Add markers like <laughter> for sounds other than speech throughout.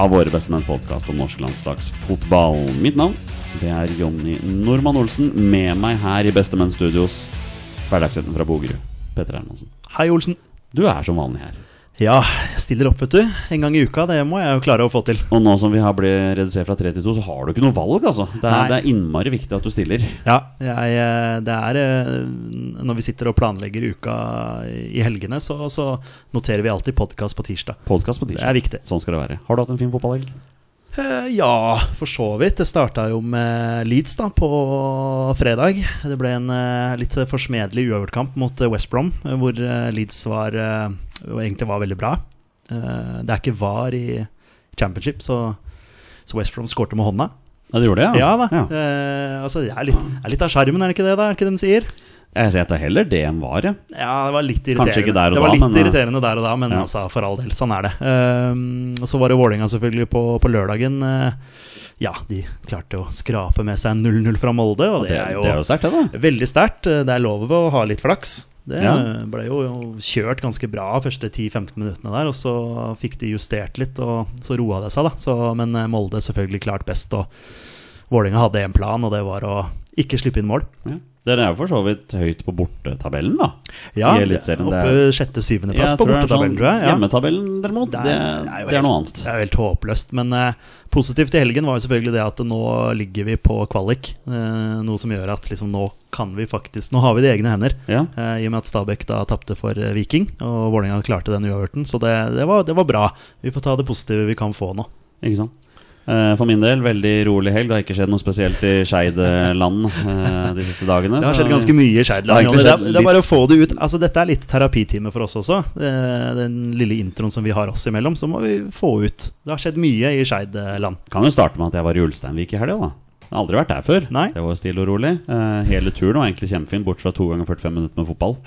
av Våre bestemenn podkast om norsk landslagsfotball. Mitt navn det er Jonny Normann Olsen. Med meg her i Bestemenn Studios, hverdagshelten fra Bogerud, Petter Hermansen. Hei, Olsen. Du er som vanlig her. Ja, jeg stiller opp, vet du. En gang i uka. Det må jeg jo klare å få til. Og nå som vi har blitt redusert fra tre til to, så har du ikke noe valg, altså. Det er, det er innmari viktig at du stiller. Ja, jeg, eh, det er eh, Når vi sitter og planlegger uka i helgene, så, så noterer vi alltid podkast på tirsdag. Podkast på tirsdag. Det er viktig. Sånn skal det være. Har du hatt en fin fotballhelg? Eh, Ja, for så vidt. Det starta jo med Leeds da på fredag. Det ble en eh, litt forsmedelig uavgjortkamp mot eh, West Brom, hvor Leeds var, egentlig var veldig bra. Det er ikke VAR i championship, så, så West Brom skårte med hånda. Ja, det gjorde det, Ja da. Ja. Altså, det er litt, er litt av sjarmen, er det ikke det? da? Er det ikke de sier? Jeg sier at det er heller det enn var, ja. Ja, det var litt irriterende. Kanskje ikke der og det var da, litt men, eh, irriterende der og da, men ja. altså, for all del, sånn er det. Ehm, og så var det Vålerenga selvfølgelig på, på lørdagen. Uh, ja, de klarte å skrape med seg 0-0 fra Molde, og det, Det, er jo, det er jo sterkt, det, da. veldig sterkt. Det er lov å ha litt flaks. Det Ja. ble jo kjørt ganske bra de første 10-15 minuttene der, og så fikk de justert litt, og så roa det seg, da. Så, men eh, Molde selvfølgelig klart best, og Vålerenga hadde en plan, og det var å ikke slippe inn mål. Ja. Dere er jo for så vidt høyt på bortetabellen, da. Ja, I Eliteserien. Det oppe er- sjette-syvendeplass Jeg på det er bortetabellen, sånn- tror jeg. Ja. Hjemmetabellen, derimot, det, jo det er noe annet. Det er jo helt håpløst. Men eh, positivt i helgen var jo selvfølgelig det at nå ligger vi på kvalik. Eh, noe som gjør at liksom, nå kan vi faktisk Nå har vi det i egne hender. Ja. Eh, I og med at Stabæk da tapte for Viking, og Vålerenga klarte den uavgjorten. Så det, det, var, det var bra. Vi får ta det positive vi kan få nå. Ikke sant? Eh, For min del, veldig rolig helg. Det har ikke skjedd noe spesielt i Skeid-land de siste dagene. Det har skjedd ganske mye i Skeid-land. Skeidland. Det, det er bare å få det ut. Altså, dette er litt terapitime for oss også. Eh, Den lille introen som vi har oss imellom, så må vi få ut. Det har skjedd mye i Skeideland. Kan jo starte med at jeg var i Ulsteinvik i helga, da. Jeg har aldri vært der før. Nei. Det var stille og rolig. Eh, hele turen var egentlig kjempefin, bort fra to ganger 45 minutter med fotball.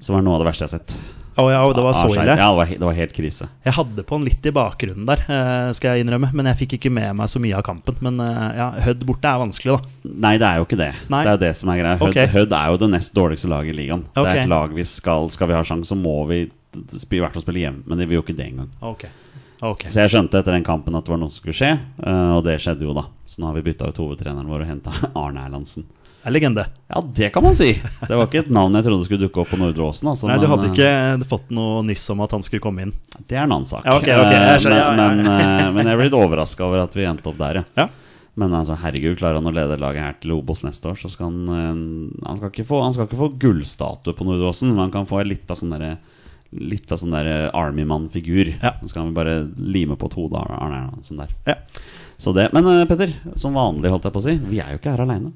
Som var noe av det verste jeg har sett. Å ja, det var så ille. Ja, det var, det var helt krise. Jeg hadde på den litt i bakgrunnen der, eh, skal jeg innrømme. Men jeg fikk ikke med meg så mye av kampen. Men eh, ja, Hødd borte er vanskelig, da. Nei, det er jo ikke det. Nei. Det er jo det som er greia. Hødd, okay. Hødd er jo det nest dårligste laget i ligaen. Det er et lag vi skal Skal vi ha sjanse, så må vi i hvert fall spille hjemme. Men vi vil jo ikke det engang. Okay. Okay. Så jeg skjønte etter den kampen at det var noe som skulle skje, eh, og det skjedde jo da. Så nå har vi bytta ut hovedtreneren vår og henta <laughs> Arne Erlandsen. Er legende. Ja, det kan man si! Det var ikke et navn jeg trodde skulle dukke opp på Nordre Åsen. Altså, Nei, du hadde men, ikke fått noe nyss om at han skulle komme inn? Det er en annen sak. Ja, okay, ok, Eh, jeg skjønner, men, ja, ja. Men, eh, men jeg ble litt overraska over at vi endte opp der, ja. Men altså, herregud, klarer han å lede laget her til Obos neste år, så skal han eh, Han skal ikke få, han skal ikke få gullstatue på Nordre Åsen, men han kan få litt av sånn derre Litt av sånn der Army-mann-figur. Ja. Så skal vi bare lime på et hode Sånn der. Ja. Så det, Men eh, Petter, som vanlig, holdt jeg på å si, vi er jo ikke her aleine.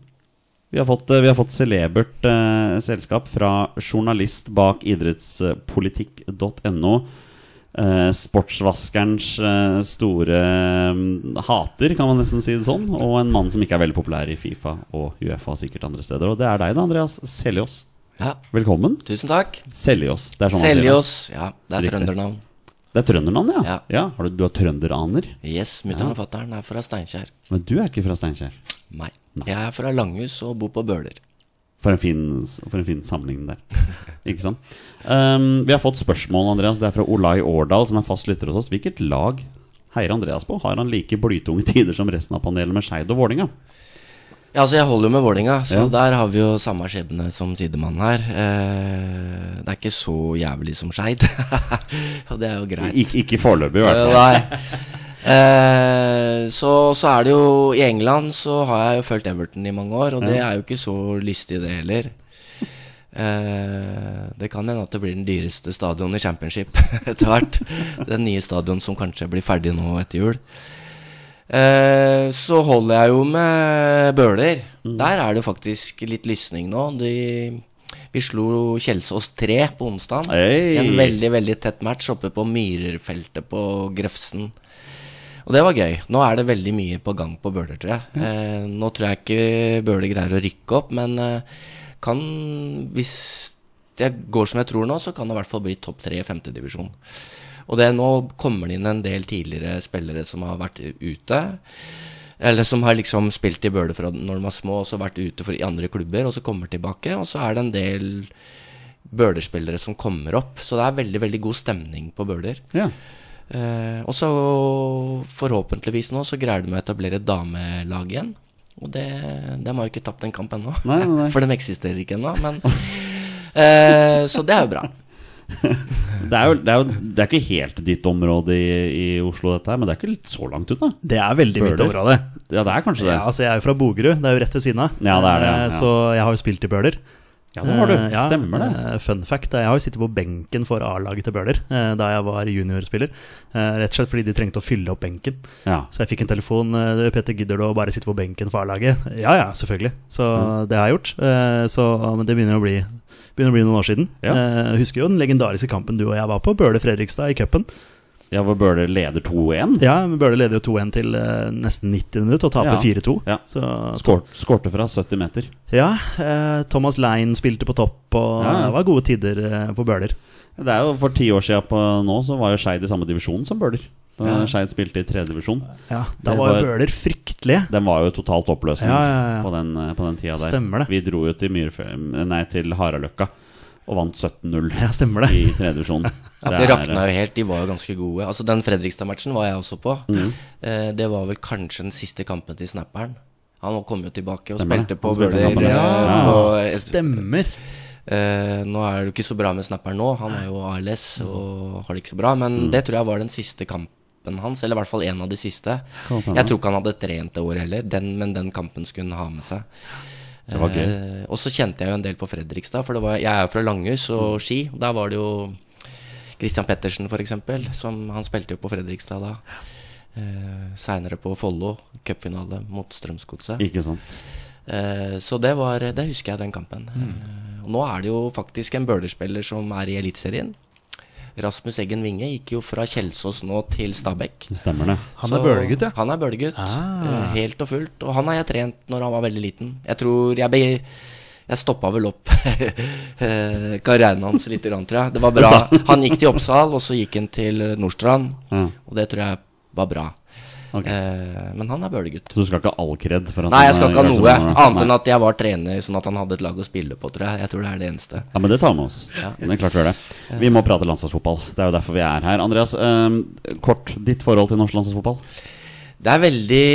Vi har fått, eh, vi har fått celebert eh, selskap fra journalist bak idrettspolitikk.no. Eh, sportsvaskerens eh, store mm, hater, kan man nesten si det sånn. Og en mann som ikke er veldig populær i Fifa og Uefa og sikkert andre steder. Og det er deg, da, Andreas Seljås. Ja, Velkommen. tusen takk. Seljås. Det er sånn. Seljås. Ja, det er trøndernavn. Det er trøndernavn, ja? Ja. Har du, du har trønderaner? Yes, mutter'n og fatter'n er fra Steinkjer. Men du er ikke fra Steinkjer? Meg. Nei. Jeg er fra Langhus og bor på Bøler. For en fin, for en fin sammenligning der. Ikke sant? Um, vi har fått spørsmål, Andreas. Det er fra Olai Årdal, som er fast lytter hos oss. Hvilket lag heier Andreas på? Har han like blytunge tider som resten av panelet med Skeid og Vålinga? Ja, altså Jeg holder jo med Vålinga, så Ja. der har vi jo samme skjebne som sidemann her. Eh, det er ikke så jævlig som Skeid. <laughs> og det er jo greit. Ik ikke foreløpig, i hvert fall. Eh, Nei. <laughs> Eh, så, så er det jo I England så har jeg jo fulgt Everton i mange år, og det er jo ikke så lystig, det heller. Eh, det kan hende at det blir den dyreste stadion i championship <laughs> etter hvert. Den nye stadion som kanskje blir ferdig nå etter jul. Eh, så holder jeg jo med Bøler. Der er det faktisk litt lysning nå. De, vi slo Kjelsås 3 på onsdag. Hey. En veldig veldig tett match oppe på Myrerfeltet på Grefsen. Og det var gøy. Nå er det veldig mye på gang på Bøler, tror jeg. Eh, nå tror jeg ikke Bøler greier å rykke opp, men eh, kan Hvis det går som jeg tror nå, så kan det i hvert fall bli topp tre i femtedivisjon. Og det nå kommer det inn en del tidligere spillere som har vært ute. Eller som har liksom spilt i Bøler fra når de var små, og så vært ute for, i andre klubber, og så kommer tilbake. Og så er det en del Bøler-spillere som kommer opp. Så det er veldig, veldig god stemning på Bøler. Ja. Eh, og så forhåpentligvis nå så greier de å etablere et damelag igjen. Og det, de har jo ikke tapt en kamp ennå. Nei, nei, nei. <laughs> For de eksisterer ikke ennå. Men eh, Så det er jo bra. <laughs> Det er jo det er, jo, det er ikke helt ditt område i, i Oslo, dette her, men det er ikke litt så langt ut, da? Det er veldig mitt område. Ja, det er kanskje det. Ja, altså Jeg er jo fra Bogerud, det er jo rett ved siden av. Ja, det er det, Eh, ja. Så jeg har jo spilt i Bøler. Ja, det har du. Eh, ja, Stemmer det. eh, Fun fact, jeg har jo sittet på benken for A-laget til Bøhler eh, da jeg var juniorspiller. Rett og slett fordi de trengte å fylle opp benken. Ja. Så jeg fikk en telefon. 'Petter, gidder du å bare sitte på benken for A-laget?' Ja ja, selvfølgelig. Så Mm. det har jeg gjort. Så, men det begynner å bli Begynner å bli noen år siden. Ja. Jeg husker jo den legendariske kampen du og jeg var på, Bøhler-Fredrikstad i cupen. Ja, hvor Bøhler leder 2-1. Ja, Bøhler leder jo 2-1 til eh, nesten 90 minutter og taper Ja. 4-2. Ja. Skårte fra 70 meter. Ja, eh, Thomas Lein spilte på topp, og Ja, det var gode tider eh, på Bøhler. Det er jo For ti år siden på nå så var jo Skeid i samme divisjon som Bøhler. Da Ja. Skeid spilte i tredje divisjon. Ja, Da var var- Bøler fryktelige. Den var jo totalt oppløsning Ja, ja. På, den, eh, på den tida der. Stemmer det. Vi dro jo til, Myrfe, nei, til Haraløkka og vant 17-0 Ja, stemmer det. i tredje divisjon. <laughs> Ja, det rakna jo helt. De var jo ganske gode. Altså Den Fredrikstad-matchen var jeg også på. Mm. Eh, det var vel kanskje den siste kampen til snapperen. Han kom jo tilbake og Stemmer spilte på Bøhler. ja. eh, Stemmer. Eh, nå er det jo ikke så bra med snapperen nå. Han er jo ALS og har det ikke så bra. Mm. Men det tror jeg var den siste kampen hans, eller i hvert fall en av de siste. Jeg tror ikke han hadde trent det året heller, den, men den kampen skulle han ha med seg. Det var gøy. Eh, og så kjente jeg jo en del på Fredrikstad, for det var, jeg er jo fra Langhus og Ski. Der var det jo Christian Pettersen, for eksempel, som Han spilte jo på Fredrikstad da. Eh, Seinere på Follo, cupfinale mot Strømsgodset. Ikke sant. Eh, så det var Det husker jeg, den kampen. Eh, og nå er det jo faktisk en Bøhler-spiller som er i Eliteserien. Rasmus Eggen Winge gikk jo fra Kjelsås nå til Stabæk. Det stemmer, det. Han Så er Bøhler-gutt, ja. Han er Bøhler-gutt. Ah. eh, helt og fullt. Og han har jeg trent når han var veldig liten. Jeg tror jeg be, Jeg stoppa vel opp <laughs> eh, karrieren hans litt, tror jeg. Det var bra. <laughs> Han gikk til Oppsal, og så gikk han til Nordstrand. Ja. Og det tror jeg var bra. Ok. Eh, men han er Bøhler-gutt. Så du skal ikke ha all kred? For at Nei, jeg skal ikke ha noe annet enn at jeg var trener, sånn at han hadde et lag å spille på, tror jeg. Jeg tror det er det eneste. Ja, men det tar vi med oss. Ja. Det er klart vi gjør det. Vi må prate landslagsfotball. Det er jo derfor vi er her. Andreas, eh, kort ditt forhold til norsk landslagsfotball? Det er veldig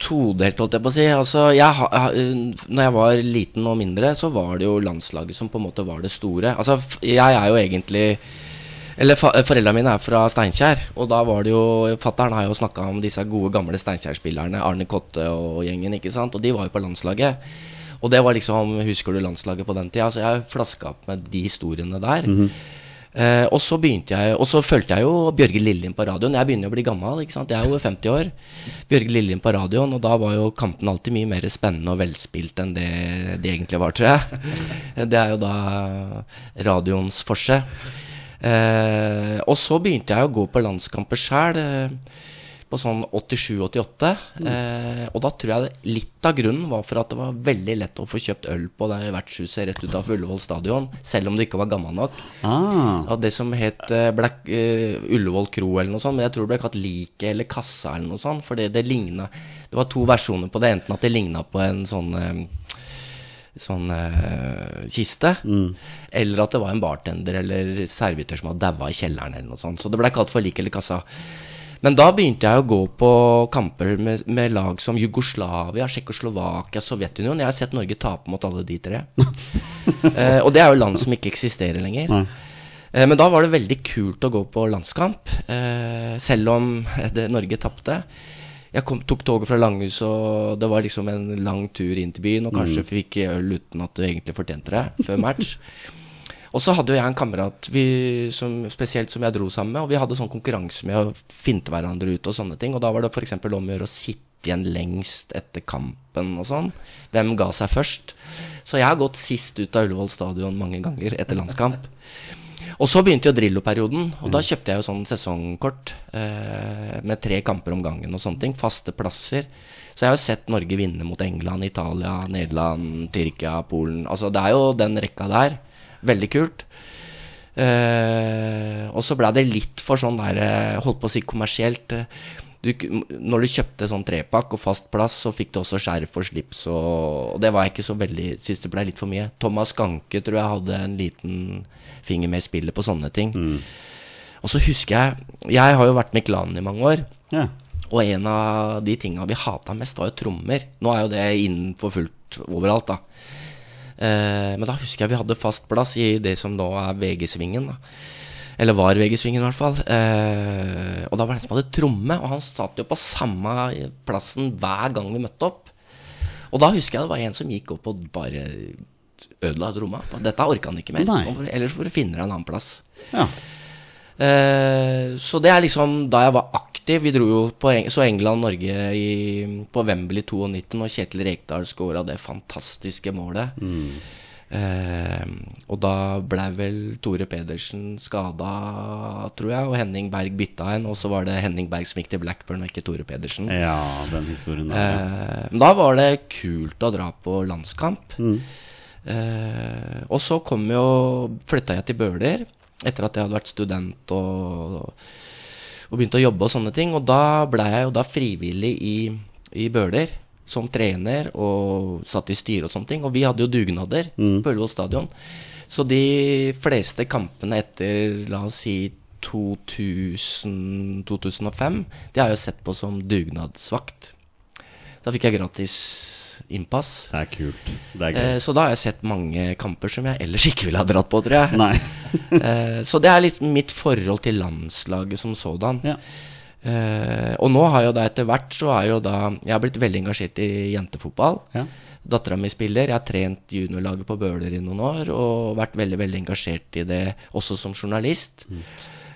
todelt, holdt jeg på å si. Altså, jeg, uh, når jeg var liten og mindre, så var det jo landslaget som på en måte var det store. Altså, jeg er jo egentlig Eller Foreldra mine er fra Steinkjer, og da var det jo Fattern har jo snakka om disse gode, gamle Steinkjer-spillerne, Arne Kotte og gjengen, ikke sant, og de var jo på landslaget. Og det var liksom Husker du landslaget på den tida? Så jeg flaska opp med de historiene der. Eh, og så begynte jeg Og så fulgte jeg jo Bjørge Lillien på radioen. Jeg begynner å bli gammel, ikke sant. Jeg er jo 50 år. Bjørge Lillien på radioen, og da var jo kampen alltid mye mer spennende og velspilt enn det det egentlig var, tror jeg. Det er jo da radioens forse. Eh, og så begynte jeg å gå på landskamper sjæl. Eh, på sånn 87-88. Eh, og da tror jeg litt av grunnen var for at det var veldig lett å få kjøpt øl på det vertshuset rett utenfor Ullevål stadion, selv om du ikke var gammel nok. Ah, Og det som het eh, Black, eh, Ullevål kro eller noe sånt, men jeg tror det ble kalt Like eller Kassa eller noe sånt, fordi det ligna Det var to versjoner på det, enten at det ligna på en sånn eh, Sånn uh, kiste, eller at det var en bartender eller servitør som hadde daua i kjelleren eller noe sånt. Så det ble kalt for Like eller Kassa. Men da begynte jeg å gå på kamper med, med lag som Jugoslavia, Tsjekkoslovakia, Sovjetunionen. Jeg har sett Norge tape mot alle de tre. uh, <laughs> og det er jo land som ikke eksisterer lenger. Nei. Eh, men da var det veldig kult å gå på landskamp, selv om det, Norge tapte. Jeg kom, tok toget fra Langhus, og det var liksom en lang tur inn til byen. Og kanskje fikk øl uten at du egentlig fortjente det, før match. <laughs> og så hadde jo jeg en kamerat vi, som, spesielt som jeg dro sammen med, og vi hadde sånn konkurranse med å finte hverandre ut og sånne ting. Og da var det f.eks. om å gjøre å sitte igjen lengst etter kampen og sånn. Hvem ga seg først? Så jeg har gått sist ut av Ullevål stadion mange ganger etter landskamp. Og så begynte jo Drillo-perioden, og da kjøpte jeg jo sånn sesongkort eh, med tre kamper om gangen og sånne ting. Faste plasser. Så jeg har jo sett Norge vinne mot England, Italia, Nederland, Tyrkia, Polen. Altså det er jo den rekka der. Veldig kult. Eh, og så blei det litt for sånn der eh, Holdt på å si kommersielt. Du, når du kjøpte sånn trepakk og fast plass, så fikk du også skjerf og slips, og, og det var jeg ikke så veldig Syns det ble litt for mye. Thomas Ganke tror jeg hadde en liten finger med i spillet på sånne ting. Og så husker jeg Jeg har jo vært med i klanen i mange år. Ja. Og en av de tinga vi hata mest, var jo trommer. Nå er jo det innenfor fullt overalt, da. Eh, men da husker jeg vi hadde fast plass i det som nå er VG-svingen. da Eller var VG-svingen, i hvert fall. Eh, og da var det en som hadde tromme, og han satt jo på samme plassen hver gang vi møtte opp. Og da husker jeg det var en som gikk opp og bare ødela tromma. Dette orka han ikke mer. Nei. Ellers får du finne deg en annen plass. ja. Eh, så det er liksom da jeg var aktiv. Vi dro jo på Eng så England-Norge på Wembley 92 og Kjetil Rekdal skåra det fantastiske målet. Eh, og da blei vel Tore Pedersen skada, tror jeg, og Henning Berg bytta en. Og så var det Henning Berg som gikk til Blackburn, og ikke Tore Pedersen. ja, den historien der. Eh, men da var det kult å dra på landskamp. Eh, og så kom jo flytta jeg til Bøler etter at jeg hadde vært student og, og begynte å jobbe og sånne ting. Og da ble jeg jo da frivillig i, i Bøler som trener og satt i styre og sånne ting. Og vi hadde jo dugnader på Ullevål stadion. Så de fleste kampene etter, la oss si 2000, 2005, de har jeg jo sett på som dugnadsvakt. Da fikk jeg gratis innpass. Det er kult. Det er. Eh, så da har jeg sett mange kamper som jeg ellers ikke ville ha dratt på, tror jeg. <laughs> Eh, så det er litt mitt forhold til landslaget som sådan. Ja. Eh, og nå har jo da etter hvert så er jo da Jeg har blitt veldig engasjert i jentefotball. Ja. Dattera mi spiller. Jeg har trent juniorlaget på Bøler i noen år og vært veldig veldig engasjert i det også som journalist.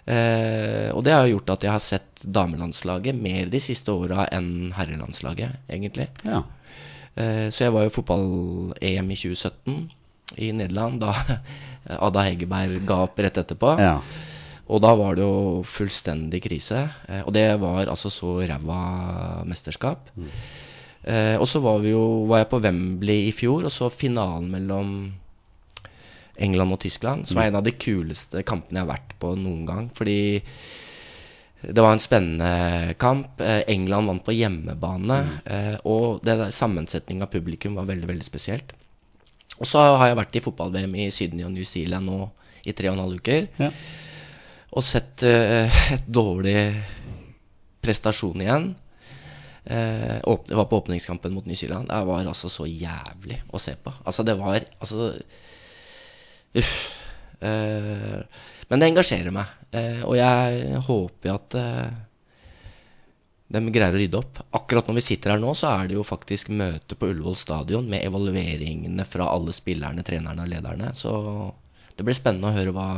Eh, og det har gjort at jeg har sett damelandslaget mer de siste åra enn herrelandslaget, egentlig. ja. Eh, så jeg var jo fotball-EM i 2017 i Nederland, da <laughs> Ada Hegerberg ga opp rett etterpå. ja. Og da var det jo fullstendig krise. Eh, og det var altså så ræva mesterskap. Eh, og så var, vi jo, var jeg på Wembley i fjor, og så finalen mellom England og Tyskland, som er en av de kuleste kampene jeg har vært på noen gang. Fordi det var en spennende kamp. Eh, England vant på hjemmebane. Eh, og sammensetningen av publikum var veldig veldig spesielt. Og så har jeg vært i fotball-VM i Sydney og New Zealand nå i tre og en halv uker. Ja. Og sett eh, <laughs> et dårlig prestasjon igjen. Eh, det var på åpningskampen mot New Zealand. Det var altså så jævlig å se på. Altså, det var Altså Uff. Eh, men det engasjerer meg. Eh, og jeg håper at eh, de greier å rydde opp. Akkurat når vi sitter her nå, så er det jo faktisk møte på Ullevål stadion med evalueringene fra alle spillerne, trenerne og lederne. Så det blir spennende å høre hva,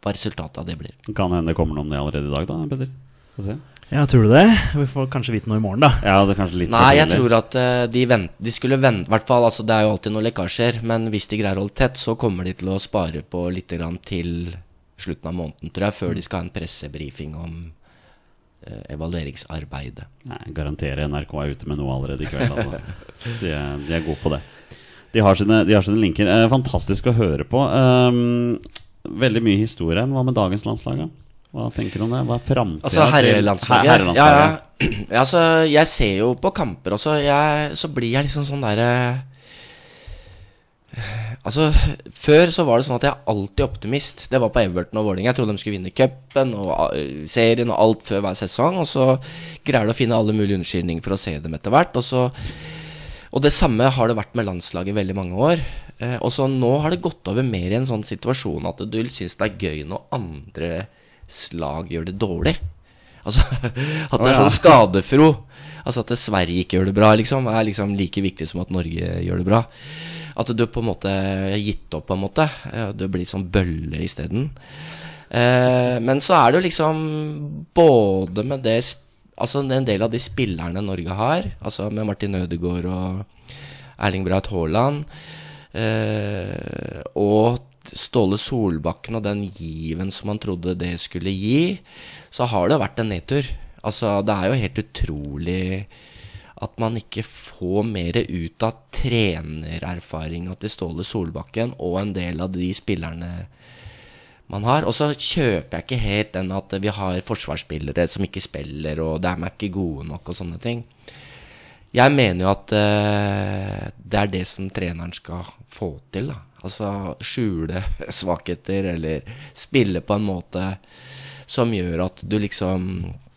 hva resultatet av det blir. Kan hende det kommer noe om det allerede i dag, da, Petter? Få se. Ja, tror du det? Vi får kanskje vite noe i morgen, da. Ja, det er kanskje litt Nei, jeg tror at uh, de, vent, de skulle vente hvert fall, altså Det er jo alltid noen lekkasjer, men hvis de greier å holde tett, så kommer de til å spare på litt grann til slutten av måneden, tror jeg, før de skal ha en pressebrifing om uh, evalueringsarbeidet. Nei, jeg garanterer NRK er ute med noe allerede i kveld. Altså. De, er, de er gode på det. De har sine, de har sine linker. Eh, fantastisk å høre på. Um, veldig mye historie. Men hva med dagens landslag? da? Hva tenker du om det? Hva er framtida Altså herrelandslaget? Her- herrelandslaget. Ja, ja. <clears throat> ja, altså, jeg ser jo på kamper også, jeg, så blir jeg liksom sånn derre Altså, Før så var det sånn at jeg alltid optimist. Det var på Everton og Vålerenga. Jeg trodde de skulle vinne cupen og uh, serien og alt før hver sesong. Og så greier du å finne alle mulige unnskyldninger for å se dem etter hvert. Og så, Og det samme har det vært med landslaget veldig mange år. Eh, og så nå har det gått over mer i en sånn situasjon at du syns det er gøy når andre slag gjør det dårlig. Altså <laughs> at det er sånn skadefro. Altså at Sverige ikke gjør det bra, liksom, er liksom like viktig som at Norge gjør det bra. At du på en måte har gitt opp, på en måte. Du blir sånn bølle isteden. Eh, men så er det jo liksom både med det sp- Altså en del av de spillerne Norge har, altså med Martin Ødegaard og Erling Braut Haaland, eh, og Ståle Solbakken og den given som man trodde det skulle gi, så har det vært en nedtur. Altså, det er jo helt utrolig at man ikke får mer ut av trenererfaringa til Ståle Solbakken og en del av de spillerne man har. Og så kjøper jeg ikke helt den at vi har forsvarsspillere som ikke spiller, og de er ikke gode nok og sånne ting. Jeg mener jo at uh, det er det som treneren skal få til. da Altså skjule <laughs> svakheter, eller spille på en måte som gjør at du liksom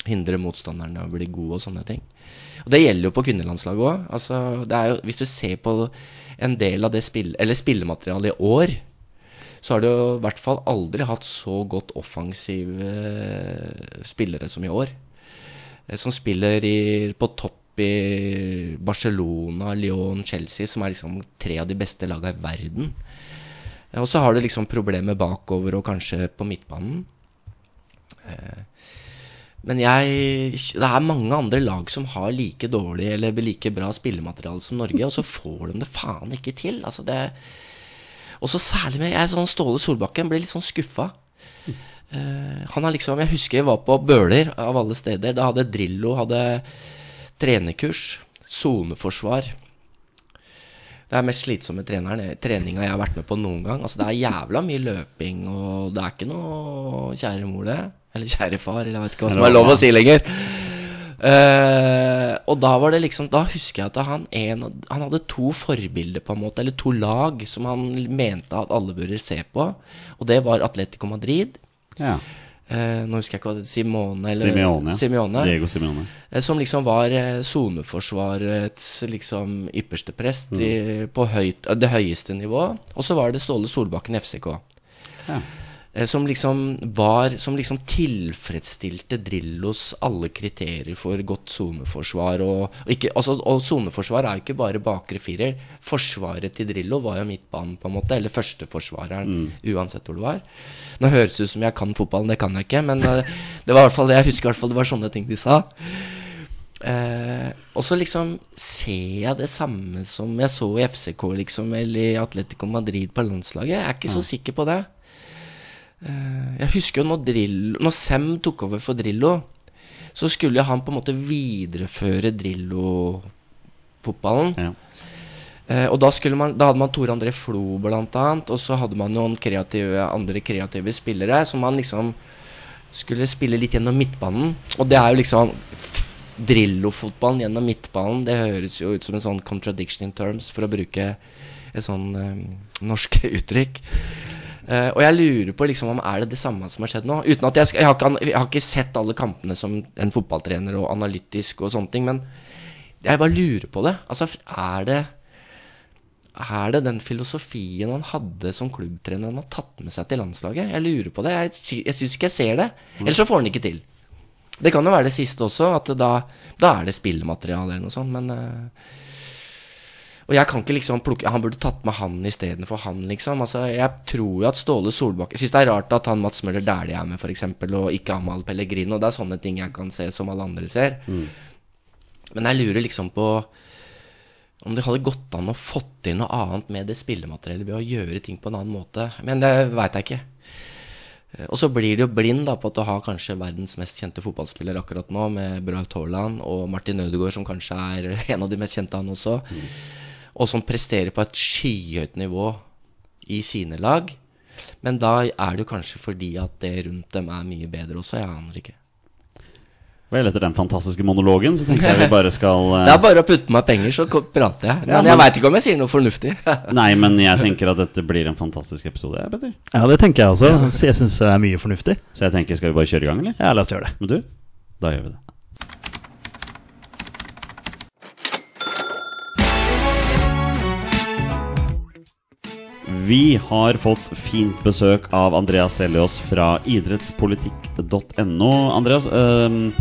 hindrer motstanderne å bli gode og sånne ting. Og det gjelder jo på kvinnelandslaget òg. Altså, hvis du ser på en del av det spill, eller spillematerialet i år, så har det jo i hvert fall aldri hatt så godt offensive eh, spillere som i år. Eh, Som spiller i, på topp i Barcelona, Lyon, Chelsea, som er liksom tre av de beste lagene i verden. Eh, Og så har du liksom problemer bakover og kanskje på midtbanen. Men jeg Det er mange andre lag som har like dårlig eller like bra spillemateriale som Norge, og så får de det faen ikke til. Altså det Og så særlig med jeg, sånn Ståle Solbakken ble litt sånn skuffa. Uh, han har liksom Jeg husker jeg var på Bøler, av alle steder. Da hadde Drillo hadde trenerkurs. Soneforsvar. Det er mest slitsomme treneren, treninga jeg har vært med på noen gang. Altså Det er jævla mye løping, og det er ikke noe kjære mor, det. Eller kjære far, eller jeg vet ikke hva som er lov å si lenger. Eh, og da var det liksom Da husker jeg at han, en, han hadde to forbilder, på en måte, eller to lag, som han mente at alle burde se på. Og det var Atletico Madrid. Ja. Uh, nå husker jeg ikke hva det Simone eller Simeone. Simeone. Diego Simeone. Uh, Som liksom var soneforsvarets liksom ypperste prest i, på høyt, det høyeste nivå. Og så var det Ståle Solbakken i FCK. Ja. Eh, Som liksom var Som liksom tilfredsstilte Drillos alle kriterier for godt soneforsvar. Og, og, altså, soneforsvar er jo ikke bare bakre firer. Forsvaret til Drillo var jo midtbanen, på en måte. Eller førsteforsvareren, uansett hvor det var. Nå høres det ut som jeg kan fotballen, det kan jeg ikke. Men eh, <laughs> det var i hvert fall det jeg husker. i hvert fall Det var sånne ting de sa. Eh, og så liksom ser jeg det samme som jeg så i FCK, liksom, eller i Atletico Madrid på landslaget. Jeg er ikke så sikker på det. Eh, jeg husker jo når, Drillo, når Sem tok over for Drillo, så skulle han på en måte videreføre Drillo-fotballen. Ja. Eh, og da, man, da hadde man Tore André Flo, blant annet. Og så hadde man noen kreative, andre kreative spillere som man liksom skulle spille litt gjennom midtbanen. Og det er jo liksom Drillo-fotballen gjennom midtbanen. Det høres jo ut som en sånn contradiction in terms, for å bruke et sånn eh, norsk <laughs> uttrykk. Eh, og jeg lurer på liksom om er det det samme som har skjedd nå. Uten at jeg, skal, jeg, har ikke, jeg har ikke sett alle kampene som en fotballtrener og analytisk og sånne ting, men jeg bare lurer på det. Altså, er det er det den filosofien han hadde som klubbtrener han har tatt med seg til landslaget? Jeg lurer på det. Jeg, jeg syns ikke jeg ser det. Ellers så får han ikke til. Det kan jo være det siste også, at da, da er det spillemateriale eller noe sånt, men eh, Og jeg kan ikke liksom plukke Han burde tatt med han istedenfor han, liksom. Altså, jeg tror jo at Ståle Solbakken Jeg syns det er rart at han Mats Møller Dæhlie er med, f.eks., og ikke Amal Pellegrino. Det er sånne ting jeg kan se som alle andre ser. Men jeg lurer liksom på om det hadde gått an å fått til noe annet med det spillemateriellet ved å gjøre ting på en annen måte. Men det veit jeg ikke. Og så blir du jo blind da på at du har kanskje verdens mest kjente fotballspiller akkurat nå, med Braut Haaland og Martin Ødegaard, som kanskje er en av de mest kjente, han også. Og som presterer på et skyhøyt nivå i sine lag. Men da er det jo kanskje fordi at det rundt dem er mye bedre også. Jeg aner ikke. Vel, etter den fantastiske monologen så tenker jeg vi bare skal uh... <laughs> Det er bare å putte meg penger, så prater jeg. Men Ja, jeg men- veit ikke om jeg sier noe fornuftig. <laughs> Nei, men jeg tenker at dette blir en fantastisk episode, jeg, Petter. Ja, det tenker jeg også. Så jeg syns det er mye fornuftig. Så jeg tenker, skal vi bare kjøre i gang, eller? Ja, la oss gjøre det. Men du, da gjør vi det. Vi har fått fint besøk av Andreas Seljås fra idrettspolitikk.no. Andreas, ehm,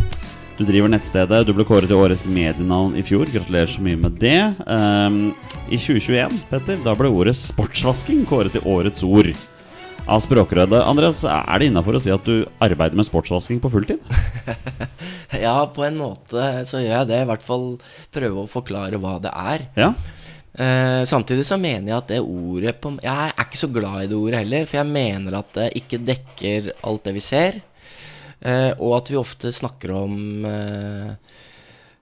du driver nettstedet. Du ble kåret til årets medienavn i fjor. Gratulerer så mye med det. Ehm, I 2021, Petter, da ble ordet sportsvasking kåret til årets ord av Språkrådet. Andreas, er det innafor å si at du arbeider med sportsvasking på fulltid? <laughs> Ja, på en måte så gjør jeg det. I hvert fall prøve å forklare hva det er. Ja? Eh, samtidig så mener jeg at det ordet på, Jeg er ikke så glad i det ordet heller, for jeg mener at det ikke dekker alt det vi ser. Eh, og at vi ofte snakker om eh,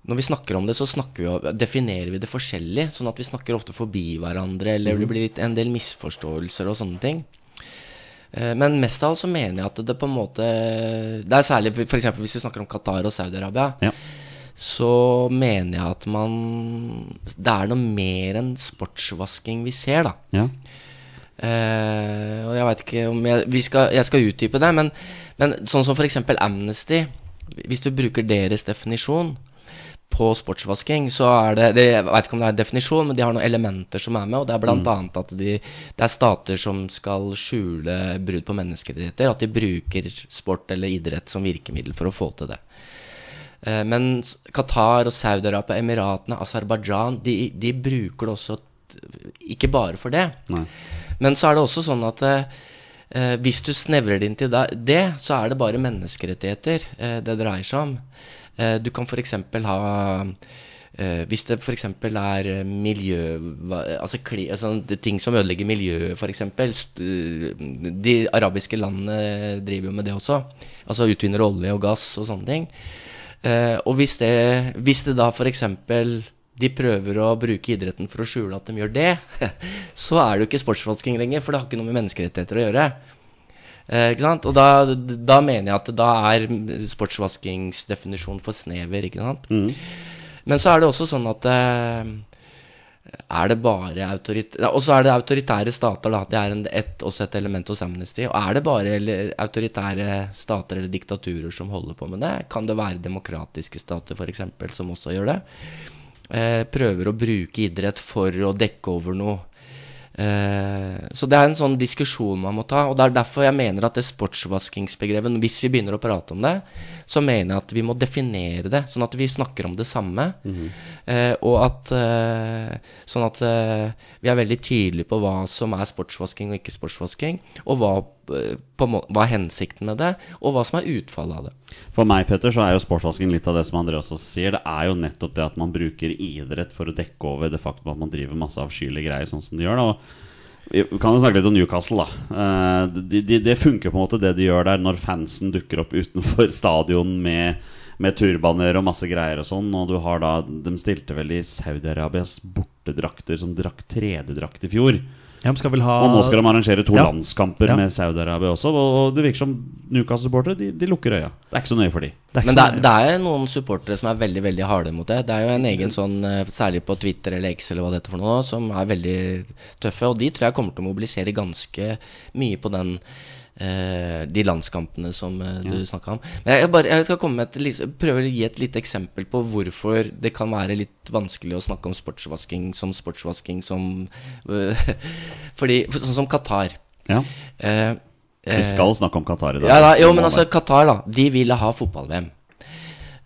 Når vi snakker om det, så snakker vi, definerer vi det forskjellig. Sånn at vi snakker ofte forbi hverandre, eller det blir litt, en del misforståelser og sånne ting. Eh, Men mest av alt så mener jeg at det på en måte Det er særlig f.eks. hvis vi snakker om Qatar og Saudi-Arabia. Ja. Så mener jeg at man Det er noe mer enn sportsvasking vi ser, da. ja. Uh, og jeg veit ikke om jeg, vi skal, jeg skal utdype det, men, men sånn som f.eks. Amnesty Hvis du bruker deres definisjon på sportsvasking, så er det, det Jeg veit ikke om det er en definisjon, men de har noen elementer som er med. Og det er blant annet at de, det er stater som skal skjule brudd på menneskerettigheter. At de bruker sport eller idrett som virkemiddel for å få til det. Eh, Men Qatar og Saudi-Arabia, Emiratene, Aserbajdsjan, de, de bruker det også ikke bare for det. Nei. Men så er det også sånn at eh, hvis du snevrer det inn til det, så er det bare menneskerettigheter eh, det dreier seg om. Eh, du kan f.eks. ha eh, Hvis det f.eks. er eh, miljø... Altså, altså ting som ødelegger miljøet, f.eks. De arabiske landene driver jo med det også. Altså utvinner olje og gass og sånne ting. Eh, og hvis det, hvis det da f.eks. de prøver å bruke idretten for å skjule at de gjør det, <laughs> så er det jo ikke sportsvasking lenger, for det har ikke noe med menneskerettigheter å gjøre. Eh, ikke sant? Og da, da mener jeg at da er sportsvaskingsdefinisjonen for snever, ikke sant. Men så er det også sånn at eh, er det bare autoritære Og så er det autoritære stater, da. Det er en, et, også et element hos Amnesty. Og er det bare autoritære stater eller diktaturer som holder på med det? Kan det være demokratiske stater, f.eks., som også gjør det? Eh, prøver å bruke idrett for å dekke over noe. Eh, så det er en sånn diskusjon man må ta. Og det er derfor jeg mener at det sportsvaskingsbegrepet, hvis vi begynner å prate om det, så mener jeg at vi må definere det, sånn at vi snakker om det samme. Eh, og at eh, Sånn at eh, vi er veldig tydelige på hva som er sportsvasking og ikke sportsvasking, og hva, hva er hensikten med det, og hva som er utfallet av det. For meg Petter, så er jo sportsvasking litt av det som Andreas også sier. Det er jo nettopp det at man bruker idrett for å dekke over det faktum at man driver masse avskyelige greier sånn som de gjør. Da. Og vi kan jo snakke litt om Newcastle, da. Det de, de, det funker på en måte det de gjør der når fansen dukker opp utenfor <laughs> stadion med, med turbaner og masse greier og sånn. Og du har da De stilte vel i Saudi-Arabias bortedrakter som drakk tredjedrakt i fjor. Ja, skal vel ha Og nå skal de arrangere to Ja. landskamper Ja. med Saudi-Arabia også. Og det virker som Newcastle-supportere de, de lukker øya. Det er ikke så nøye for de. Det er Men det er, det er noen supportere som er veldig veldig harde mot det. Det er jo en egen sånn, eh, særlig på Twitter eller X eller hva det heter for noe, som er veldig tøffe. Og de tror jeg kommer til å mobilisere ganske mye på den de landskampene som eh, du snakka om. Men jeg, bare, jeg skal et, prøve å gi et lite eksempel på hvorfor det kan være litt vanskelig å snakke om sportsvasking som sportsvasking som <laughs> Fordi Sånn som Qatar. Ja. Eh, Vi skal snakke om Qatar i dag. ja, da, jo, men altså. Qatar, da. De ville ha fotball-VM.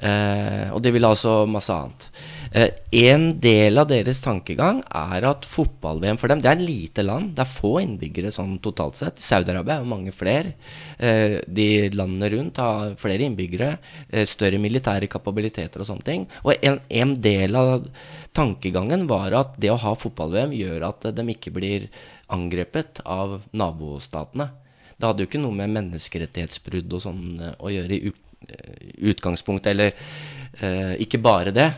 Eh, og de ville ha så masse annet. Eh, en del av deres tankegang er at fotball-VM for dem Det er en lite land. Det er få innbyggere sånn totalt sett. Saudi-Arabia er jo mange flere. Eh, de landene rundt har flere innbyggere. Eh, større militære kapabiliteter og sånne ting. Og en, en del av tankegangen var at det å ha fotball-VM gjør at de ikke blir angrepet av nabostatene. Det hadde jo ikke noe med menneskerettighetsbrudd og sånn å gjøre i utgangspunktet, eller eh, ikke bare det.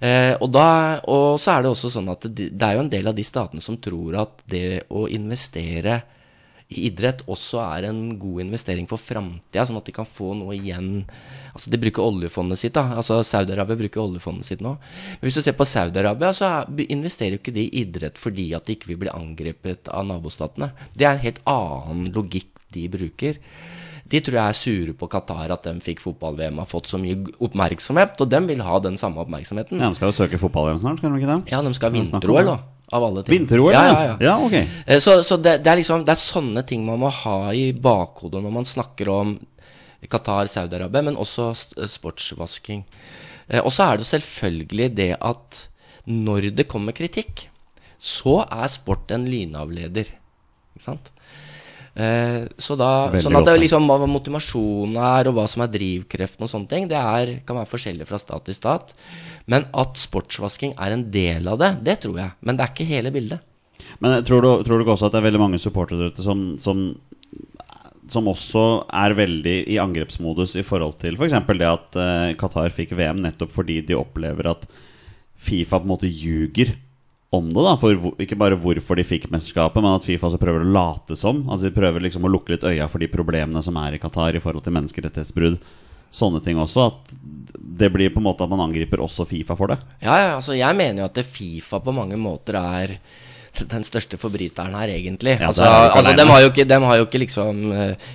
Eh, og, da, og så er det også sånn at det, det er jo en del av de statene som tror at det å investere i idrett også er en god investering for framtida, sånn at de kan få noe igjen. Altså De bruker oljefondet sitt. da Altså Saudi-Arabia bruker oljefondet sitt nå. Men hvis du ser på Saudi-Arabia, så er, investerer jo ikke de i idrett fordi at de ikke vil bli angrepet av nabostatene. Det er en helt annen logikk de bruker. De tror jeg er sure på Qatar at de fikk fotball-VM har fått så mye oppmerksomhet, og de vil ha den samme oppmerksomheten. Ja, De skal jo søke fotball-VM snart, skal de ikke det? Ja, de skal ha vinter-OL, da. av alle ting. Vinter-OL, ja, ja, ja. ja. ok. Eh, Så, så det, det, er liksom, det er sånne ting man må ha i bakhodet når man snakker om Qatar, Saudi-Arabia, men også sportsvasking. Eh, Og så er det selvfølgelig det at når det kommer kritikk, så er sport en lynavleder. Ikke sant? Eh, så da, sånn at det er liksom, hva motivasjonen er, og hva som er drivkreften og sånne ting, det er, kan være forskjellig fra stat til stat. Men at sportsvasking er en del av det, det tror jeg. Men det er ikke hele bildet. Men tror du, tror du ikke også at det er veldig mange supportere som, som, som også er veldig i angrepsmodus i forhold til f.eks. det at eh, Qatar fikk VM nettopp fordi de opplever at Fifa på en måte ljuger om det. da For Ikke bare hvorfor de fikk mesterskapet, men at Fifa også prøver å late som. Altså De prøver liksom å lukke litt øya for de problemene som er i Qatar i forhold til menneskerettighetsbrudd. Sånne ting også. At det blir på en måte at man angriper også Fifa for det. Ja, ja, altså jeg mener jo at Fifa på mange måter er den største forbryteren her, egentlig. Ja, altså, altså de, dem, har jo ikke, dem har jo ikke liksom eh,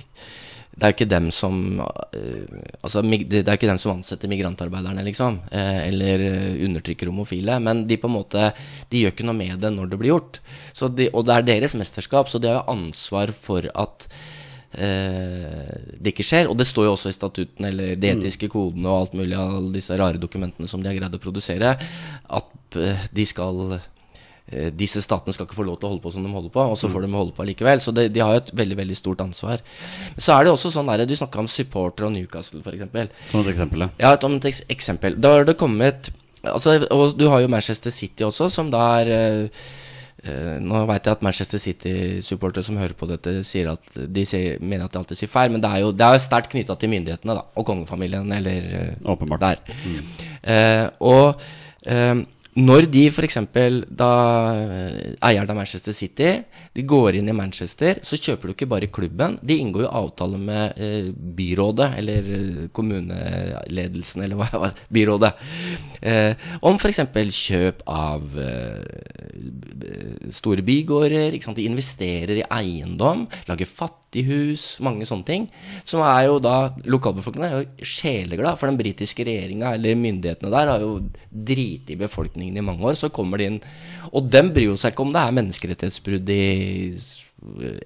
Det er jo ikke dem som eh, Altså, det er jo ikke dem som ansetter migrantarbeiderne, liksom. eh, eller eh, undertrykker homofile. Men de på en måte De gjør ikke noe med det når det blir gjort. Så de, og det er deres mesterskap, så de har jo ansvar for at eh, det ikke skjer. Og det står jo også i statutten eller de etiske kodene og alt mulig av disse rare dokumentene som de har greid å produsere, at de skal disse statene skal ikke få lov til å holde på som de holder på, og så får de holde på likevel. Så det, de har jo et veldig veldig stort ansvar. Så er det også sånn der, Du snakka om supportere og Newcastle, f.eks. Som et eksempel. ja. Ja, et, om et eksempel. Da har det kommet altså, Og du har jo Manchester City også, som da er eh, eh, Nå veit jeg at Manchester City-supportere som hører på dette, sier at de sier, mener at de alltid sier feil, men det er jo, det er jo sterkt knytta til myndighetene da, og kongefamilien, eller eh, Åpenbart. der. Eh, og eh, når de f.eks. da eh, eieren av Manchester City De går inn i Manchester, så kjøper du ikke bare klubben. De inngår jo avtale med eh, byrådet, eller eh, kommuneledelsen, eller hva, hva byrådet, eh, om f.eks. kjøp av eh, store bygårder. De investerer i eiendom, lager fattighus, mange sånne ting. Som er jo da Lokalbefolkningen er jo sjeleglad, for den britiske regjeringa eller myndighetene der har jo driti i befolkningen i mange år. Så kommer de inn Og dem bryr jo seg ikke om det er menneskerettighetsbrudd i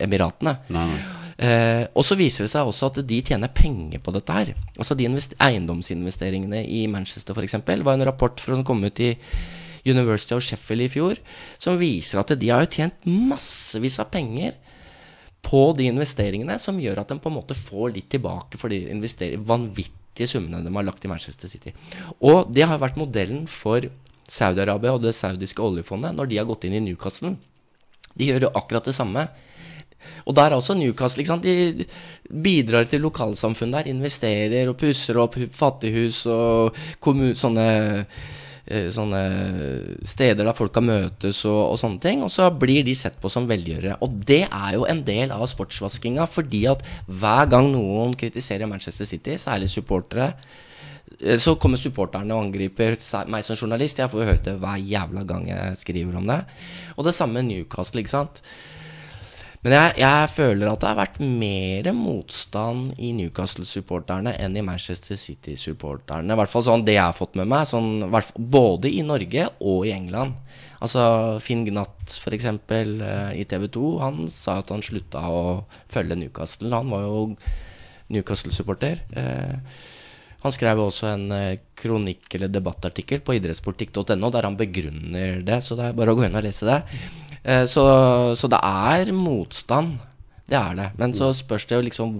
Emiratene. Nei. Eh, og så viser det seg også at de tjener penger på dette her. Altså de eiendomsinvesteringene i Manchester f.eks. var en rapport fra, som kom ut i University of Sheffield i fjor, som viser at de har jo tjent massevis av penger på de investeringene, som gjør at de på en måte får litt tilbake for de investerer vanvittige summene de har lagt i Manchester City. Og det har vært modellen for Saudi-Arabia og det saudiske oljefondet når de har gått inn i Newcastle. De gjør jo akkurat det samme. Og der er også Newcastle. De bidrar til lokalsamfunn der. Investerer og pusser opp fattighus og sånne, sånne steder der folk kan møtes og, og sånne ting. Og så blir de sett på som velgjørere. Og det er jo en del av sportsvaskinga, fordi at hver gang noen kritiserer Manchester City, særlig supportere, eh, så kommer supporterne og angriper meg som journalist. Jeg får jo høre det hver jævla gang jeg skriver om det. Og det samme med Newcastle, ikke sant. Men jeg, jeg føler at det har vært mer motstand i Newcastle-supporterne enn i Manchester City-supporterne. I hvert fall sånn det jeg har fått med meg, sånn, både i Norge og i England. Altså Finn Gnatt, f.eks., i TV 2, han sa at han slutta å følge Newcastle. Han var jo Newcastle-supporter. Eh, han skrev også en eh, kronikk eller debattartikkel på idrettspolitikk.no der han begrunner det, så det er bare å gå inn og lese det. Eh, så, så det er motstand. Det er det. Men så spørs det jo liksom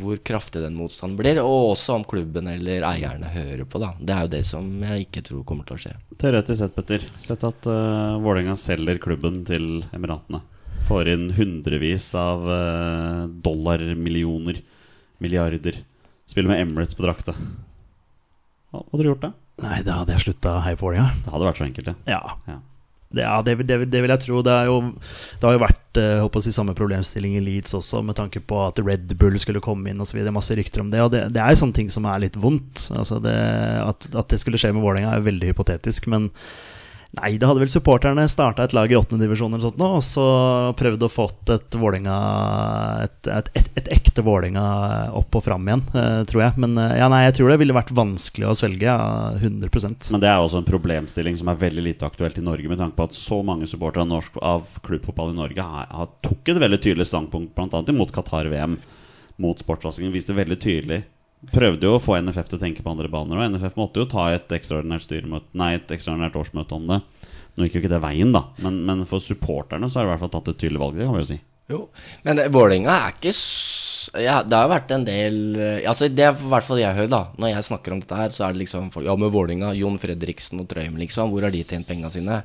hvor kraftig den motstanden blir, og også om klubben eller eierne hører på. da Det er jo det som jeg ikke tror kommer til å skje. Teoretisk sett, Petter. Sett at uh, Vålerenga selger klubben til Emiratene. Får inn hundrevis av uh, dollarmillioner, milliarder. Spiller med Emirates på drakta. Hva hadde du gjort da? Nei, da hadde jeg slutta å heie på Vålerenga. Det hadde vært så enkelt, det. Ja. Ja. Det, ja, det, det, det vil jeg tro. Det, jo, det har jo vært eh, håper å si, samme problemstilling i Leeds også, med tanke på at Red Bull skulle komme inn osv. Masse rykter om det. Og det, er jo sånne ting som er litt vondt. Altså at, at det skulle skje med Vålerenga, er jo veldig hypotetisk. Men Nei, det hadde vel supporterne starta et lag i åttendedivisjon eller sånt og så prøvd å fått et Vålinga et, et, et, et ekte Vålinga opp og fram igjen, eh, tror jeg. Men eh, ja, nei, jeg tror det ville vært vanskelig å svelge, ja, 100% Men det er også en problemstilling som er veldig lite aktuelt i Norge, med tanke på at så mange supportere av, av klubbfotball i Norge har, har tok et veldig tydelig standpunkt, bl.a. imot Qatar-VM, mot sportsvaskingen. Viste veldig tydelig Prøvde jo å få NFF til å tenke på andre baner, og NFF måtte jo ta et ekstraordinært Nei, et ekstraordinært årsmøte om det. Nå gikk jo ikke det veien, da, men, men for supporterne så har de i hvert fall tatt et tydelig valg, det kan vi jo si. Jo. Men Vålerenga er ikke ja, Det har jo vært en del eh, Altså Det er i hvert fall jeg hører, da. Når jeg snakker om dette her, så er det liksom folk Ja, med Vålinga, Jon Fredriksen og Trøim, liksom. Hvor har de tjent penga sine?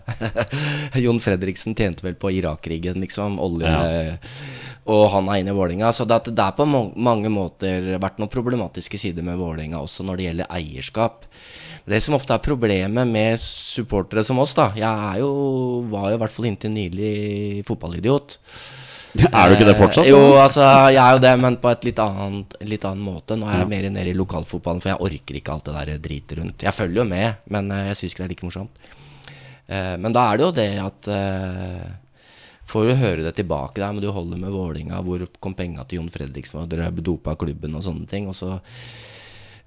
<laughs> Jon Fredriksen tjente vel på Irak-krigen, liksom. Olje Og han er inne i Vålinga. Så det, det er på mange måter vært noen problematiske sider med Vålinga også når det gjelder eierskap. Det som ofte er problemet med supportere som oss, da Jeg er jo, var jo i hvert fall inntil nylig fotballidiot. <laughs> Er du ikke det fortsatt? Eh, jo, altså, jeg er jo det, men på et litt, annet, litt annen måte. Nå er jeg mer nede i lokalfotballen, for jeg orker ikke alt det der dritet rundt. Jeg følger jo med, men eh, jeg syns ikke det er like morsomt. Eh, men da er det jo det at eh, Får du høre det tilbake der, men du holder med Vålinga, hvor kom penga til Jon Fredriksen, og dere dopa klubben og sånne ting. Og så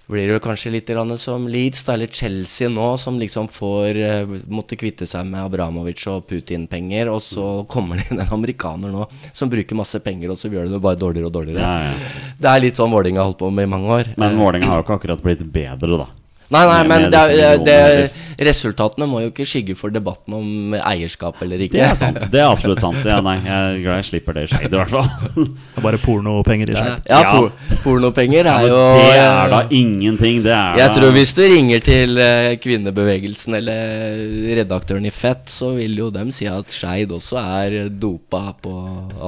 blir det kanskje litt som Leeds eller Chelsea nå, som liksom får eh, måtte kvitte seg med Abramovic og Putin-penger, og så kommer det inn en amerikaner nå som bruker masse penger, og så gjør det det bare dårligere og dårligere. Ja, ja. Det er litt sånn Vålerenga har holdt på med i mange år. Men Vålerenga har jo ikke akkurat blitt bedre, da. Nei, nei, men det, det, resultatene må jo ikke skygge for debatten om eierskap eller ikke. Det er sant. Det er absolutt sant. Ja, nei, jeg er glad jeg slipper det i skjegget, i hvert fall. <laughs> Det er bare pornopenger i Ja, ja Ja. por pornopenger er jo det er da ingenting. Det er Jeg da tror hvis du ringer til eh, kvinnebevegelsen eller redaktøren i Fett, så vil jo dem si at Skeid også er dopa på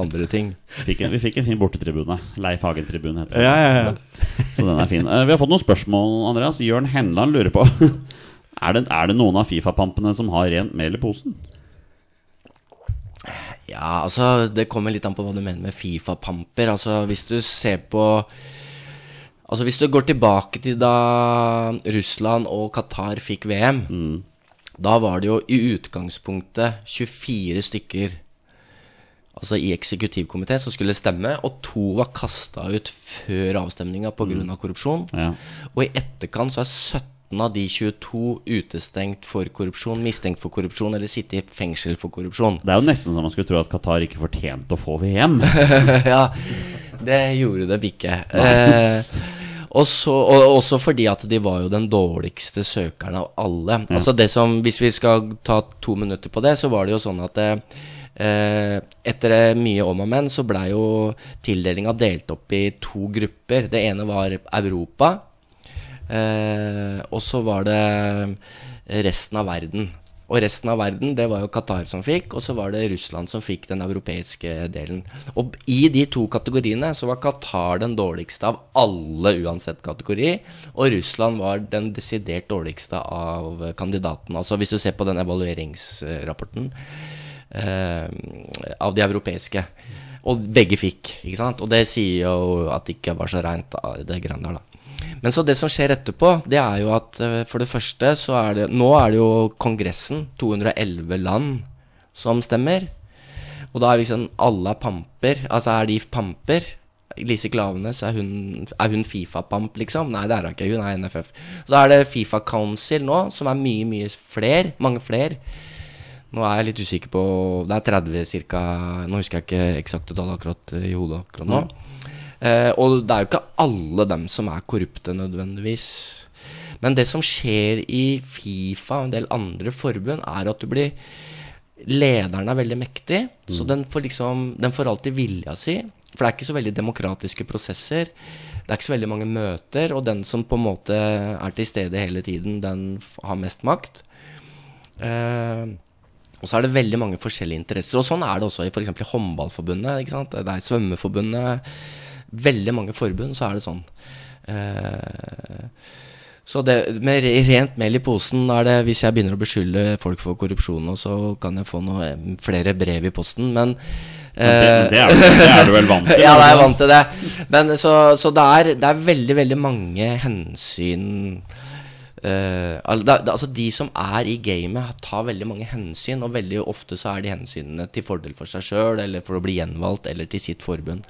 andre ting. Fikk en, Vi fikk en fin bortetribune. Leif Hagen-tribune heter det. Ja, ja, ja. Så den er fin. Eh, Vi har fått noen spørsmål, Andreas. Jørn Henland lurer på <laughs> Er det, er det noen av Fifa-pampene som har rent mel i posen? Ja, altså Det kommer litt an på hva du mener med Fifa-pamper. Altså Hvis du ser på Altså Hvis du går tilbake til da Russland og Qatar fikk VM, da var det jo i utgangspunktet 24 stykker Altså i eksekutivkomité som skulle stemme, og to var kasta ut før avstemninga pga. av korrupsjon. Ja. Og i etterkant så er 17 av de 22 utestengt for korrupsjon, mistenkt for korrupsjon eller sitter i fengsel for korrupsjon. Det er jo nesten som man skulle tro at Qatar ikke fortjente å få VM. <laughs> ja, det gjorde dem ikke. Eh, og så, og også fordi at de var jo den dårligste søkeren av alle. Altså det som, Hvis vi skal ta to minutter på det, så var det jo sånn at eh, etter eh, mye om og men så blei jo tildelinga delt opp i to grupper. Det ene var Europa, eh, og så var det resten av verden. Og resten av verden, det var jo Qatar som fikk, og så var det Russland som fikk den europeiske delen. Og i de to kategoriene så var Qatar den dårligste av alle, uansett kategori. Og Russland var den desidert dårligste av kandidatene. Altså hvis du ser på den evalueringsrapporten av de europeiske. Og begge fikk, ikke sant. Og det sier jo at det ikke var så reint, det greiene der, da. Men så det som skjer etterpå, det er jo at eh, for det første så er det Nå er det jo Kongressen, 211 land, som stemmer. Og da er liksom alle er pamper. Altså, er de pamper? Lise Klavenes, er hun, hun Fifa-pamp, liksom? Nei, det er hun ikke. Hun er NFF. Så da er det Fifa Council nå, som er mye, mye fler. Mange flere. Nå er jeg litt usikker på Det er 30 ca. Nå husker jeg ikke eksakte tall akkurat eh, i hodet akkurat nå. Eh, og det er jo ikke alle dem som er korrupte nødvendigvis. Men det som skjer i Fifa og en del andre forbund, er at du blir Lederen er veldig mektig, så den får liksom Den får alltid vilja si. For det er ikke så veldig demokratiske prosesser. Det er ikke så veldig mange møter, og den som på en måte er til stede hele tiden, den har mest makt. Eh, og så er det veldig mange forskjellige interesser. Og sånn er det også i f.eks. håndballforbundet. ikke sant? Det er svømmeforbundet. Veldig mange forbund, så er det sånn. Eh, så det, med rent mel i posen er det Hvis jeg begynner å beskylde folk for korrupsjon, så kan jeg få noe, eh, flere brev i posten. Men Det, det, er, du- det er du vel vant til? <laughs> ja, da er jeg altså? vant til det. Men så, så det, er, det er veldig, veldig mange hensyn da- altså De som er i gamet, tar veldig mange hensyn, og veldig ofte så er de hensynene til fordel for seg sjøl, eller for å bli gjenvalgt, eller til sitt forbund.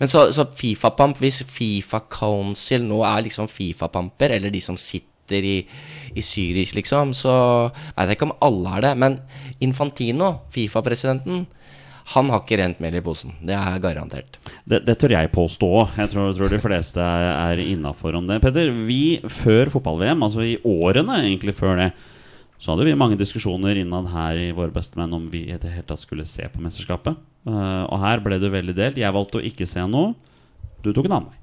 Men så, så Fifa-pamp, hvis Fifa Council nå er liksom Fifa-pamper, eller de som sitter i, i Zürich, liksom, så veit jeg ikke om alle er det. Men Infantino, Fifa-presidenten, han har ikke rent mel i posen. Det er garantert. Det, det tør jeg påstå. Jeg tror, tror de fleste er innafor om det. Petter, vi før fotball-VM, altså i årene egentlig før det, så hadde vi mange diskusjoner innad her i Våre bestemenn om vi i det hele tatt skulle se på mesterskapet. Eh, og her ble det veldig delt. Jeg valgte å ikke se noe. Du tok en annen vei.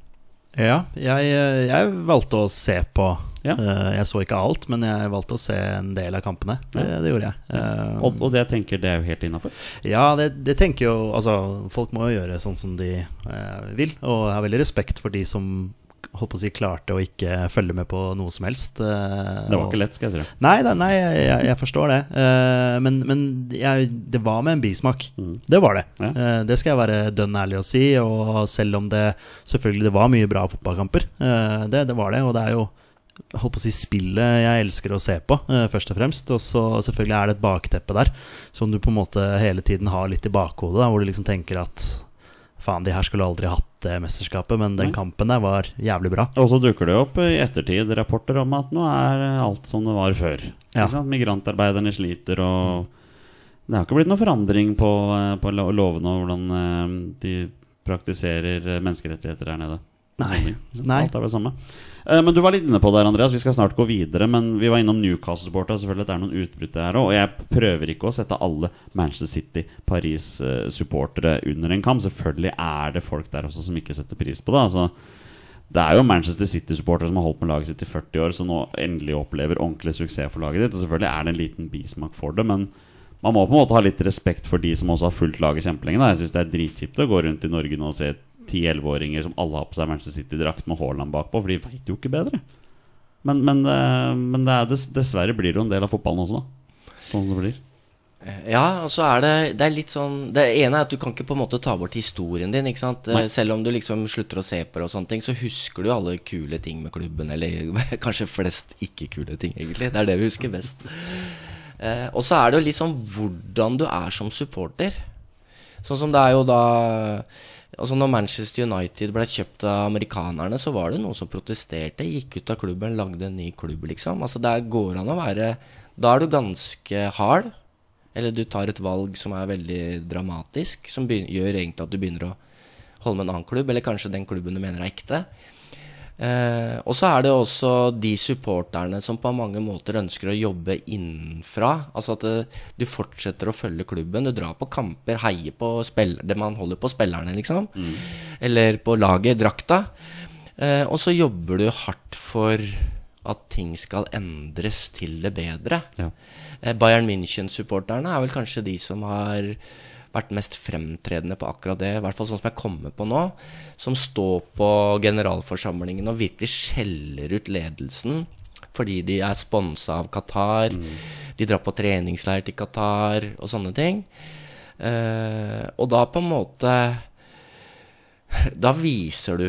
Ja, jeg, eh, jeg valgte å se på. Ja. Eh, Jeg så ikke alt, men jeg valgte å se en del av kampene. Det, det gjorde jeg. Ja. Og, og det tenker det er jo helt innafor. Ja, det, det tenker jo Altså, folk må jo gjøre sånn som de eh, vil. Og jeg har veldig respekt for de som holdt på å si klarte å ikke følge med på noe som helst. eh, Det var og- ikke lett, skal jeg si. Nei, nei, nei jeg, jeg, forstår det. Eh, men men jeg, det var med en bismak. Det var det. Ja. Eh, det skal jeg være dønn ærlig å si. Og selv om det selvfølgelig det var mye bra fotballkamper, det, det var det. Og det er jo holdt på å si spillet jeg elsker å se på, først og fremst. Og så selvfølgelig er det et bakteppe der som du på en måte hele tiden har litt i bakhodet. Da, hvor du liksom tenker at faen, de her skulle aldri hatt det mesterskapet, men den kampen der var jævlig bra. Og så dukker det opp i ettertid rapporter om at nå er alt som det var før. Ja. Migrantarbeiderne sliter, og det har ikke blitt noen forandring på, eh, på lovene og hvordan eh, de praktiserer eh, menneskerettigheter der nede. Nei. Alt er det samme. Eh, Men du var litt inne på det, her, Andreas. Vi skal snart gå videre. Men vi var innom Newcastle-sporta. Selvfølgelig at det er noen utbrudd her òg. Og jeg prøver ikke å sette alle Manchester City-Paris-supportere under en kam. Selvfølgelig er det folk der også som ikke setter pris på det. Altså, det er jo Manchester City-supportere som har holdt med laget sitt i 40 år, som nå endelig opplever ordentlig suksess for laget ditt. Og selvfølgelig er det en liten bismak for det, men man må på en måte ha litt respekt for de som også har fulgt laget kjempelenge. Jeg syns det er dritkjipt å gå rundt i Norge nå og se 10-11-åringer som alle har på seg Manchester City-drakt med Haaland bakpå, for de veit jo ikke bedre. Men, men, eh, men det dess, dessverre blir det jo en del av fotballen også, da. Sånn som det blir. Ja, og så er det Det er litt sånn Det ene er at du kan ikke på en måte ta bort historien din. ikke sant? Selv om du liksom slutter å se på det og sånne ting, så husker du alle kule ting med klubben. Eller <laughs> kanskje flest ikke-kule ting, egentlig. Det er det vi husker best. Eh, og så er det jo litt sånn hvordan du er som supporter. Sånn som det er jo da Altså Når Manchester United ble kjøpt av amerikanerne, så var det noen som protesterte, gikk ut av klubben, lagde en ny klubb, liksom. Altså Der går an å være Da er du ganske hard. Eller du tar et valg som er veldig dramatisk, som gjør egentlig at du begynner å holde med en annen klubb, eller kanskje den klubben du mener er ekte. Eh, og så er det også de supporterne som på mange måter ønsker å jobbe innenfra. Altså at det, du fortsetter å følge klubben. Du drar på kamper, heier på det man holder på spillerne, liksom. Eller på laget, drakta. Eh, og så jobber du hardt for at ting skal endres til det bedre. Ja. Eh, Bayern München-supporterne er vel kanskje de som har vært mest fremtredende på akkurat det, i hvert fall sånn som jeg kommer på nå, som står på generalforsamlingen og virkelig skjeller ut ledelsen fordi de er sponsa av Qatar, de drar på treningsleir til Qatar og sånne ting. Uh, og da på en måte Da viser du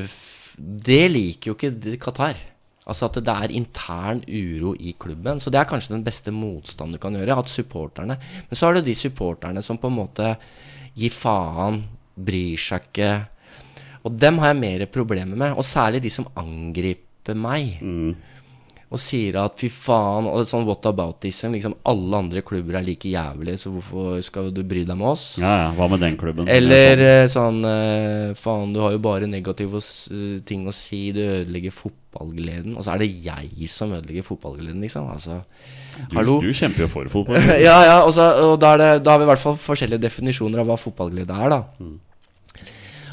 Det liker jo ikke Qatar. Altså at det er intern uro i klubben. Så det er kanskje den beste motstanden du kan gjøre. At supporterne Men så har du de supporterne som på en måte gir faen, bryr seg ikke. Og dem har jeg mer problemer med. Og særlig de som angriper meg. Og sier at fy faen, og sånn what aboutism. Liksom alle andre klubber er like jævlige, så hvorfor skal du bry deg med oss? Ja, ja. Hva med den klubben? Eller sånn, sånn eh, Faen, du har jo bare negative eh, ting å si. Du ødelegger fotballgleden. Og så er det jeg som ødelegger fotballgleden, liksom. Altså, du, hallo? du kjemper jo for fotball. <laughs> ja, ja, og, så, og da, det, da har vi i hvert fall forskjellige definisjoner av hva fotballglede er, da.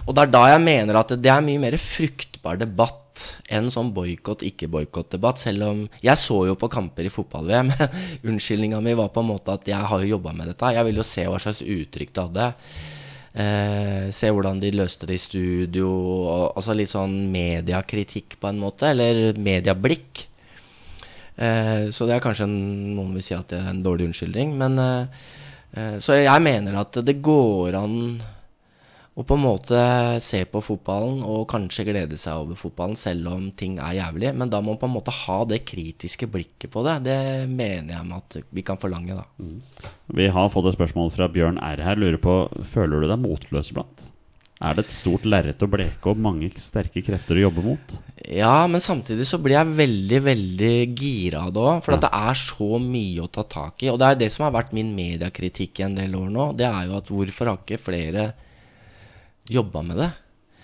Og det er da jeg mener at det er mye mer fruktbar debatt enn sånn boikott, ikke-boikott-debatt. Selv om Jeg så jo på kamper i fotball-VM. <laughs> Unnskyldninga mi var på en måte at jeg har jo jobba med dette. Jeg vil jo se hva slags uttrykk det hadde. Eh, se hvordan de løste det i studio. Og, altså litt sånn mediakritikk på en måte. Eller medieblikk. Eh, så det er kanskje en, noen vil si at det er en dårlig unnskyldning. Men eh, eh, Så jeg mener at det går an Og på en måte se på fotballen og kanskje glede seg over fotballen selv om ting er jævlig. Men da må man på en måte ha det kritiske blikket på det. Det mener jeg med at vi kan forlange, da. Vi har fått et spørsmål fra Bjørn R. her. Lurer på, Føler du deg motløs iblant? Er det et stort lerret å bleke og mange sterke krefter å jobbe mot? Ja, men samtidig så blir jeg veldig, veldig gira av det òg. For at det er så mye å ta tak i. Og det er det som har vært min mediekritikk i en del år nå. Det er jo at hvorfor har ikke flere jobba med det?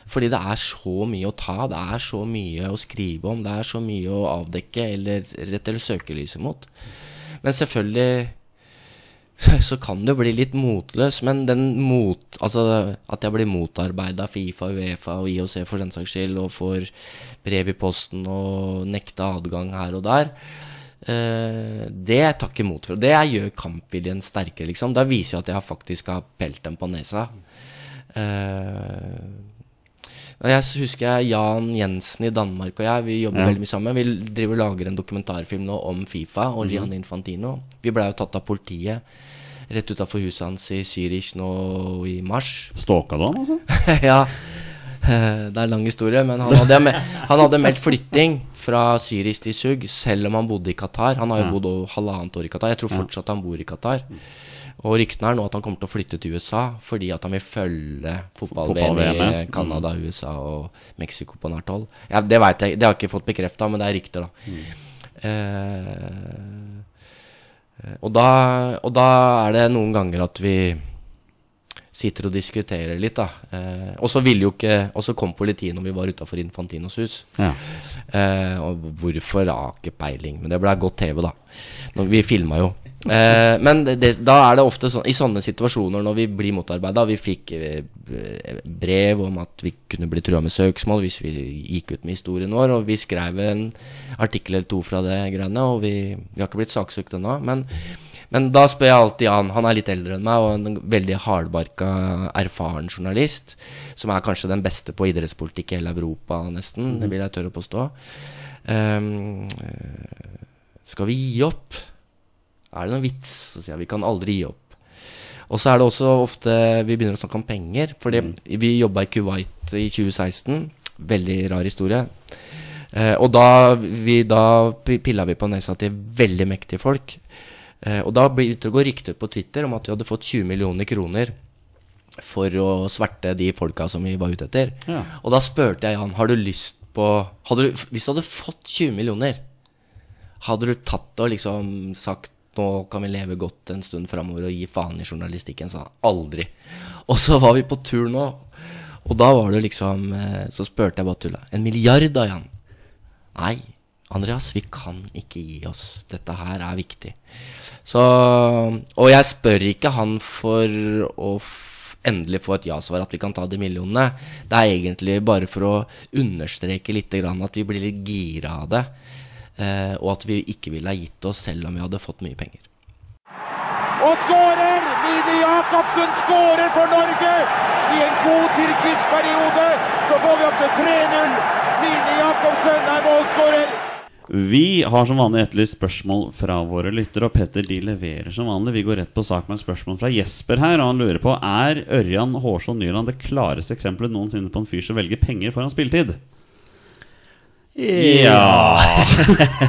Fordi det er så mye å ta, det er så mye å skrive om, det er så mye å avdekke eller rette søkelyset mot. Men selvfølgelig <laughs> så kan det jo bli litt motløs, men den mot... Altså at jeg blir motarbeida av Fifa, Uefa og IOC for den saks skyld, og får brev i posten og nekta adgang her og der, eh, det takker jeg imot for. Det gjør kampviljen sterkere, liksom. Da viser jeg at jeg faktisk har pelt dem på nesa. Eh, jeg husker Jan Jensen i Danmark og jeg Vi jobber Ja. veldig mye sammen. Vi driver og lager en dokumentarfilm nå om Fifa og Gian Infantino. Vi blei jo tatt av politiet rett utafor huset hans i Zürich nå i mars. Stalka du han, altså? <laughs> ja, eh, det er en lang historie, men han hadde, me- han hadde meldt flytting fra Zürich til Zug, selv om han bodde i Qatar. Han har jo Ja. bodd halvannet år i Qatar. Jeg tror fortsatt han bor i Qatar. Og ryktene er nå at han kommer til å flytte til USA fordi at han vil følge fotball-VM i ja. Canada, USA og Mexico på nært hold. Ja, det veit jeg, det har jeg ikke fått bekrefta, men det er rykter, da. Eh, og, da og da er det noen ganger at vi sitter og diskuterer litt, da. Eh, og så ville jo ikke Og så kom politiet når vi var utafor Infantinos hus. Ja. Eh, og hvorfor har ikke peiling, men det ble godt TV, da. Når vi filma jo. Eh, men det, da er det ofte sånn i sånne situasjoner når vi blir motarbeida Vi fikk eh, brev om at vi kunne bli trua med søksmål hvis vi gikk ut med historien vår, og vi skrev en artikkel eller to fra det greiene, og vi, vi har ikke blitt saksøkt ennå. Men, men da spør jeg alltid Jan. Han er litt eldre enn meg og en veldig hardbarka, erfaren journalist. Som er kanskje den beste på idrettspolitikk i hele Europa, nesten. Det vil jeg tørre å påstå. Eh, skal vi gi opp? Er det noen vits? Så sier jeg vi kan aldri gi opp. Og så er det også ofte vi begynner å snakke om penger. Fordi vi jobba i Kuwait i 2016. Veldig rar historie. Eh, og da, vi, da pilla vi på nesa til veldig mektige folk. Eh, og da begynte det å gå rykter på Twitter om at vi hadde fått 20 millioner kroner for å sverte de folka som vi var ute etter. Ja. Og da spurte jeg han har du lyst på du, Hvis du hadde fått 20 millioner, hadde du tatt det og liksom sagt nå kan vi leve godt en stund framover og gi faen i journalistikken? sa han. Aldri. Og så var vi på tur nå, og da var det liksom eh, Så spurte jeg bare tulla. En milliard da, Jan? Nei, Andreas, vi kan ikke gi oss. Dette her er viktig. Så Og jeg spør ikke han for å endelig få et ja-svar, at vi kan ta de millionene. Det er egentlig bare for å understreke litt at vi blir litt gira av det. Eh, og at vi ikke ville ha gitt oss selv om vi hadde fått mye penger. Og skårer! Mini Jacobsen skårer for Norge! I en god tyrkisk periode så får vi opp til 3-0. Mini Jacobsen er målskårer. Vi har som vanlig etterlyst spørsmål fra våre lyttere, og Petter de leverer som vanlig. Vi går rett på sak med et spørsmål fra Jesper her, og han lurer på Er Ørjan Hårsson Nyland det klareste eksempelet noensinne på en fyr som velger penger foran spilletid? Ja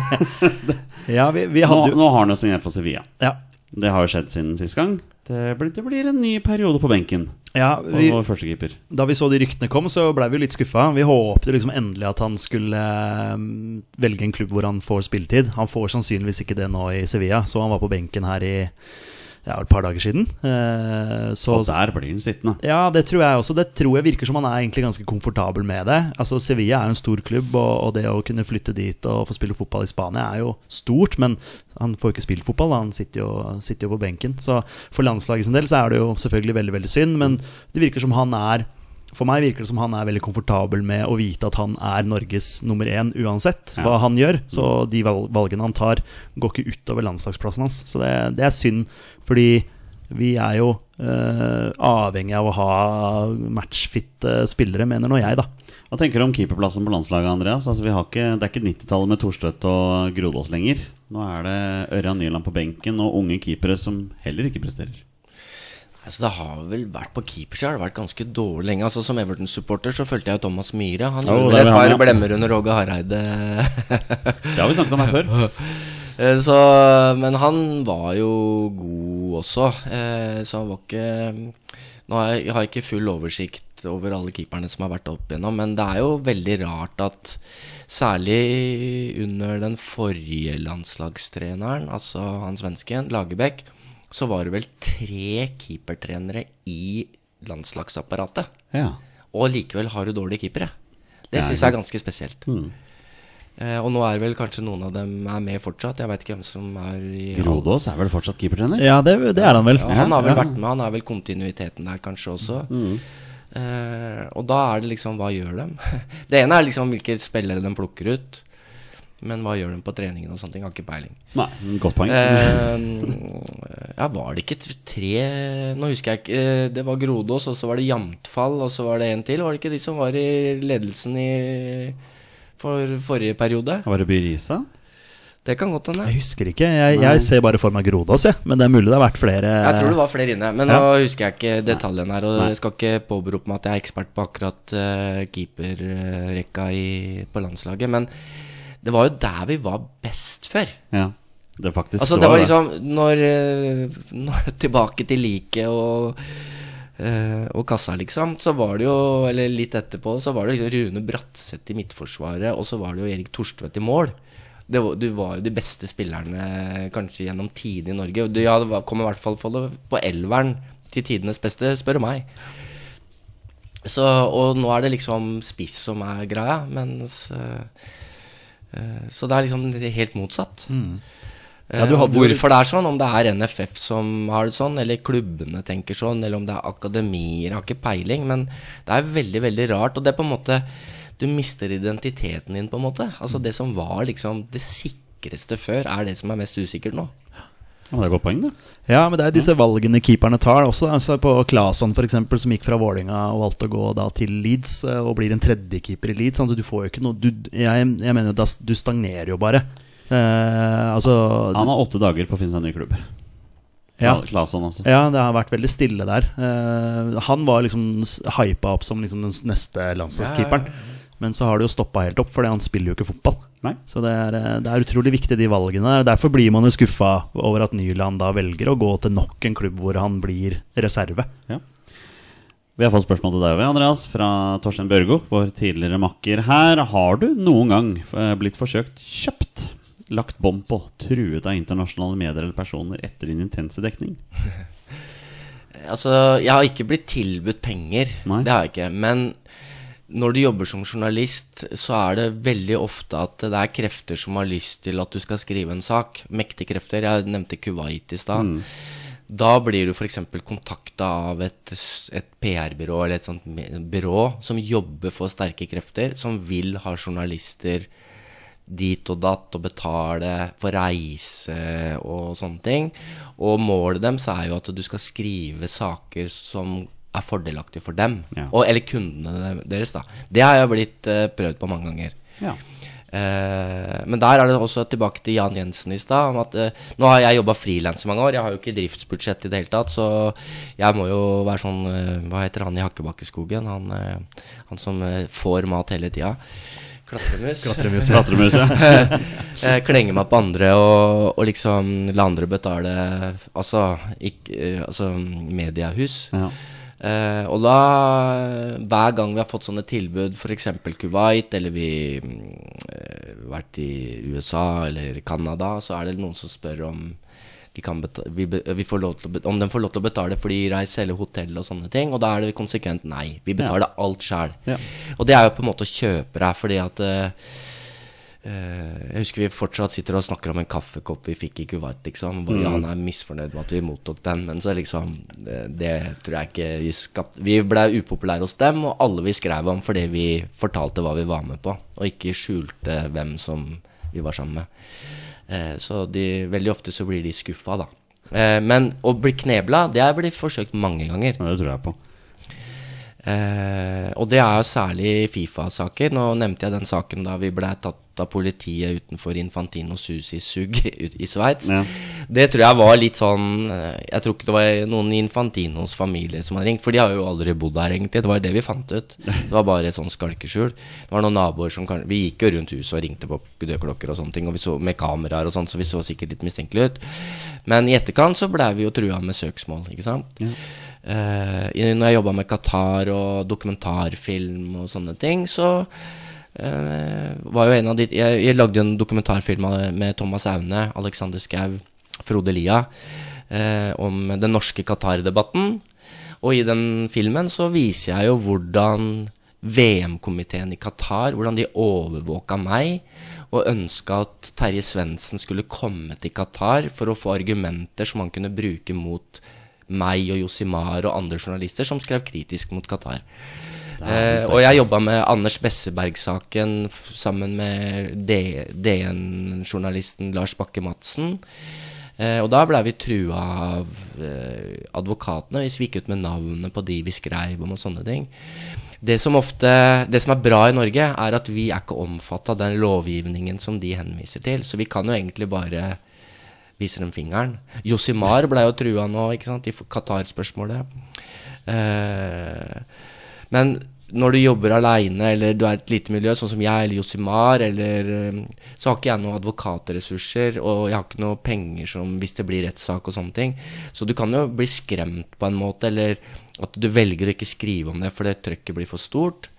<laughs> Ja, vi, vi Nå, hadde jo nå har han jo signert for Sevilla. ja. Det har jo skjedd siden sist gang. Det blir, det blir en ny periode på benken ja, for vi, vår førstekeeper. Da vi så de ryktene kom, så blei vi litt skuffa. Vi håpte liksom endelig at han skulle eh, velge en klubb hvor han får spilletid. Han får sannsynligvis ikke det nå i Sevilla, så han var på benken her i ja, et par dager siden. Eh, så, Og der blir han sittende. ja, det tror jeg også. Det tror jeg virker som han er egentlig ganske komfortabel med det. Altså Sevilla er jo en stor klubb, og, og det å kunne flytte dit og få spille fotball i Spania er jo stort. Men han får ikke spilt fotball, han sitter jo, sitter jo på benken. Så for landslaget sin del så er det jo selvfølgelig veldig veldig synd, men det virker som han er for meg virker det som han er veldig komfortabel med å vite at han er Norges nummer én uansett Ja. hva han gjør. Så de valgene han tar, går ikke utover landslagsplassen hans. Så det, det er synd, fordi vi er jo eh, avhengig av å ha matchfitte spillere, mener nå jeg, da. Hva tenker du om keeperplassen på landslaget, Andreas? Altså, vi har ikke, det er ikke 90-tallet med Thorstvedt og Grodås lenger. Nå er det Ørjan Nyland på benken og unge keepere som heller ikke presterer. Altså, det har vel vært på keepersida har det vært ganske dårlig lenge. Altså, som Everton-supporter så fulgte jeg Thomas Myhre. Han Jo, gjorde vel et par ja. blemmer under Åge Hareide. <laughs> Det har vi snakket om her før. <laughs> Eh, så, men han var jo god også, eh, så han var ikke Nå har jeg, jeg har ikke full oversikt over alle keeperne som har vært opp igjennom, men det er jo veldig rart at særlig under den forrige landslagstreneren, altså han svensken, Lagerbäck, så var det vel tre keepertrenere i landslagsapparatet. Ja. Og likevel har du dårlige keepere. Det syns jeg er ganske spesielt. Eh, og nå er vel kanskje noen av dem er med fortsatt. Jeg veit ikke hvem som er i Grodås er vel fortsatt keepertrener? Ja, det, det er han vel. Ja, han har vel Ja. vært med. Han er vel kontinuiteten der kanskje også. Eh, og da er det liksom Hva gjør dem? <laughs> Det ene er liksom hvilke spillere de plukker ut. Men hva gjør de på treningen og sånne ting? Har ikke peiling. Nei, godt poeng. Eh, ja, var det ikke tre Nå husker jeg ikke. eh, Det var Grodås, og så var det Jamtfall, og så var det en til. Var det ikke de som var i ledelsen i for forrige periode? Var det Byrisa? Det kan godt hende. Jeg husker ikke. Jeg, jeg ser bare for meg Grodås, jeg. Men det er mulig det har vært flere. Jeg tror det var flere inne, men Ja. nå husker jeg ikke detaljene her. Og Nei. jeg skal ikke påberope meg at jeg er ekspert på akkurat uh, keeperrekka i- på landslaget. Men det var jo der vi var best før. Ja. Det faktisk Altså det var liksom Når, eh, <laughs> når Tilbake til liket og eh, og kassa, liksom. Så var det jo, eller litt etterpå, så var det liksom Rune Bratseth i midtforsvaret, og så var det jo Erik Torstvedt i mål. Det var, du var jo de beste spillerne kanskje gjennom tidene i Norge. Du, ja, det var- kom i hvert fall på elveren til tidenes beste, spør du meg. Så, og nå er det liksom spiss som er greia, mens eh, Så det er liksom helt motsatt. Ja, du Eh, hadde Hvorfor det er sånn, om det er NFF som har det sånn, eller klubbene tenker sånn, eller om det er akademier, jeg har ikke peiling, men det er veldig, veldig rart. Og det er på en måte Du mister identiteten din, på en måte. Altså Det som var liksom det sikreste før, er det som er mest usikkert nå. Ja, men det er godt poeng, det. Ja, men det er disse valgene keeperne tar også. Altså på Claesson f.eks., som gikk fra Vålinga og valgte å gå da til Leeds eh, og blir en tredjekeeper i Leeds. Altså, du får jo ikke noe du, jeg, jeg mener jo da du stagnerer jo bare. Eh, altså Han har åtte dager på å finne seg en ny klubb. Ja. Claesson, altså. Ja, det har vært veldig stille der. Eh, han var liksom hypa opp som liksom den neste landslagskeeperen. Men så har det jo stoppa helt opp, fordi han spiller jo ikke fotball. Nei. Så det er, eh, det er utrolig viktig, de valgene der. Derfor blir man jo skuffa over at Nyland da velger å gå til nok en klubb hvor han blir reserve. Ja. Vi har fått spørsmål til deg, Andreas, fra Torstein Børgo, vår tidligere makker her. Har du noen gang eh, blitt forsøkt kjøpt, lagt bånd på, truet av internasjonale medier eller personer etter din intense dekning? <laughs> Altså, jeg har ikke blitt tilbudt penger. Nei. Det har jeg ikke. Men når du jobber som journalist, så er det veldig ofte at det er krefter som har lyst til at du skal skrive en sak. Mektige krefter. Jeg nevnte Kuwait i stad. Da blir du f.eks. kontakta av et, et PR-byrå eller et sånt byrå som jobber for sterke krefter, som vil ha journalister dit og datt og betale for reise og sånne ting. Og målet deres er jo at du skal skrive saker som er fordelaktig for dem. Ja. Og, eller kundene deres, da. Det har jeg blitt uh, prøvd på mange ganger. Ja. Uh, men der er det også tilbake til Jan Jensen i stad. Uh, Nå har jeg jobba frilans i mange år. Jeg har jo ikke driftsbudsjett i det hele tatt. Så jeg må jo være sånn Hva heter han i Hakkebakkeskogen? Han, han som får mat hele tida. Klatremus. <laughs> Klatremus, ja. <laughs> Eh, klenge meg på andre og, og liksom la andre betale Altså, ikk- eh, altså mediehus. ja. Eh, og da, hver gang vi har fått sånne tilbud, f.eks. Kuwait, eller vi har vært i USA eller Canada, så er det noen som spør om de vi, vi får lov til å om de får lov til å betale flyreise eller hotell og sånne ting. Og da er det konsekvent nei. Vi betaler alt sjæl. Ja. Og det er jo på en måte å kjøpe deg, fordi at eh, eh, Jeg husker vi fortsatt sitter og snakker om en kaffekopp vi fikk i Kuwait, liksom. Hvor han er misfornøyd med at vi mottok den, men så liksom Det, det tror jeg ikke vi skapte Vi ble upopulære hos dem, og alle vi skrev om fordi vi fortalte hva vi var med på, og ikke skjulte hvem som vi var sammen med. Eh, så de, veldig ofte så blir de skuffa, da. Eh, men å bli knebla, det er blitt forsøkt mange ganger. Ja, Det tror jeg på. Eh, og det er jo særlig Fifa-saker. Nå nevnte jeg den saken da vi ble tatt av politiet utenfor Infantinos hus i Zug <laughs> i Sveits. Ja. Det tror jeg var litt sånn eh, Jeg tror ikke det var noen i Infantinos familie som hadde ringt, for de har jo aldri bodd her, egentlig. Det var det vi fant ut. Det var bare et sånn skalkeskjul. Det var noen naboer som kan, Vi gikk jo rundt huset og ringte på dørklokker og sånne ting, og vi så med kameraer og sånt, så vi så sikkert litt mistenkelige ut. Men i etterkant så blei vi jo trua med søksmål, ikke sant. Eh, i- når jeg jobba med Qatar og dokumentarfilm og sånne ting, så uh, var jo en av de Jeg, jeg lagde jo en dokumentarfilm med Thomas Aune, Alexander Schou, Frode Lia, uh, om den norske Qatar-debatten. Og i den filmen så viser jeg jo hvordan VM-komiteen i Qatar Hvordan de overvåka meg og ønska at Terje Svendsen skulle komme til Qatar for å få argumenter som han kunne bruke mot meg og Josimar og andre journalister som skrev kritisk mot Qatar. Eh, og jeg jobba med Anders Besseberg-saken sammen med DN-journalisten Lars Bakke Madsen. Eh, og da blei vi trua av eh, advokatene hvis vi gikk ut med navnet på de vi skrev om og sånne ting. Det som, ofte, det som er bra i Norge, er at vi er ikke omfatta av den lovgivningen som de henviser til. Så vi kan jo egentlig bare vise dem fingeren. Josimar ble jo trua nå, ikke sant, i Qatar-spørsmålet. Eh, men når du jobber aleine, eller du er et lite miljø, sånn som jeg eller Josimar, eller eh, Så har ikke jeg noen advokatressurser, og jeg har ikke noe penger som hvis det blir rettssak og sånne ting. Så du kan jo bli skremt på en måte, eller at du velger å ikke skrive om det for det trøkket blir for stort.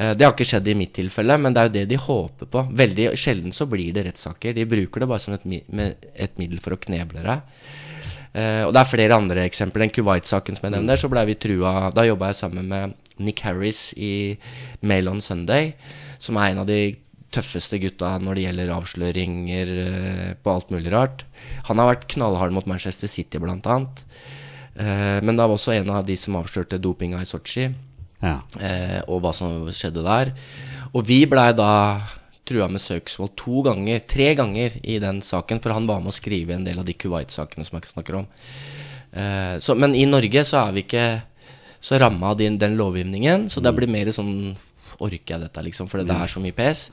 Eh, Det har ikke skjedd i mitt tilfelle, men det er jo det de håper på. Veldig sjelden så blir det rettssaker. De bruker det bare som et, et middel for å kneble deg. Uh, og det er flere andre eksempler. Den Kuwait-saken som jeg nevner, så ble vi trua Da jobba jeg sammen med Nick Harris i Mail on Sunday, som er en av de tøffeste gutta når det gjelder avsløringer uh, på alt mulig rart. Han har vært knallhard mot Manchester City, blant annet. Uh, men det var også en av de som avslørte dopinga i Sotsji Ja. eh, og hva som skjedde der. Og vi blei da trua med søksmål to ganger, tre ganger i den saken, for han var med å skrive en del av de Kuwait-sakene som jeg snakker om. Eh, så, men i Norge så er vi ikke så ramma av den, den lovgivningen, så det blir mer sånn Orker jeg dette, liksom, For det er så mye pes.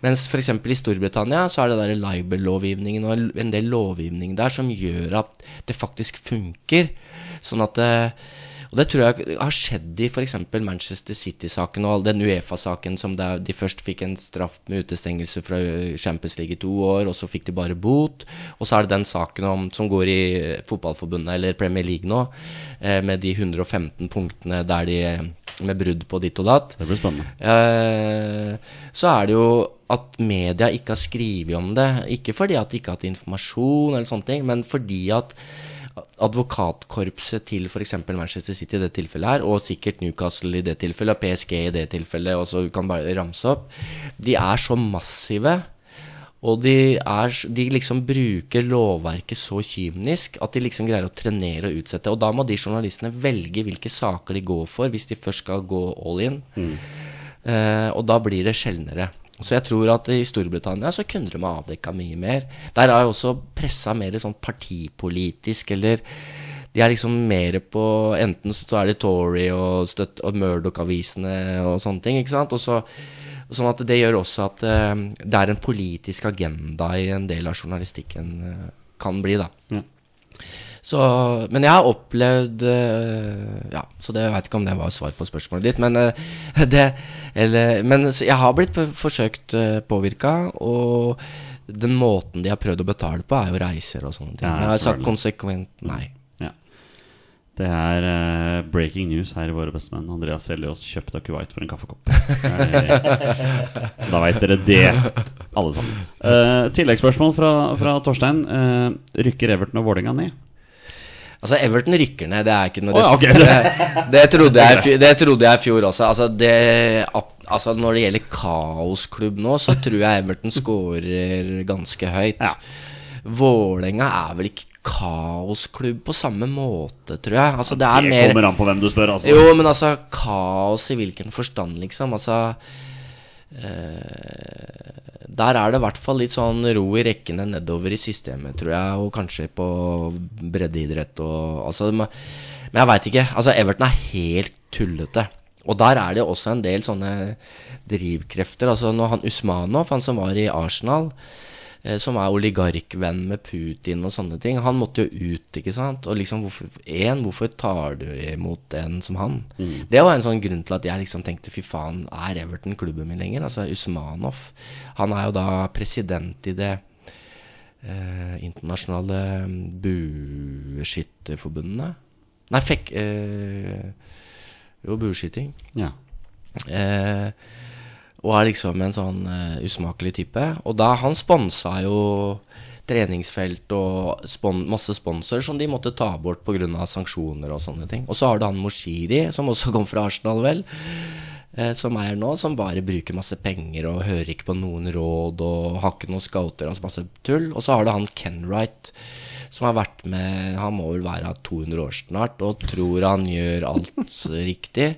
Mens f.eks. i Storbritannia så er det der libel-lovgivningen og en del lovgivning der som gjør at det faktisk funker. Sånn at det, og det tror jeg har skjedd i f.eks. Manchester City-saken og all den Uefa-saken som de først fikk en straff med utestengelse fra Champions League i to år, og så fikk de bare bot. Og så er det den saken om, som går i Fotballforbundet, eller Premier League nå, eh, med de 115 punktene der de med brudd på ditt og datt. Det blir spennende. Eh, så er det jo at media ikke har skrevet om det. Ikke fordi at de ikke har hatt informasjon, eller sånne ting, men fordi at advokatkorpset til f.eks. Manchester City i det tilfellet her, og sikkert Newcastle i det tilfellet, og PSG i det tilfellet, og så kan bare ramse opp, de er så massive. Og de, er, de liksom bruker lovverket så kynisk at de liksom greier å trenere og utsette. Og da må de journalistene velge hvilke saker de går for, hvis de først skal gå all in. Eh, og da blir det sjeldnere. Så jeg tror at i Storbritannia så kunne de ha avdekka mye mer. Der er jo også pressa mer sånn partipolitisk, eller de er liksom mer på Enten så er det Tory og, og Murdoch-avisene og sånne ting, ikke sant. Og så, sånn at det gjør også at uh, det er en politisk agenda i en del av journalistikken uh, kan bli, da. Ja. Så, men jeg har opplevd eh, Ja, så det, jeg vet ikke om det var svar på spørsmålet ditt. Men, eh, <laughs> det, eller, men jeg har blitt forsøkt uh, påvirka, og den måten de har prøvd å betale på, er jo reiser og sånne ting. Ja, jeg har sagt konsekvent nei. Ja. Det er eh, breaking news her i Våre bestemenn. Andreas Seljås kjøpt av Kuwait for en kaffekopp. <laughs> Eh, da veit dere det, alle sammen. Uh, tilleggsspørsmål fra, fra Torstein. Uh, rykker Everton og Vålerenga ned? Altså, Everton rykker ned, det er ikke noe oh, ja, ok. det, det, trodde jeg, det trodde jeg i fjor også. Altså, det, altså, når det gjelder kaosklubb nå, så tror jeg Everton scorer ganske høyt. Ja. Vålerenga er vel ikke kaosklubb på samme måte, tror jeg. Altså, det Det mer kommer an på hvem du spør, altså. Jo, men altså, kaos i hvilken forstand, liksom? Altså eh, Der er det i hvert fall litt sånn ro i rekkene nedover i systemet, tror jeg, og kanskje på breddeidrett og Altså, men jeg veit ikke. Altså, Everton er helt tullete. Og der er det også en del sånne drivkrefter. Altså når han Usmanov, han som var i Arsenal, som er oligarkvenn med Putin og sånne ting, han måtte jo ut, ikke sant. Og liksom, hvorfor, en, hvorfor tar du imot en som han? Det var en sånn grunn til at jeg liksom tenkte fy faen, er Everton klubben min lenger? Altså Usmanov. Han er jo da president i det eh, internasjonale bueskytterforbundet. Nei, fekk... Eh, jo, bueskyting. Ja. Eh, og er liksom en sånn uh, usmakelig type. Og da han sponsa jo treningsfelt og spon masse sponsorer som de måtte ta bort pga. sanksjoner og sånne ting. Og så har du han Moshiri, som også kom fra Arsenal, vel. Eh, som er nå, som bare bruker masse penger og hører ikke på noen råd og har ikke noen scouter. Altså masse tull. Og så har du han Kenwright, som har vært med Han må vel være 200 år snart og tror han gjør alt <laughs> riktig.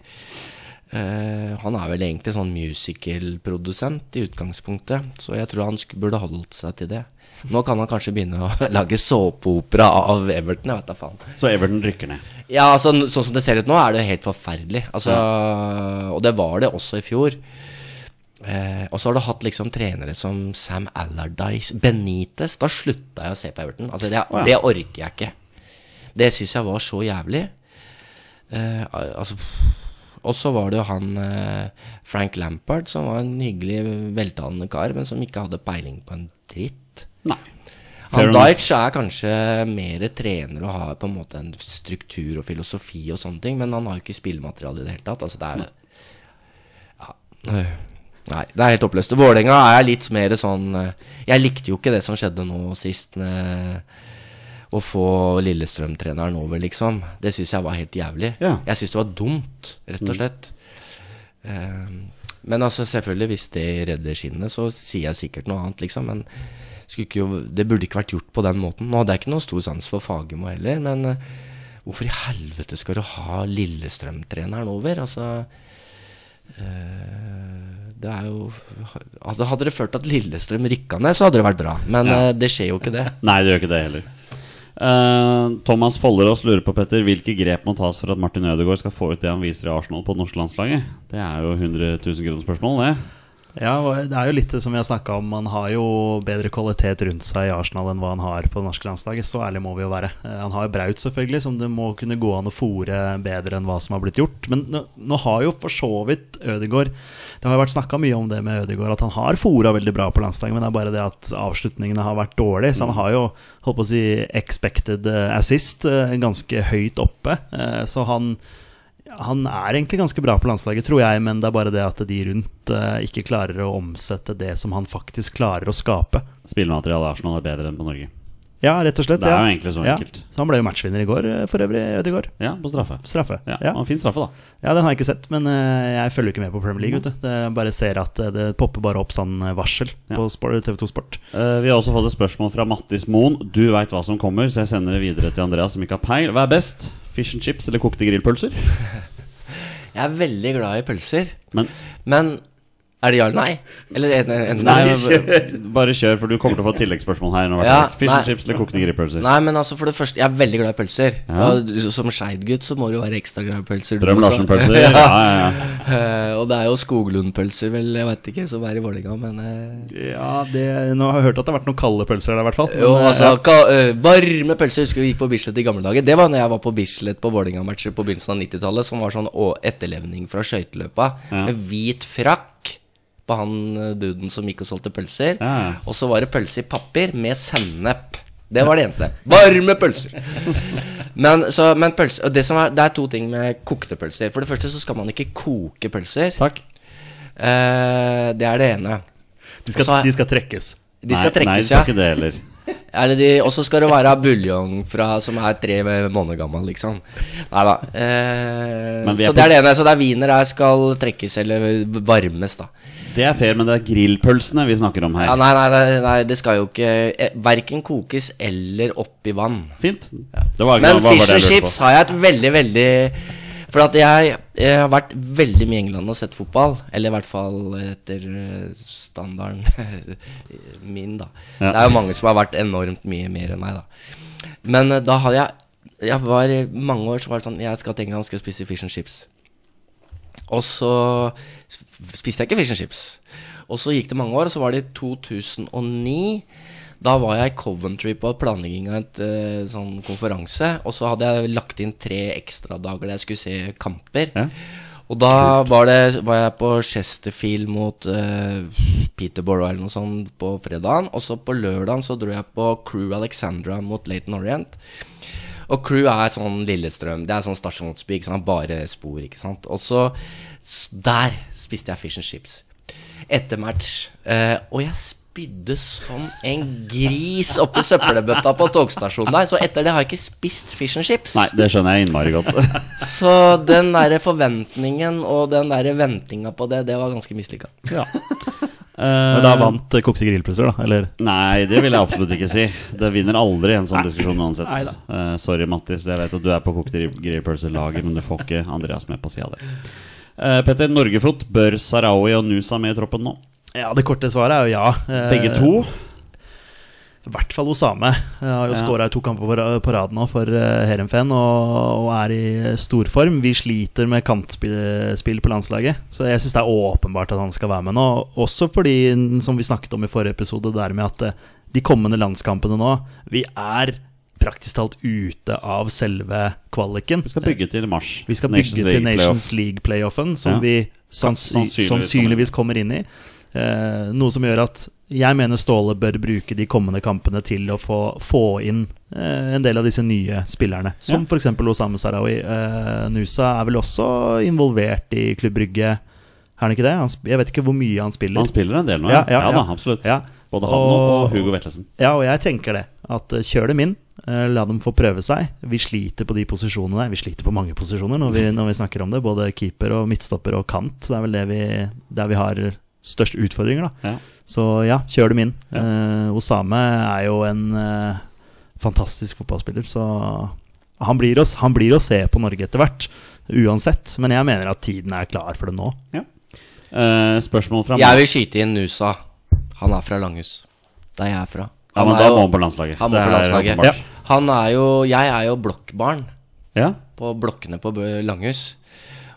Eh, han er vel egentlig sånn musical-produsent i utgangspunktet, så jeg tror han burde holdt seg til det. Nå kan han kanskje begynne å <laughs> lage såpeopera av Everton, jeg vet da faen. Så Everton rykker ned. Ja, altså sånn som det ser ut nå, er det helt forferdelig. Altså, Og det var det også i fjor. Eh, og så har du hatt liksom trenere som Sam Allardyce, Benitez. Da slutta jeg å se på Everton. Altså, det, oh, ja. det orker jeg ikke. Det syns jeg var så jævlig. Eh, altså Og så var det jo han eh, Frank Lampard, som var en hyggelig, veltalende kar, men som ikke hadde peiling på en dritt. Nei. Han. Deitch er kanskje mer trener og har på en måte en struktur og filosofi og sånne ting, men han har jo ikke spillemateriale i det hele tatt. Altså det er ja, Nei, det er helt oppløst. Vålerenga er litt mer sånn øh, Jeg likte jo ikke det som skjedde nå sist med å få Lillestrøm-treneren over, liksom. Det syns jeg var helt jævlig. Ja. Jeg syns det var dumt, rett og slett. Eh, men altså, selvfølgelig, hvis det redder skinnet, så sier jeg sikkert noe annet, liksom. Men ikke jo, det burde ikke vært gjort på den måten. Nå hadde jeg ikke noe stor sans for Fagermo heller, men eh, hvorfor i helvete skal du ha Lillestrøm-treneren over? Altså eh, Det er jo altså, Hadde det ført til at Lillestrøm rykka ned, så hadde det vært bra. Men Ja. det skjer jo ikke det. Nei, det gjør ikke det heller. Eh, Thomas Follerås lurer på Petter hvilke grep må tas for at Martin Ødegaard skal få ut det han viser i Arsenal på det norske landslaget. Det er jo 100 000 kroner spørsmål, det. Ja, det er jo litt som vi har snakka om. Man har jo bedre kvalitet rundt seg i Arsenal enn hva han har på det norske landslaget. Så ærlig må vi jo være. Eh, Han har Braut, selvfølgelig, som det må kunne gå an å fòre bedre enn hva som har blitt gjort. Men nå, nå har jo for så vidt Ødegaard Det har jo vært snakka mye om det med Ødegaard, at han har fòra veldig bra på landslaget, men det er bare det at avslutningene har vært dårlige. Så han har jo, holdt på å si, expected assist eh, ganske høyt oppe. Eh, Så han han er egentlig ganske bra på landslaget, tror jeg, men det er bare det at de rundt uh, ikke klarer å omsette det som han faktisk klarer å skape. Spillematerialet Arsenal er bedre enn på Norge. Ja, rett og slett. Det er ja. jo egentlig så Ja. Så han ble jo matchvinner i går, eh, for øvrig, Ødegaard. Ja, på straffe. Straffe. Ja, Ja. og Fin straffe, da. ja, den har jeg ikke sett, men uh, jeg følger ikke med på Premier League. Vet du. Jeg bare ser at uh, det popper bare opp sånn varsel Ja. på sport, TV2 Sport. Uh, vi har også fått et spørsmål fra Mattis Moen. Du veit hva som kommer, så jeg sender det videre til Andreas som ikke har peil. Hva er best? Fish and chips eller kokte grillpølser? <laughs> Jeg er veldig glad i pølser. Men Men er det ja eller nei? Eller en, en, Nei, <laughs> men, bare kjør, for du kommer til å få tilleggsspørsmål her. nå, Ja, Fish and chips eller kokte grillpølser? Nei, men altså for det første, jeg er veldig glad i pølser. Ja. Og som Skeid-gutt så må du være ekstra glad i pølser. Strøm. Larsen-pølser? Ja, ja, ja. <laughs> Eh, og det er jo Skoglund-pølser, vel, jeg vet ikke, som er i Vålerenga, men uh... Ja, det, Nå har jeg hørt at det har vært noen kalde pølser der, i hvert fall. Jo, eh, altså, ka, uh, varme pølser. Husker vi gikk på Bislett i gamle dager. Det var når jeg var på Bislett på Vålerenga-matcher på begynnelsen av 90-tallet, som var sånn å, etterlevning fra skøyteløpa. Med hvit frakk på han eh, duden som gikk og solgte pølser. Ja. Og så var det pølse i papir med sennep. Det var det eneste. Varme pølser! Men, så, men pølse, og det, som er, det er to ting med kokte pølser. For det første så skal man ikke koke pølser. Takk. Eh, det er det ene. de, skal, så er- de skal trekkes. De skal nei, nei, de skal ja. ikke det heller. Og så skal det være buljong fra, som er tre måneder gammel, liksom. Nei da. Eh, så det er det ene. Så det er wiener der skal trekkes eller varmes, da. Det er fair, men det er grillpølsene vi snakker om her. Ja, nei, nei, nei, nei, det skal jo ikke eh, Verken kokes eller oppi vann. Fint. Det var, Men fish and chips har jeg et veldig, veldig For at jeg, jeg har vært veldig mye i England og sett fotball. Eller i hvert fall etter eh, standarden <laughs> min, da. Ja. Det er jo mange som har vært enormt mye mer enn meg, da. Men eh, da hadde jeg Jeg var mange år så var det sånn Jeg skal til England og skal spise fish and chips. Og så spiste jeg ikke fish and chips. Og så gikk det mange år, og så var det i 2009. Da var jeg i Coventry på planlegging av et uh, sånn konferanse. Og så hadde jeg lagt inn tre ekstradager der jeg skulle se kamper. Ja. Og da var, det, var jeg på Chesterfield mot eh, Peterborough eller noe sånt på fredagen. Og så på lørdagen så dro jeg på Crew Alexandra mot Laton Orient. Og Crew er sånn Lillestrøm. Det er sånn stasjonsby. Ikke sant? Bare spor, ikke sant. Og så Der spiste jeg fish and chips. Etter match. Eh, og jeg spydde som en gris oppi søppelbøtta på togstasjonen der. Så etter det har jeg ikke spist fish and chips. Nei, det skjønner jeg innmari godt. <laughs> Så den der forventningen og den der ventinga på det, det var ganske mislykka. ja. Men da vant eh, kokte grillpølser, da? Eller? Nei, det vil jeg absolutt ikke si. Det vinner aldri en sånn diskusjon uansett. Eh, sorry, Mattis. Jeg vet at du er på kokte grillpølselaget, men du får ikke Andreas med på sida der. Uh, Petter, Norgefot. Bør Sarawi og Nusa med i troppen nå? Ja, det korte svaret er jo ja. Eh, Begge to? I hvert fall Osame. Jeg har jo Ja. skåra to kamper på rad nå for uh, og, er i storform. Vi sliter med kantspill på landslaget, så jeg syns det er åpenbart at han skal være med nå. Også fordi, som vi snakket om i forrige episode, det der med at eh, de kommende landskampene nå Vi er praktisk talt ute av selve kvaliken. Vi skal bygge til mars. Vi skal Nations bygge League til Nations. League-playoffen, som Ja. vi sannsy Sannsynligvis sannsynligvis kommer inn i. Eh, noe som gjør at jeg mener Ståle bør bruke de kommende kampene til å få, få inn eh, en del av disse nye spillerne. Som Ja. f.eks. Osame Sarawi. Eh, Nusa er vel også involvert i Klubb Brygge, er han ikke det? Han, jeg vet ikke hvor mye han spiller. Han spiller en del nå, Ja, ja. ja, da, ja. absolutt. Ja. Både han Og- og Hugo Vetlesen. Ja, og jeg tenker det. At eh, kjør dem inn. eh, La dem få prøve seg. Vi sliter på de posisjonene. Vi sliter på mange posisjoner når vi, når vi snakker om det. Både keeper og midtstopper og kant. Det er vel det vi, der vi har størst utfordringer, da. Ja. Så ja, kjør dem inn. Ja. Uh, Osame er jo en uh, fantastisk fotballspiller, så han blir, å, han blir å se på Norge etter hvert. Uansett. Men jeg mener at tiden er klar for det nå. Eh, spørsmål fra Jeg vil skyte inn Nusa. Han er fra Langhus. Der jeg er fra. Ja, men da må han på landslaget. Han må på landslaget. er ja. Han er jo Jeg er jo blokkbarn Ja. på blokkene på Langhus.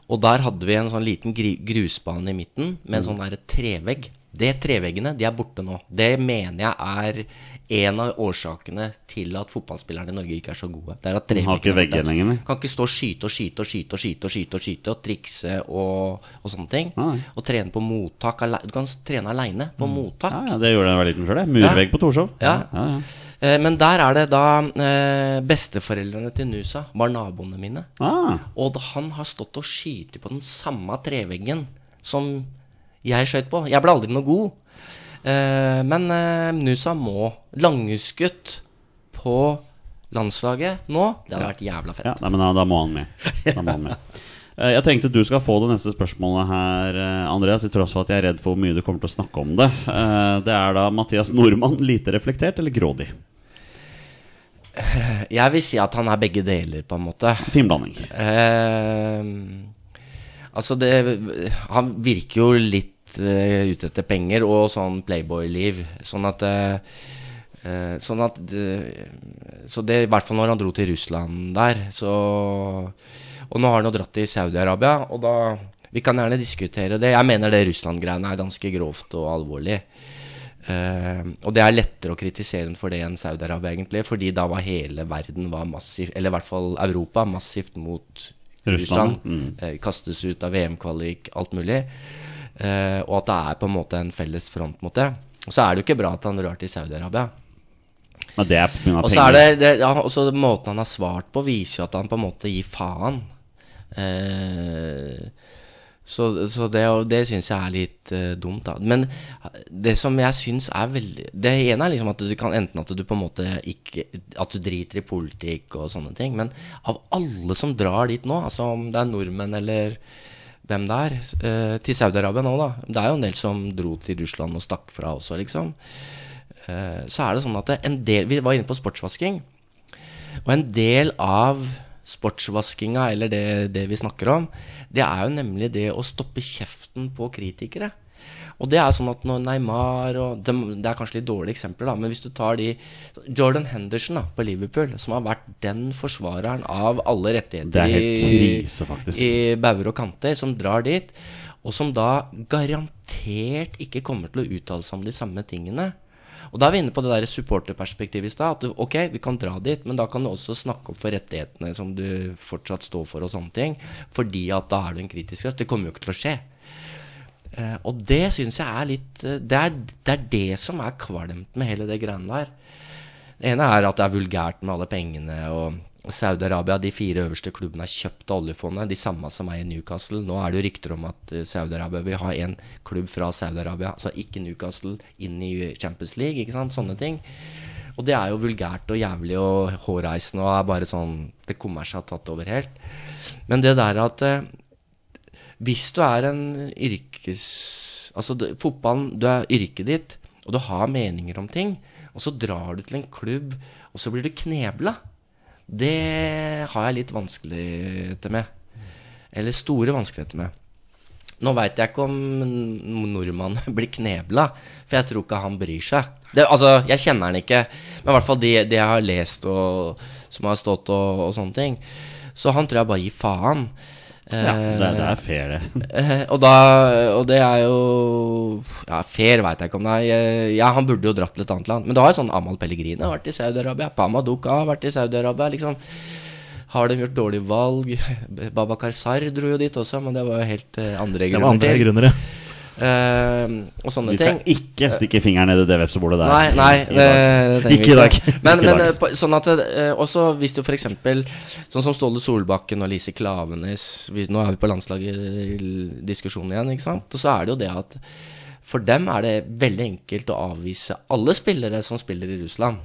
Og der hadde vi en sånn liten grusbane i midten med en sånn der trevegg. Det treveggene de er borte nå. Det mener jeg er en av årsakene til at fotballspillerne i Norge ikke er så gode. Det er at har ikke er vegger lenger. Kan ikke stå og skyte og skyte og skyte og skyte og skyte og skyte og trikse og, og sånne ting. Nei. Og trene på mottak. Du kan trene aleine på mottak. Ja, ja, det gjorde jeg da jeg var liten sjøl. Murvegg på Torshov. Ja. Ja, ja. Eh, Men der er det da eh, besteforeldrene til Nusa var naboene mine. Ah, Og da han har stått og skytt på den samme treveggen som jeg skøyt på. Jeg ble aldri noe god. Eh, men eh, Nusa må Langhusgutt på landslaget nå. Det hadde vært jævla fett. ja, nei, men da, da må han med. Da må han med. Eh, Jeg tenkte du skal få det neste spørsmålet her, eh, Andreas, i tross for at jeg er redd for hvor mye du kommer til å snakke om det. Eh, Det er da Mathias Nordmann lite reflektert eller grådig? Jeg vil si at han er begge deler, på en måte. Fin blanding. Eh, altså det Han virker jo litt eh, ute etter penger og sånn playboy-liv. Sånn at eh, eh, Sånn at Så det i hvert fall når han dro til Russland der, så Og nå har han jo dratt til Saudi-Arabia, og da Vi kan gjerne diskutere det. Jeg mener det Russland-greiene er ganske grovt og alvorlig. Eh, og det er lettere å kritisere for det enn Saudi-Arabia, egentlig. Fordi da var hele verden var massivt, eller i hvert fall Europa, massivt mot Russland, Russland. mm. Eh, kastes ut av VM-kvalik, alt mulig. Eh, og at det er på en måte en felles front mot det. Og så er det jo ikke bra at han drar til Saudi-Arabia. Men det er pga. Og så er det, det ja, måten han har svart på, viser jo at han på en måte gir faen. Uh, så, så det, det syns jeg er litt uh, dumt, da. Men det som jeg syns er veldig Det ene er liksom at du kan enten at du på en måte ikke At du driter i politikk og sånne ting. Men av alle som drar dit nå, altså om det er nordmenn eller hvem det er, eh, til Saudi-Arabia nå, da. Det er jo en del som dro til Russland og stakk fra også, liksom. Eh, så er det sånn at det, en del Vi var inne på sportsvasking. Og en del av sportsvaskinga, eller det, det vi snakker om, det er jo nemlig det å stoppe kjeften på kritikere. Og det er sånn at når Neymar og de, Det er kanskje litt dårlige eksempler, da, men hvis du tar de Jordan Henderson da, på Liverpool, som har vært den forsvareren av alle rettigheter er i- krise, i bauger og kanter, som drar dit, og som da garantert ikke kommer til å uttale seg om de samme tingene. Og da er vi inne på det der supporterperspektivet i stad. At du, ok, vi kan dra dit, men da kan du også snakke opp for rettighetene som du fortsatt står for, og sånne ting. Fordi at da er du en kritisk røst. Det kommer jo ikke til å skje. Eh, og det syns jeg er litt eh, det, er, det er det som er kvalmt med hele det greiene der. Det ene er at det er vulgært med alle pengene. og Saudi-Arabia, de fire øverste klubbene har kjøpt oljefondet. De samme som eier Newcastle. Nå er det jo rykter om at eh, Saudi-Arabia vil ha en klubb fra Saudi-Arabia, altså ikke Newcastle, inn i Champions League. ikke sant, Sånne ting. Og det er jo vulgært og jævlig og hårreisende og er bare sånn Det kommer seg har tatt over helt. Men det der at eh, hvis du er en yrkes... Altså du, fotballen, du er yrket ditt, og du har meninger om ting, og så drar du til en klubb, og så blir du knebla. Det har jeg litt vanskeligheter med. Eller store vanskeligheter med. Nå veit jeg ikke om nordmannen <laughs> blir knebla, for jeg tror ikke han bryr seg. Det, altså, Jeg kjenner han ikke, men i hvert fall det, de jeg har lest og som har stått og, og sånne ting. Så han tror jeg bare gir faen. Ja, det, det er fair, det. <laughs> Eh, og, da, og det er jo Ja, fair veit jeg ikke om det er. Eh, Ja, han burde jo dratt til et annet land. Men du har jo sånn Amal Pellegrine har vært i Saudi-Arabia. Pamaduka har vært i Saudi-Arabia. Liksom. Har de gjort dårlige valg? <laughs> Babakar Sar dro jo dit også, men det var jo helt andre andre Det var andre grunner, ja. Eh, og sånne ting. Vi skal ting. ikke stikke fingeren ned i det vepsebordet der. Nei, nei i det, det Ikke i dag. Men, men dag. eh, sånn at eh, også hvis du f.eks. Sånn som Ståle Solbakken og Lise Klavenes vi, Nå er vi på landslaget-diskusjonen igjen, ikke sant? Og så er det jo det at for dem er det veldig enkelt å avvise alle spillere som spiller i Russland.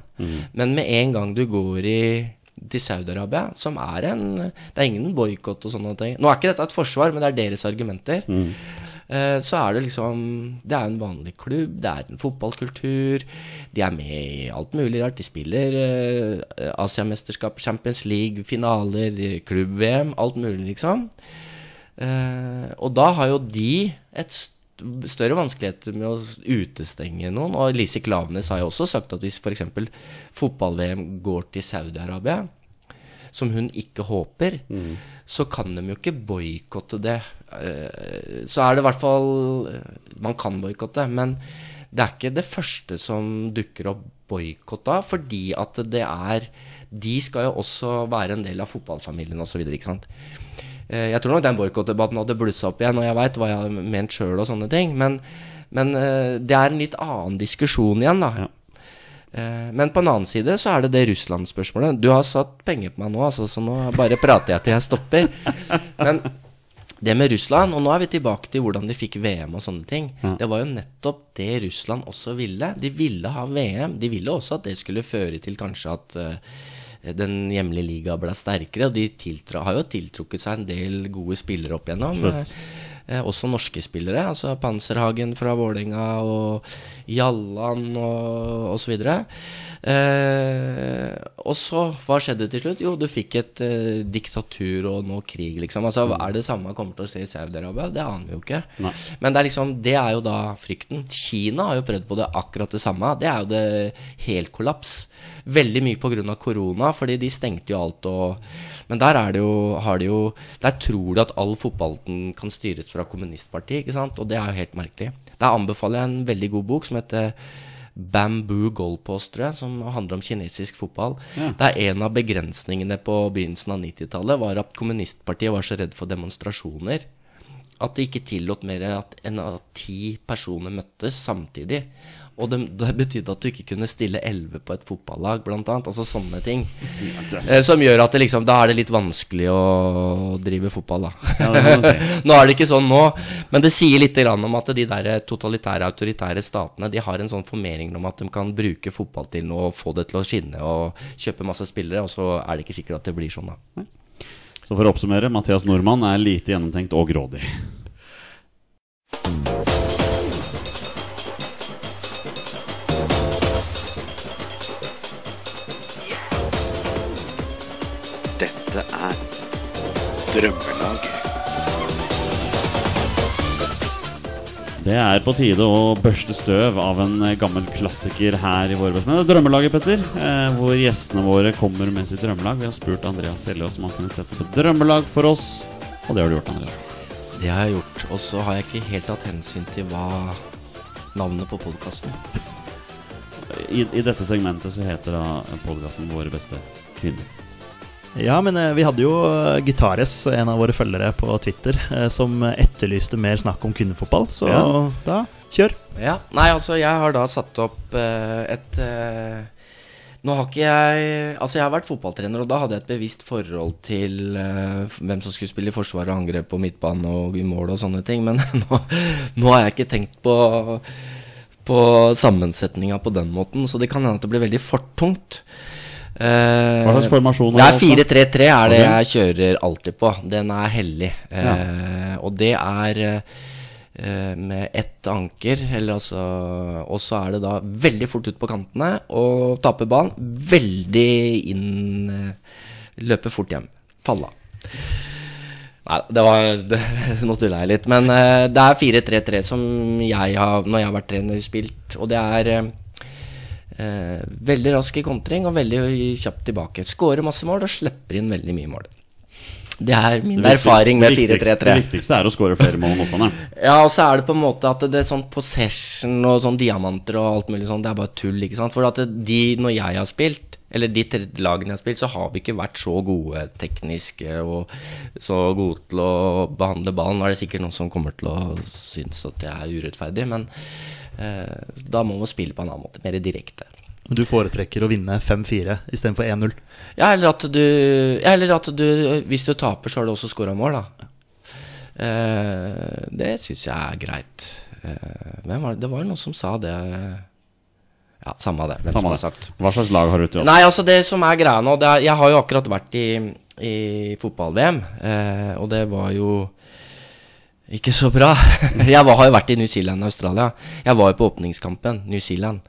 Men med en gang du går i til Saudi-Arabia, som er en Det er ingen boikott og sånne ting. Nå er ikke dette et forsvar, men det er deres argumenter. Eh, så er det liksom Det er en vanlig klubb, det er en fotballkultur. De er med i alt mulig rart. De spiller eh, Asiamesterskap, Champions League, finaler, klubb-VM, alt mulig, liksom. Eh, og da har jo de et større vanskeligheter med å utestenge noen. Og Lise Klavenes har jo også sagt at hvis f.eks. fotball-VM går til Saudi-Arabia, som hun ikke håper, så kan de jo ikke boikotte det. Eh, Så er det i hvert fall eh, Man kan boikotte, men det er ikke det første som dukker opp boikott av, fordi at det er De skal jo også være en del av fotballfamilien osv. ikke sant. Eh, Jeg tror nok den boikottdebatten hadde blussa opp igjen, og jeg veit hva jeg har ment sjøl og sånne ting, men, men det er en litt annen diskusjon igjen, da. Ja. Eh, Men på en annen side så er det det Russland-spørsmålet. Du har satt penger på meg nå, altså, så nå bare prater jeg til jeg stopper. Men det med Russland, og nå er vi tilbake til hvordan de fikk VM og sånne ting. Det var jo nettopp det Russland også ville. De ville ha VM. De ville også at det skulle føre til kanskje at uh, den hjemlige liga ble sterkere. Og de har jo tiltrukket seg en del gode spillere opp igjennom. Absolutt. Eh, også norske spillere. Altså Panserhagen fra Vålerenga og Jallan og osv. Eh, og så, hva skjedde til slutt? Jo, du fikk et eh, diktatur og nå krig, liksom. Altså, Er det samme kommer til å se i Saudi-Arabia? Det aner vi jo ikke. Nei. Men det er liksom, det er jo da frykten. Kina har jo prøvd på det akkurat det samme. Det er jo det helt kollaps. Veldig mye pga. korona, fordi de stengte jo alt og Men der er det jo, har de jo Der tror de at all fotballen kan styres fra kommunistpartiet, ikke sant? Og det er jo helt merkelig. Der anbefaler jeg en veldig god bok som heter Bamboo Goalpost, tror jeg, som handler om kinesisk fotball. Ja. Det er en av begrensningene på begynnelsen av 90-tallet var at kommunistpartiet var så redd for demonstrasjoner at de ikke tillot mer enn at ti personer møttes samtidig. Og det, det betydde at du ikke kunne stille elleve på et fotballag, blant annet. Altså sånne ting. Eh, som gjør at det liksom, da er det litt vanskelig å drive fotball, da. Ja, <laughs> nå er det ikke sånn nå, men det sier litt grann om at de der totalitære, autoritære statene De har en sånn formering om at de kan bruke fotball til noe og få det til å skinne og kjøpe masse spillere, og så er det ikke sikkert at det blir sånn, da. Så for å oppsummere, Mathias Nordmann er lite gjennomtenkt og grådig. Drømmelaget. Det er på tide å børste støv av en eh, gammel klassiker her i vår. Det er Drømmelaget, Petter. Eh, hvor gjestene våre kommer med sitt drømmelag. Vi har spurt Andreas Seljås om han kunne sette på drømmelag for oss. Og det har du gjort, Andreas. Det har jeg gjort. Og så har jeg ikke helt tatt hensyn til hva navnet på podkasten I, I dette segmentet så heter da podkasten Våre beste kvinner. Ja, men eh, vi hadde jo eh, Gitares, en av våre følgere på Twitter, eh, som etterlyste mer snakk om kvinnefotball. Så Ja. da kjør. Ja, Nei, altså, jeg har da satt opp eh, et eh, Nå har ikke jeg Altså, jeg har vært fotballtrener, og da hadde jeg et bevisst forhold til eh, hvem som skulle spille i forsvar og angrep på midtbane og i mål og sånne ting, men <laughs> nå, nå har jeg ikke tenkt på på sammensetninga på den måten, så det kan hende at det blir veldig for Eh, Hva slags formasjon Det er 4-3-3 er det okay. jeg kjører alltid på. Den er hellig. Eh, Og det er eh, med ett anker, eller altså Og så er det da veldig fort ut på kantene og taper ballen. Veldig inn Løper fort hjem. Falla. Nei, det var <laughs> det, Nå tulla jeg litt. Men det er 4-3-3 som jeg har, når jeg har vært trener, spilt. Og det er eh, veldig rask i kontring og veldig kjapt tilbake. Skårer masse mål og slipper inn veldig mye mål. Det er min Det erfaring med 4-3-3. Det viktigste er å skåre flere mål enn motstanderen. <laughs> Ja, og så er det på en måte at det er sånn possession og sånn diamanter og alt mulig sånn, det er bare tull, ikke sant. For at de, når jeg har spilt, eller de lagene jeg har spilt, så har vi ikke vært så gode tekniske og så gode til å behandle ballen. Nå er det sikkert noen som kommer til å synes at det er urettferdig, men da må man spille på en annen måte, mer direkte. Du foretrekker å vinne 5-4 istedenfor 1-0. Ja, eller at du, eller at du Hvis du taper, så har du også scora mål, da. Eh, det syns jeg er greit. Eh, hvem var det? det var noen som sa det Ja, samme det. Hvem Samme det. sagt. Hva slags lag har du til jobb? Nei, altså det som er greia nå det er, Jeg har jo akkurat vært i, i fotball-VM, eh, og det var jo ikke så bra. <laughs> jeg var, har jo vært i New Zealand og Australia. Jeg var jo på åpningskampen, New Zealand.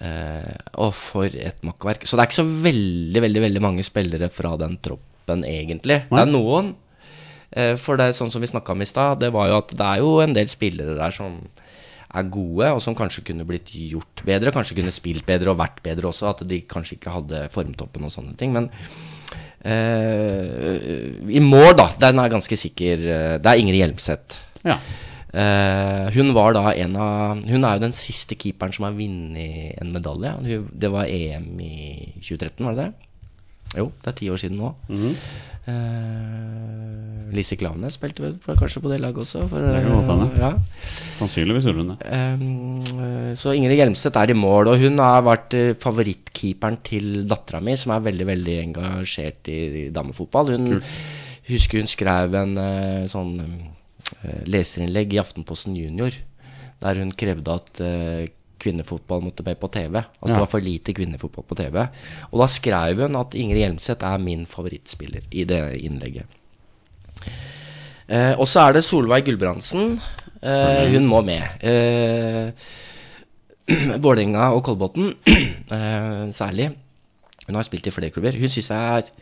Eh, og for et makkverk. Så det er ikke så veldig veldig, veldig mange spillere fra den troppen, egentlig. Det er noen. Eh, for det er sånn som vi snakka om i stad, det var jo at det er jo en del spillere der som er gode, og som kanskje kunne blitt gjort bedre. Kanskje kunne spilt bedre og vært bedre også. At de kanskje ikke hadde formtoppen og sånne ting. Men i mål, da, den er ganske sikker. eh, Det er Ingrid Hjelmseth. Ja. Uh, hun var da en av Hun er jo den siste keeperen som har vunnet en medalje. Hun, det var EM i 2013, var det det? Jo, det er ti år siden nå. Mhm. Eh, Lise Klaveness spilte kanskje på det laget også. For, hende. ja. Sannsynligvis gjorde hun det. Eh, så Ingrid Hjelmstedt er i mål, og hun har vært favorittkeeperen til dattera mi, som er veldig veldig engasjert i, i damefotball. Hun husker hun skrev en uh, sånn leserinnlegg i Aftenposten Junior, der hun krevde at kvinnefotball måtte med på TV. Altså Ja. det var for lite kvinnefotball på TV. Og da skrev hun at Ingrid Hjelmseth er min favorittspiller i det innlegget. Eh, og så er det Solveig Gulbrandsen. Eh, hun må med. Eh, <clears throat> Vålerenga og Kolbotn <clears throat> eh, særlig. Hun har spilt i flere klubber. Hun syns jeg er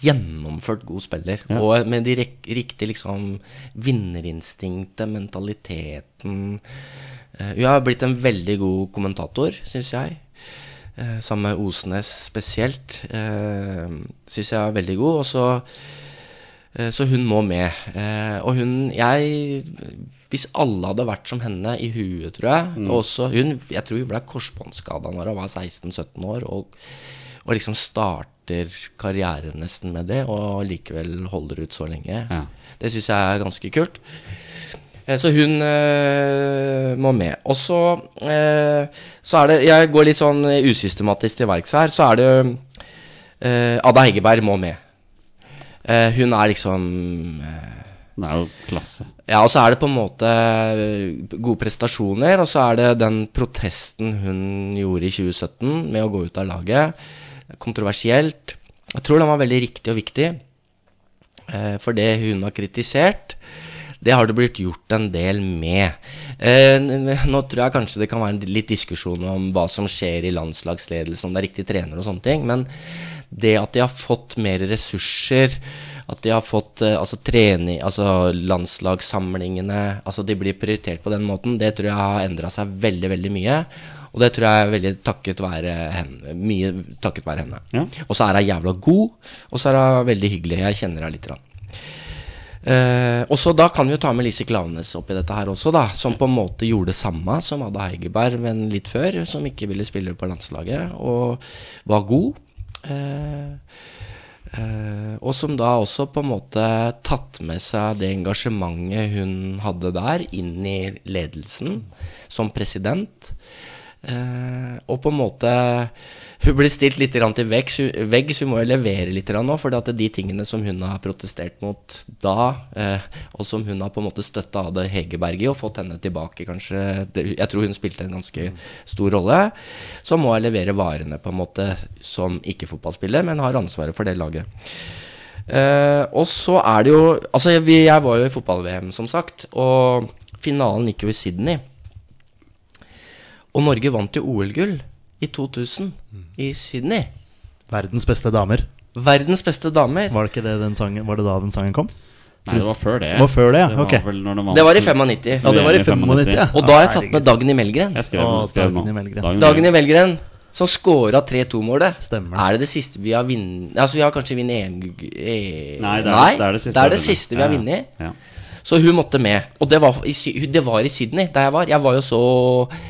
gjennomført god spiller. Ja. Og med de riktige liksom vinnerinstinktet, mentaliteten Eh, Hun har blitt en veldig god kommentator, syns jeg. Eh, sammen med Osnes spesielt. Uh, syns jeg er veldig god. Og så, eh, så hun må med. Eh, og hun Jeg Hvis alle hadde vært som henne i huet, tror jeg mm. også, hun, Jeg tror hun ble korsbåndskada når hun var 16-17 år, og, og liksom starter karrieren nesten med det, og likevel holder ut så lenge. Ja. Det syns jeg er ganske kult. Eh, Så hun øh, må med. Og så, øh, så er det Jeg går litt sånn usystematisk til verks her. Så er det øh, Ada Heggeberg må med. Uh, hun er liksom Det er jo klasse. Ja, og så er det på en måte gode prestasjoner, og så er det den protesten hun gjorde i 2017 med å gå ut av laget. Kontroversielt. Jeg tror den var veldig riktig og viktig. Eh, for det hun har kritisert, det har det blitt gjort en del med. Eh, nå tror jeg kanskje det kan være litt diskusjon om hva som skjer i landslagsledelse, om det er riktig trener og sånne ting. Men det at de har fått mer ressurser, at de har fått eh, altså trening, altså landslagssamlingene Altså de blir prioritert på den måten, det tror jeg har endra seg veldig, veldig mye. Og det tror jeg er veldig takket være henne. Mye takket være henne. Ja. Og så er hun jævla god, og så er hun veldig hyggelig. Jeg kjenner henne litt. Grann. Uh, og så da kan vi jo ta med Lise Klaveness oppi dette her også, da. Som på en måte gjorde det samme som Ada Heigerberg, men litt før. Som ikke ville spille på landslaget, og var god. Uh, Uh, og som da også på en måte tatt med seg det engasjementet hun hadde der, inn i ledelsen som president. Eh, og på en måte Hun blir stilt litt til veggs, vegg. Hun må jo levere litt nå, for de tingene som hun har protestert mot da, eh, og som hun har på en måte støtta Ade Hegerberg i, og fått henne tilbake, kanskje Jeg tror hun spilte en ganske stor rolle. Så må hun levere varene på en måte som ikke-fotballspiller, men har ansvaret for det laget. Eh, og så er det jo Altså, jeg, jeg var jo i fotball-VM, som sagt, og finalen gikk jo i Sydney. Og Norge vant jo OL-gull i 2000 i Sydney. Verdens beste damer. Verdens beste damer. Var det ikke det den sangen Var det da den sangen kom? Nei, det var før det. Det var før det, ja. Det var Ok. vel de Det var i 95. Ja, det var i VM 95, ja. Og da har jeg tatt med Dagny Melgren. Jeg skrev, Å, skrev Dagny. Melgren. Dagny Melgren som scora 3-2-målet. Stemmer. Er det det siste vi har vunnet Altså, vi har kanskje vunnet EM Nei, det er, Nei, det er det siste. det er det vi har vunnet. Ja, vunnet. Ja. Så hun måtte med. Og det var i, det var i Sydney, der jeg var. Jeg var jo så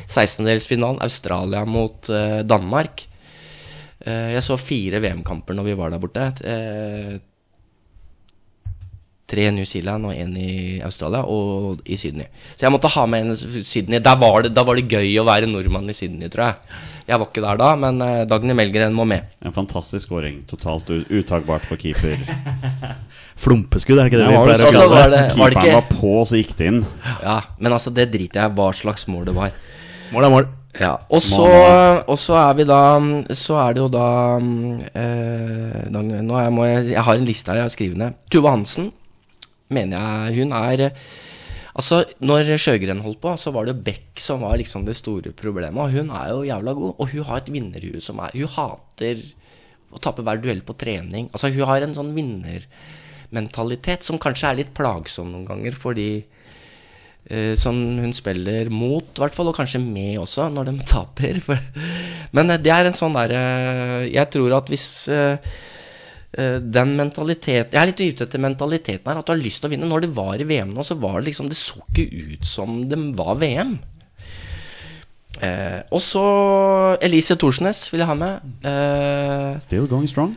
16-delsfinalen Australia mot uh, Danmark. Uh, jeg så fire VM-kamper når vi var der borte. Eh, tre i New Zealand og én i Australia og i Sydney. Så jeg måtte ha med en i Sydney. Da var det, da var det gøy å være nordmann i Sydney, tror jeg. Jeg var ikke der da, men eh, Dagny Melgren må med. En fantastisk skåring. Totalt uttagbart for keeper. <laughs> Flumpeskudd, er det ikke det Ja, vi pleier å kalle det? det- Keeperen ikke- var på, så gikk det inn. Ja, Men altså, det driter jeg i hva slags mål det var. Mål er mål. Ja, og så, og så er vi da Så er det jo da eh, Nå er, må jeg, jeg har en liste her jeg har skrevet ned. Tuva Hansen mener jeg Hun er eh, Altså, når Sjøgren holdt på, så var det Beck som var liksom det store problemet. Og hun er jo jævla god. Og hun har et vinnerhue som er Hun hater å tape hver duell på trening. Altså, hun har en sånn vinnermentalitet som kanskje er litt plagsom noen ganger, fordi Uh, som hun spiller mot, i hvert fall, og kanskje med også, når de <laughs> taper. Men eh, det er en sånn derre Jeg tror at hvis eh, eh, den mentaliteten Jeg er litt ute etter mentaliteten her, at du har lyst til å vinne. Når det var i VM nå, så var det liksom Det så ikke ut som det var VM. Eh, og så Elise Thorsnes vil jeg ha med. Eh, Still going strong.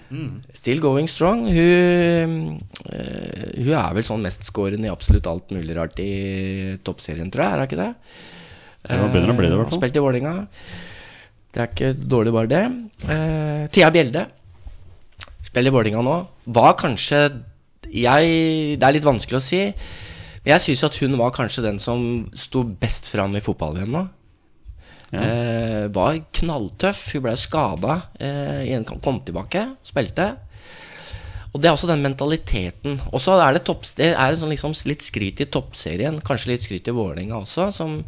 Still going strong. Hun, eh, hun er vel sånn mestskårende i absolutt alt mulig rart i toppserien, tror jeg. Er hun ikke det? Det var bedre å bli det, i hvert Eh, fall. Spilt i Vålerenga. Det er ikke dårlig, bare det. Eh, Thea Bjelde spiller i Vålerenga nå. Var kanskje jeg, Det er litt vanskelig å si. Men jeg syns at hun var kanskje den som sto best fram i fotball-VM nå. Ja. Eh, var knalltøff. Hun ble skada. Eh, en kom- kom tilbake, spilte. Og det er også den mentaliteten. Og så er det, topp, det er sånn liksom litt skryt i toppserien, kanskje litt skryt i Vålerenga også, som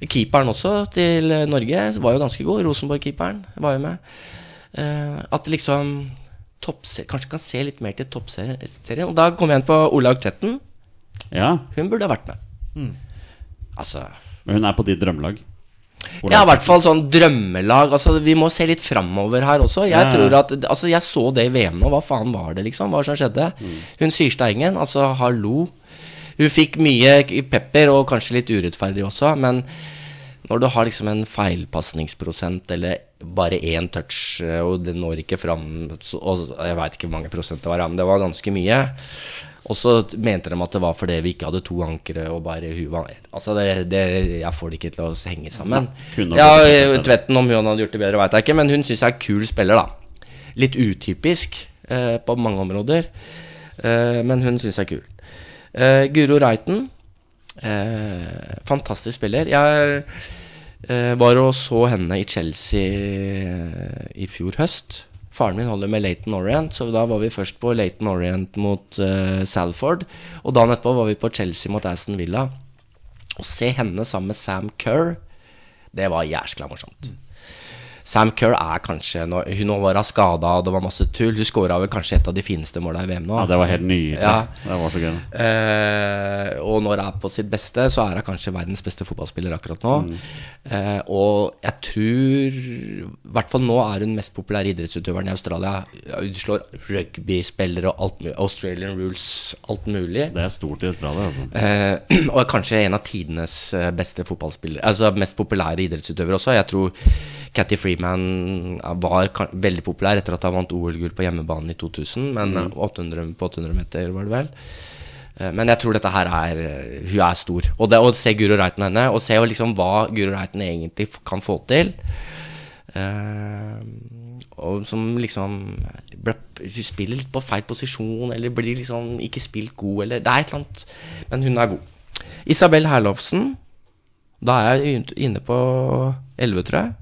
Keeperen også til Norge var jo ganske god. Rosenborg-keeperen var jo med. Eh, at liksom Kanskje kan se litt mer til toppserien. Og da kommer jeg inn på Olaug Tvetten. Ja, Hun burde ha vært med. Altså men hun er på ditt drømmelag. Ja, i hvert fall sånn drømmelag. Altså, vi må se litt framover her også. Jeg Ja, ja. tror at Altså, jeg så det i VM nå. Hva faen var det, liksom? Hva som skjedde? Hun Syrsteingen, altså, hallo. Hun fikk mye pepper, og kanskje litt urettferdig også, men når du har liksom en feilpasningsprosent eller bare én touch, eh, og det når ikke fram Og jeg veit ikke hvor mange prosent det var, men det var ganske mye. Og så mente de at det var fordi vi ikke hadde to ankere og bare var Altså, det, det, jeg får det ikke til å henge sammen. Ja, Ja. Tvetten, om hun hadde gjort det bedre, veit jeg ikke, men hun syns jeg er kul spiller, da. Litt utypisk eh, på mange områder, eh, men hun syns jeg er kul. Eh, Guro Reiten, eh, fantastisk spiller. Jeg eh, var og så henne i Chelsea eh, i fjor høst. Faren min holder med Leighton Orient, så da var vi først på Leighton Orient mot eh, Salford. Og dagen etterpå var vi på Chelsea mot Aston Villa. Å se henne sammen med Sam Kerr, det var jæskla morsomt. Sam Kerr er kanskje Nå, hun var skada, og det var masse tull. Hun skåra vel kanskje et av de fineste måla i VM nå. Ja, det var helt nydelig. Ja. Det var så gøy. Eh, og når hun er på sitt beste, så er hun kanskje verdens beste fotballspiller akkurat nå. Eh, og jeg tror I hvert fall nå er hun mest populære idrettsutøveren i Australia. Hun slår rugbyspillere og alt mulig. Australian rules, alt mulig. Det er stort i Australia, altså. Eh, <clears throat> og er kanskje en av tidenes eh, beste fotballspillere Altså mest populære idrettsutøvere også. Jeg tror Catty Freeman var veldig populær etter at han vant OL-gull på hjemmebane i 2000. Men mm. 800, på 800 meter, var det vel. Eh, Men jeg tror dette her er Hun er stor. Og det å se Guro Reiten henne, og se liksom hva Guro Reiten egentlig kan få til uh, Og som liksom ble, Hun spiller litt på feil posisjon, eller blir liksom ikke spilt god, eller Det er et eller annet Men hun er god. Isabel Herlovsen. Da er jeg inne på 11, tror jeg.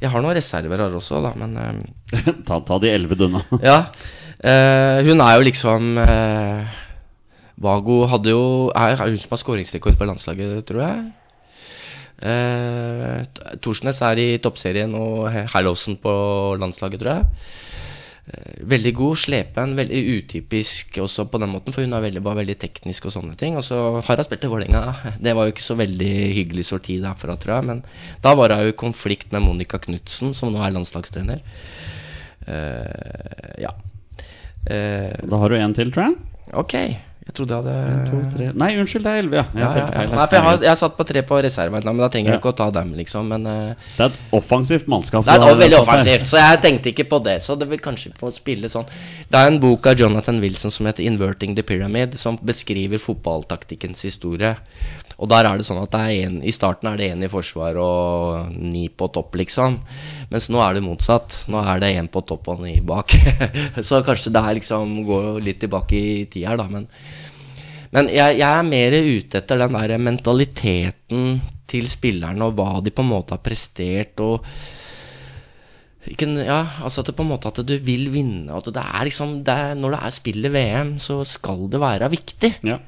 Jeg har noen reserver her også, da, men uh, <laughs> ta, ta de elleve dønna. <laughs> ja. Uh, hun er jo liksom uh, Vago hadde jo Er er hun som har skåringsrekord på landslaget, tror jeg. Uh, Torsnes er i toppserien og He- Herlovsen på landslaget, tror jeg. Eh, Veldig god, slepen, veldig utypisk også på den måten, for hun veldig, var veldig teknisk og sånne ting. Og så har hun spilt i Vålerenga. Det var jo ikke så veldig hyggelig sorti derfra, tror jeg. Men da var hun i konflikt med Monica Knutsen, som nå er landslagstrener. Eh, ja. Eh, Da har du en til, tror jeg. ok. Jeg trodde jeg hadde En, to, tre Nei, unnskyld, det er elleve, ja. Jeg ja, ja, ja. feil. Nei, for jeg har, jeg har satt på tre på reserve, men da trenger jeg Ja. ikke å ta dem, liksom. Men uh, Det er et offensivt mannskap. det er et, veldig offensivt, så jeg tenkte ikke på det. Så det vil kanskje på å spille sånn Det er en bok av Jonathan Wilson som heter 'Inverting the Pyramid', som beskriver fotballtaktikkens historie. Og der er det sånn at det er en, i starten er det én i forsvar og ni på topp, liksom. Mens nå er det motsatt. Nå er det én på topp og ni bak. <laughs> så kanskje det her liksom går litt tilbake i tid her, da. Men, men jeg, jeg er mer ute etter den der mentaliteten til spillerne og hva de på en måte har prestert. og ikke, ja, altså at det på en måte at du vil vinne. At det er liksom det er, Når det er spill i VM, så skal det være viktig. Ja.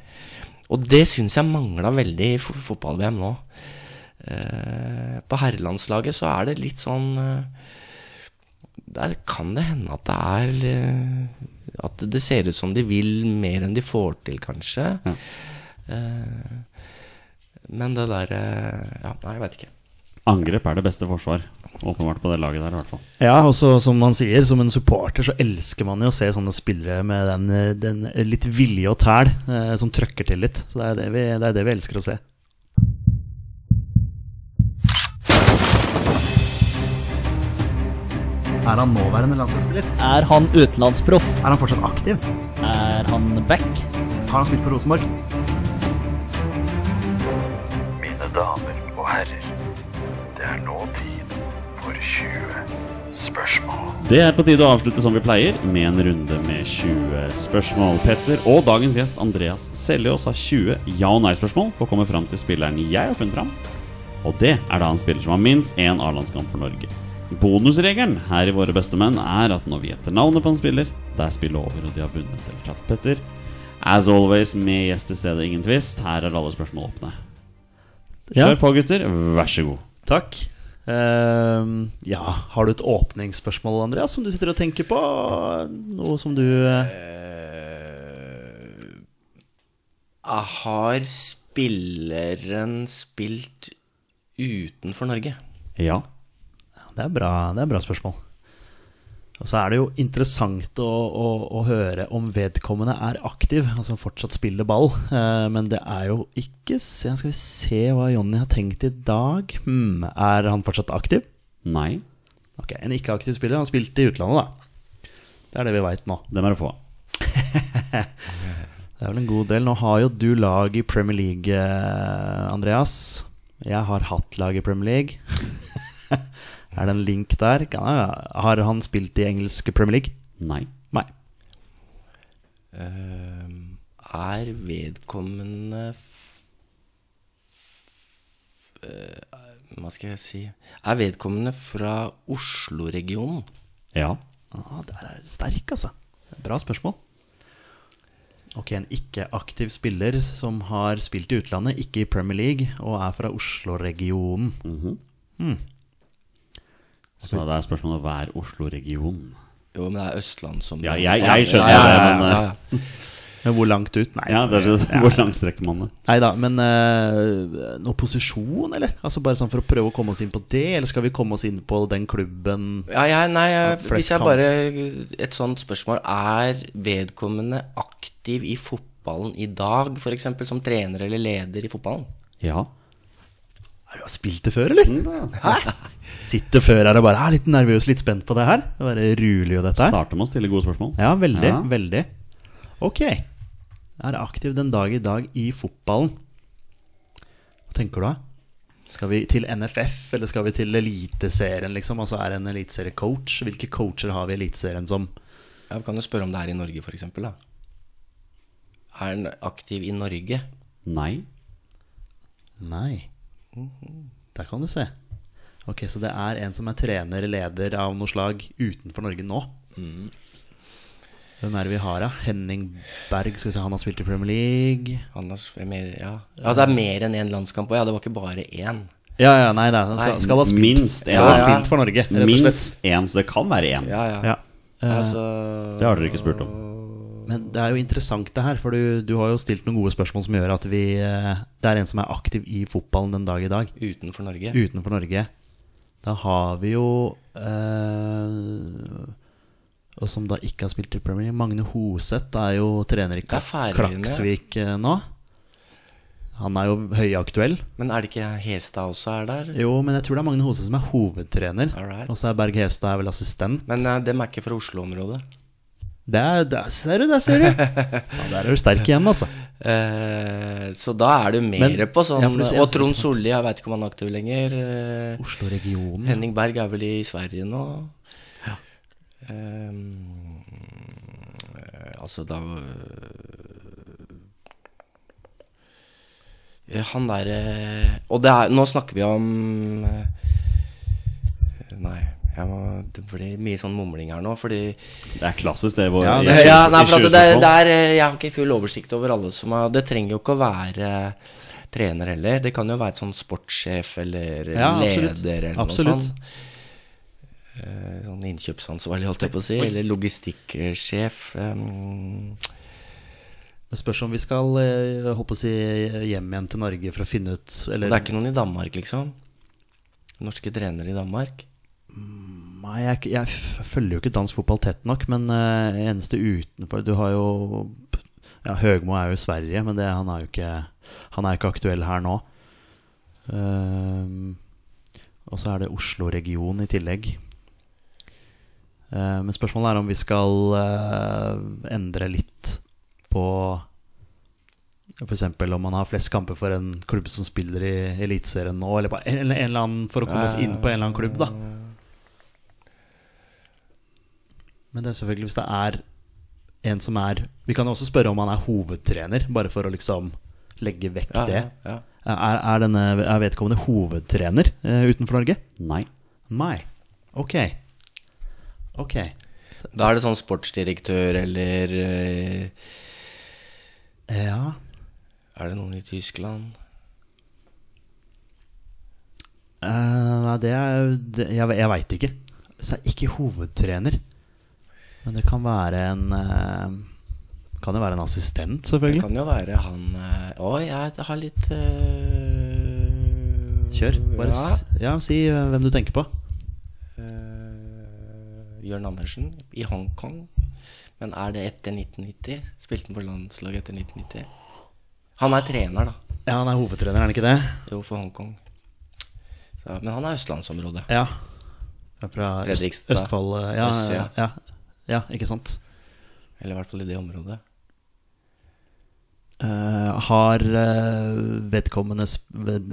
Og det syns jeg mangla veldig i fotball-VM nå. Eh, på herrelandslaget så er det litt sånn eh, Der kan det hende at det er eh, At det ser ut som de vil mer enn de får til, kanskje. Ja. Eh, men det der eh, Ja, nei, jeg veit ikke. Angrep er det beste forsvar. Åpenbart på det laget der, i hvert fall. Ja, og som man sier, som en supporter så elsker man jo å se sånne spillere med den, den litt vilje og tæl eh, som trøkker til litt. Så det er det vi, det er det vi elsker å se. Er han nåværende landslagsspiller? Er han utenlandsproff? Er han fortsatt aktiv? Er han back? Har han spilt for Rosenborg? Mine damer og herrer, det er nå tid for 20 spørsmål. Det er på tide å avslutte som vi pleier, med en runde med 20 spørsmål. Petter og dagens gjest Andreas Seljås har 20 ja- og nei-spørsmål for å komme fram til spilleren jeg har funnet fram. Og det er da en spiller som har minst én A-landskamp for Norge. Bonusregelen her i Våre beste menn er at når vi gjetter navnet på en spiller, det er spillet over, og de har vunnet eller tatt Petter. As always, med gjest til stede, ingen tvist. Her er alle spørsmål åpne. Kjør på, gutter. Vær så god. Takk. Uh, ja, har du et åpningsspørsmål, Andreas, som du sitter og tenker på? Noe som du uh... Uh, har spilleren spilt utenfor Norge? Ja. Det er bra, det er bra spørsmål. Og så er det jo interessant å, å, å høre om vedkommende er aktiv, altså fortsatt spiller ball. Eh, men det er jo ikke Skal vi se hva Jonny har tenkt i dag. Hmm, er han fortsatt aktiv? Nei. Ok, En ikke-aktiv spiller. Han har spilt i utlandet, da. Det er det vi veit nå. Det er du få. <laughs> Det er vel en god del. Nå har jo du lag i Premier League, eh, Andreas. Jeg har hatt lag i Premier League. <laughs> er det en link der? Kan jeg- Har han spilt i engelske Premier League? Nei. Nei. Uh, er vedkommende eh, Hva skal jeg si Er vedkommende fra Oslo-regionen? Ja. Ah, der er sterk, altså. Bra spørsmål. Ok, En ikke-aktiv spiller som har spilt i utlandet, ikke i Premier League, og er fra Oslo-regionen. Mhm. Hmm. Så det er spørsmålet hva er Oslo-region? Jo, men det er Østland som Ja, jeg- jeg skjønner det, men, eh, Men hvor langt ut? Nei, Ja, det er, så- Hvor langt strekker man det? Nei da, men uh, noe posisjon, eller? Altså Bare sånn for å prøve å komme oss inn på det, eller skal vi komme oss inn på den klubben? Ja, ja nei, Ja, hvis jeg kan. bare Et sånt spørsmål Er vedkommende aktiv i fotballen i dag, f.eks. som trener eller leder i fotballen? Ja. Har du spilt det før, eller? Hæ? Sitter før her og bare er litt nervøs, litt spent på det her. Det er Bare rulig og dette her. Starte med å stille gode spørsmål. Ja, veldig, Ja. veldig. Ok. Er aktiv den dag i dag i fotballen. Hva tenker du da? Skal vi til NFF, eller skal vi til Eliteserien, liksom? Altså er en eliteseriecoach? Hvilke coacher har vi i Eliteserien som Ja, Vi kan jo spørre om det er i Norge, f.eks. Er han aktiv i Norge? Nei. Nei. Der kan du se. Ok, Så det er en som er trener, leder av noe slag utenfor Norge nå. Hvem er det vi har, da? Henning Berg, skal vi se, han har spilt i Premier League. Han har mer, ja. ja, det er mer enn én landskamp òg. Ja, det var ikke bare én. Ja, ja, nei, nei skal, Nei, skal ha spilt, minst en. skal ha spilt for Norge. Minst én, så det kan være én. Ja, ja. Ja. Altså, Det har dere ikke spurt om. Men det er jo interessant det her, for du, du har jo stilt noen gode spørsmål som gjør at vi eh, Det er en som er aktiv i fotballen den dag i dag, utenfor Norge. utenfor Norge. Da har vi jo eh, Og som da ikke har spilt i Premier League, Magne Hoseth er jo trener i. Klaksvik eh, nå. Han er jo høyaktuell. Men er det ikke Hestad også er der? Jo, men jeg tror det er Magne Hoseth som er hovedtrener. Alright. Og så er Berg Hestad vel assistent. Men uh, dem er ikke fra Oslo-området. Det er, der ser du, der ser du! <laughs> Ja, der er du sterk igjen, altså. Eh, så da er du mer Men- på sånn ja, du Og Trond Solli, jeg veit ikke om han er aktiv lenger. Eh, Oslo-regionen. Henning Berg er vel i Sverige nå. Eh, altså, da eh, Han derre Og det er, nå snakker vi om eh, Nei, må, det blir mye sånn mumling her nå, fordi Det er klassisk, det. Hvor, Ja, det- ja, nei, for at det, det er, eh, Jeg har ikke full oversikt over alle som har Det trenger jo ikke å være trener heller. Det kan jo være sånn sportssjef eller Ja, leder eller Absolutt. noe sånt. Eh, Sånn innkjøpsansvarlig, holdt jeg på å si. Eller logistikksjef. Um, Det spørs om vi skal håper å si, hjem igjen til Norge for å finne ut eller, det er ikke noen i Danmark, liksom? Norske trenere i Danmark? Jeg, jeg følger jo ikke dansk fotball tett nok, men uh, eneste utenfor Du har jo Ja, Høgmo er jo i Sverige, men det, han er jo ikke Han er ikke aktuell her nå. Ehm, og så er det Oslo-region i tillegg. Uh, men spørsmålet er om vi skal uh, endre litt på F.eks. om man har flest kamper for en klubb som spiller i Eliteserien nå, eller på, eller annen for å komme oss inn på en eller annen klubb, da. Men det er selvfølgelig hvis det er en som er Vi kan jo også spørre om han er hovedtrener, bare for å liksom legge vekk Ja, det. ja, ja. Er, er, denne, er vedkommende hovedtrener uh, utenfor Norge? Nei. Nei. Ok. Ok. Da er det sånn sportsdirektør eller uh, Ja. Er det noen i Tyskland? Nei, nei, det er det, Jeg, jeg veit ikke. Så er ikke hovedtrener. Men det kan være en eh, Kan jo være en assistent, selvfølgelig. Det kan jo være han eh, Å, jeg har litt eh, Kjør. Bare ja. ja, si eh, hvem du tenker på. Uh, Jørn Andersen i Hongkong. Men er det etter 1990? Spilte han på landslaget etter 1990? Han er trener, da. Ja, han er hovedtrener, er han ikke det? Jo, for Hongkong. Så, men han er østlandsområdet. Ja. Fra- Fra Øst, Østfold. eh, Ja, Øst, ja. ja. Ja. ikke sant. Eller i hvert fall i det området. Eh, har eh, vedkommende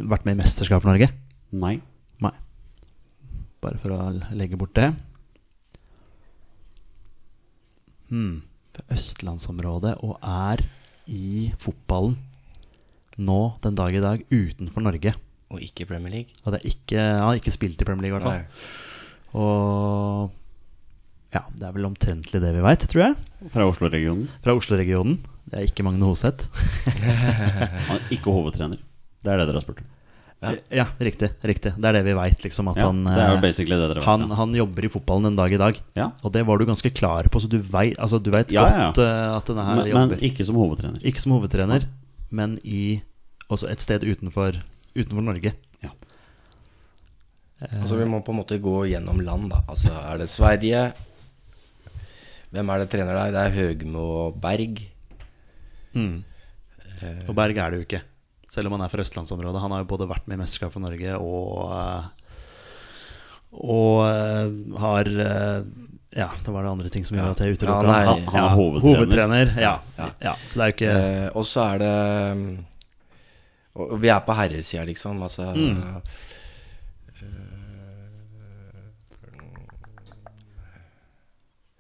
vært med i mesterskap for Norge? Nei. Nei. Bare for å legge bort det. Hmm. Østlandsområdet og er i fotballen nå den dag i dag utenfor Norge. Og ikke Premier League. Det er ikke, ja, ikke spilt i Premier League, i hvert fall. Nei. Og ja, det er vel omtrentlig det vi veit, tror jeg. Fra Oslo-regionen. Fra Oslo-regionen. Det er ikke Magne Hoseth. <laughs> Han er ikke hovedtrener. Det er det dere har spurt om. Ja. Ja, riktig. riktig Det er det vi veit, liksom. Ja, han, det er jo eh, basically det dere vet. han, ja. han jobber i fotballen en dag i dag. Ja. Og det var du ganske klar på, så du veit altså, godt eh, at denne her Men, men ikke som hovedtrener. Ikke som hovedtrener, men i også et sted utenfor, utenfor Norge. Ja. Altså Vi må på en måte gå gjennom land, da. Altså Er det Sverige? Hvem er det trener der? Det er Høgmo og Berg. Og Berg er det jo ikke. Selv om han er fra østlandsområdet. Han har jo både vært med i Mesterskap for Norge og eh, Og eh, har eh, Ja, det var det andre ting som gjør at jeg Ja, han han er hovedtrener. hovedtrener. Ja, Ja. ja. Så det er jo ikke Eh, og så er det mm, Og vi er på herresida, liksom. Altså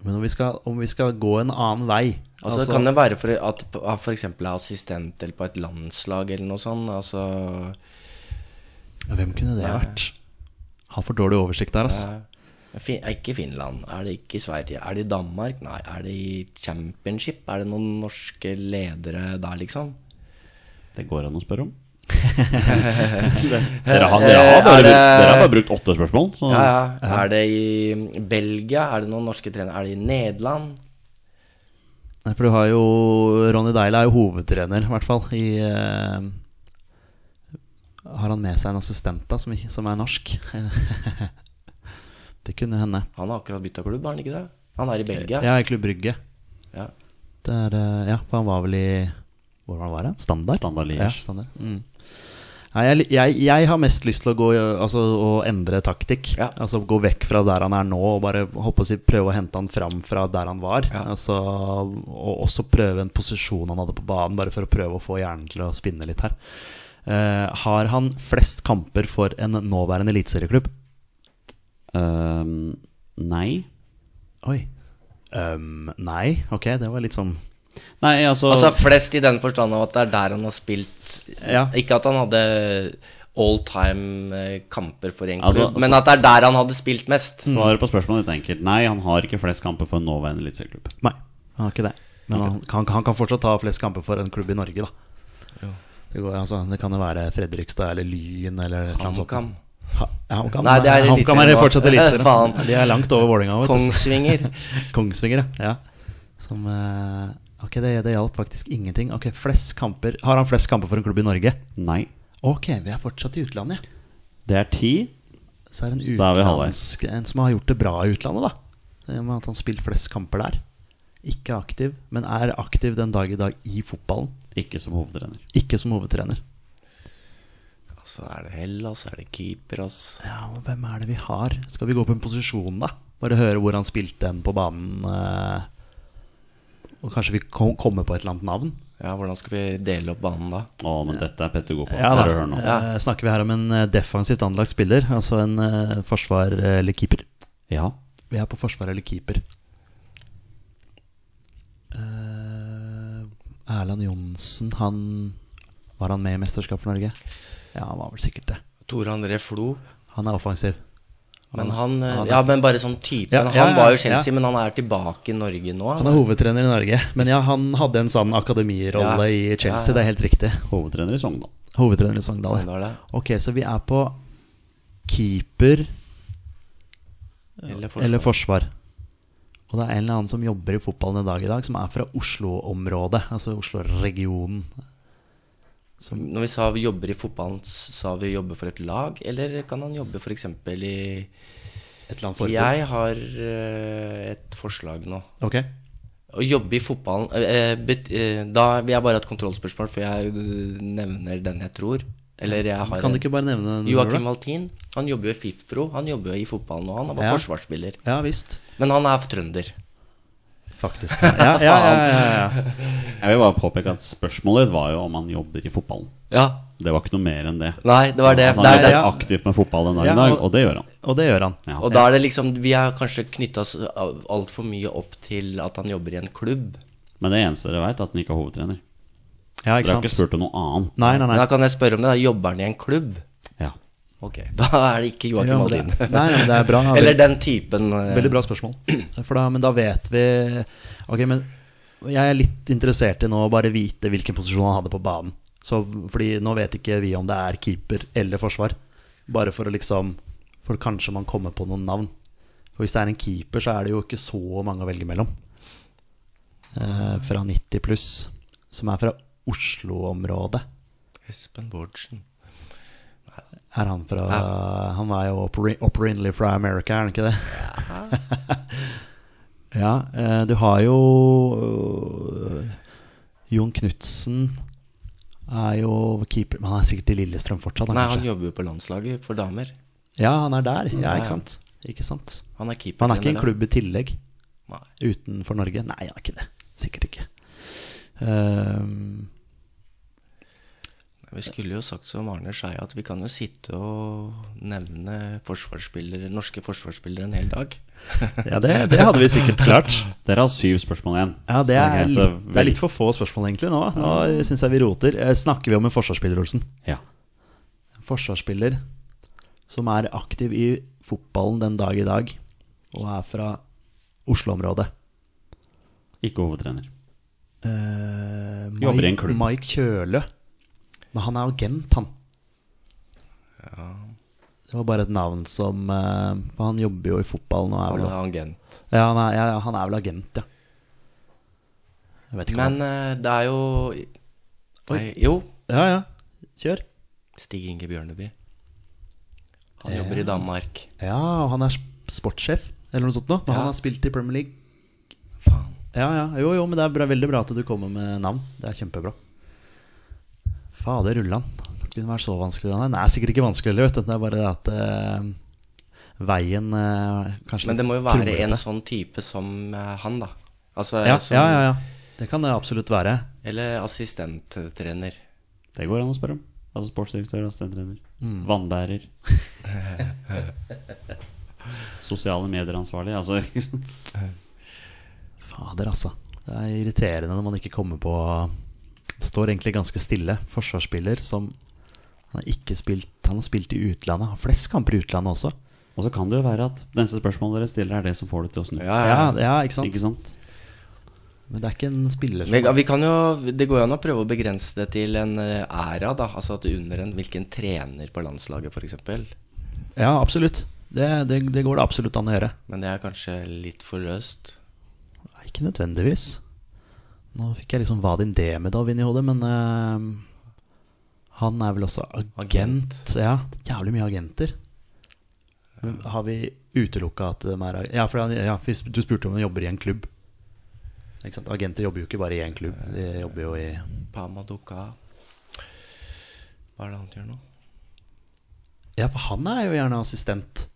Men om vi, skal, om vi skal gå en annen vei Altså, Kan det være for at f.eks. er assistent eller på et landslag eller noe sånt? Altså Hvem kunne det vært? Har for dårlig oversikt der, altså. fin, Er ikke Finland? Er det ikke Sverige? Er det i Danmark? Nei. Er det i championship? Er det noen norske ledere der, liksom? Det går an å spørre om. <laughs> dere, har, dere, har Eh, bare, det- dere har bare brukt åtte spørsmål. Så Ja, ja. Er det i Belgia? Er det noen norske trenere? Er det i Nederland? Nei, for du har jo Ronny Deila er jo hovedtrener, i hvert fall. I, uh, har han med seg en assistent da som, som er norsk? <laughs> det kunne hende. Han har akkurat bytta klubb, har han ikke det? Han er i Belgia. Ja, i Klubb Brygge. Ja. Det eh, ja, for han var vel i Hvor var han var? han? Standard? Standard Liège. Ja, standard. Mm. Nei, jeg, jeg, jeg har mest lyst til å gå Altså å endre taktikk. Ja. Altså gå vekk fra der han er nå, og bare håper å si, prøve å hente han fram fra der han var. Ja. Altså, og også prøve en posisjon han hadde på banen, bare for å prøve å få hjernen til å spinne litt her. Uh, har han flest kamper for en nåværende eliteserieklubb? Um, nei. Oi. Um, nei, ok, det var litt sånn Nei, altså, Altså flest i den forstand av at det er der han har spilt Ja. Ikke at han hadde all time eh, kamper for en klubb, Altså, men altså- at det er der han hadde spilt mest. Svaret på spørsmålet ditt er enkelt. Nei, han har ikke flest kamper for en nåværende eliteserieklubb. Nei, han har ikke det. Men han, han, han kan fortsatt ta flest kamper for en klubb i Norge, da. Det, går, altså, det kan jo være Fredrikstad eller Lyn eller et eller annet sånt. HamKam. Ha- ja, HamKam Nei, det er HamKam er fortsatt <laughs> eliteserien. De er langt over Vålerenga. Kongsvinger. <laughs> Kongsvinger, ja. Som eh, Ok, det, det hjalp faktisk ingenting. Ok, flest kamper Har han flest kamper for en klubb i Norge? Nei. Ok, vi er fortsatt i utlandet. Det er ti. Så er det en da er vi En som har gjort det bra i utlandet, da. Det med at han spilt flest kamper der. Ikke aktiv, men er aktiv den dag i dag i fotballen. Ikke som hovedtrener. Ikke som hovedtrener. Så er det Hellas, er det Kypros Ja, men Hvem er det vi har? Skal vi gå på en posisjon, da? Bare høre hvor han spilte den på banen. eh, og kanskje vi kom, kommer på et eller annet navn? Ja, hvordan skal vi dele opp banen da? Å, men dette er Petter god på. Ja, da. Hør nå. Ja. snakker vi her om en eh, defensivt anlagt spiller? Altså en uh, forsvar eller keeper? Ja. Vi er på forsvar eller keeper. Uh, Erland Johnsen, han Var han med i Mesterskap for Norge? Ja, han var vel sikkert det. Tore André Flo. Han er offensiv. Men han, han Ja, men bare sånn typen. Ja, ja, Han var jo ja, Chelsea, men han er tilbake i Norge nå. Han er hovedtrener i Norge. Men ja, han hadde en sånn akademirolle Ja. i Chelsea, Ja, ja. det er helt riktig. Hovedtrener i Sogndal. Hovedtrener i Sogndal. Sånn ja. Ok, så vi er på keeper Eller forsvar. eller forsvar. Og det er en eller annen som jobber i fotballen i dag i dag, som er fra Oslo-området. Altså Oslo-regionen. Som Når vi sa vi jobber i fotballen, sa vi jobber for et lag, eller kan han jobbe f.eks. i et eller annet forbund. Jeg har eh, et forslag nå. Ok. Å jobbe i fotballen eh, eh, Da vil jeg bare ha et kontrollspørsmål, for jeg nevner den jeg tror. Eller jeg har Kan du ikke bare nevne den? Joakim Maltin, Valtin. Han jobber jo i FIFPro. Han jobber jo i fotballen nå. Han er bare Ja. forsvarsspiller. Ja visst. Men han er trønder. Faktisk. Ja, ja, ja, ja, ja, ja. Jeg vil bare påpeke at spørsmålet ditt var jo om han jobber i fotballen. Ja. Det var ikke noe mer enn det. Nei, det var det. Han er er aktivt med fotball den Ja, i dag, og- det gjør han. Og det gjør han. Ja. Og da er det liksom Vi har kanskje knytta oss altfor mye opp til at han jobber i en klubb. Men det eneste dere vet, er at han ikke er hovedtrener. Ja, Dere har ikke spurt om noe annet. Nei, nei, Men nei. da kan jeg spørre om det. da Jobber han i en klubb? Ja. Ok, <laughs> da er det ikke Joakim Ja, men. Nei, nei, det er bra. <laughs> Eller den typen. eh, Veldig bra spørsmål. For da, men da vet vi Ok, men jeg er litt interessert i nå å bare vite hvilken posisjon han hadde på banen. Så, fordi nå vet ikke vi om det er keeper eller forsvar. Bare for å liksom For kanskje man kommer på noen navn. For hvis det er en keeper, så er det jo ikke så mange å velge mellom. Eh, fra 90 pluss, som er fra Oslo-området. Espen Bårdsen. Er han fra Han er jo oppri- opprinnelig fra America, er han ikke det? <laughs> ja. eh, du har jo uh, Jon Knutsen er jo keeper Men han er sikkert i Lillestrøm fortsatt, Nei, han, han jobber jo på landslaget for damer. Ja, han er der. Ja, Ja, ja. ikke sant? Ikke sant? Han er keeper. Han er ikke en klubb i tillegg Nei. utenfor Norge? Nei, han er ikke det. Sikkert ikke. Ehm, Vi skulle jo sagt som Arne Skeie at vi kan jo sitte og nevne forsvarsspillere, norske forsvarsspillere en hel dag. ja, det, det hadde vi sikkert klart. Dere har syv spørsmål igjen. Ja, det er, det litt, det er litt for få spørsmål egentlig nå. Nå syns jeg vi roter. Eh, Snakker vi om en forsvarsspiller, Olsen? Ja. En forsvarsspiller som er aktiv i fotballen den dag i dag, og er fra Oslo-området. Ikke hovedtrener. Eh, Jobber i en klubb. Mike Kjølø. Men han er agent, han. Ja. Det var bare et navn som eh, For han jobber jo i fotballen og er Han vel er agent. ja, han, er, ja, han er vel agent, ja. Jeg vet ikke Men hva eh, det er jo Nei, Jo, Ja, ja. Kjør. Stig Inge Bjørneby. Han jobber i Danmark. Ja, og han er sp- sportssjef eller noe sånt noe. Men Ja. han har spilt i Premier League. Faen. Ja, ja. Jo, jo, men det er bra, veldig bra at du kommer med navn. Det er kjempebra. Fader rullan. Det kunne være så vanskelig. Det er sikkert ikke vanskelig heller, vet du. Det er bare det at uh, veien uh, kanskje Men det må jo være en en sånn type som uh, han, da. Altså, ja, som, ja, ja, ja. Det kan det absolutt være. Eller assistenttrener. Det går an å spørre om. Altså sportsdirektør, assistenttrener. Mm. Vannbærer. <laughs> Sosiale medier-ansvarlig. Altså <laughs> Fader, altså. Det er irriterende når man ikke kommer på Det står egentlig ganske stille. Forsvarsspiller som han har ikke spilt Han har spilt i utlandet. Har flest kamper i utlandet også. Og så kan det jo være at det neste spørsmålet dere stiller, er det som får det til å snu. Ja, Ja, ja. ja ikke sant? Ikke sant? Men det er ikke en spiller som Vi, vi kan jo, det går jo an å prøve å begrense det til en eh, æra, da. Altså at under en hvilken trener på landslaget, f.eks. Ja, absolutt. Det, det, det går det absolutt an å gjøre. Men det er kanskje litt for løst. Nei, Ikke nødvendigvis. Nå fikk jeg liksom Vadim Demidov inn i hodet, men uh, han er vel også agent. Agent. Ja, jævlig mye agenter. Men Har vi utelukka at de er Ja, for han- ja, du spurte om de jobber i en klubb. Agenter jobber jo ikke bare i én klubb. De jobber jo i Pamaduka Hva er det han gjør nå? Ja, for han er jo gjerne assistent.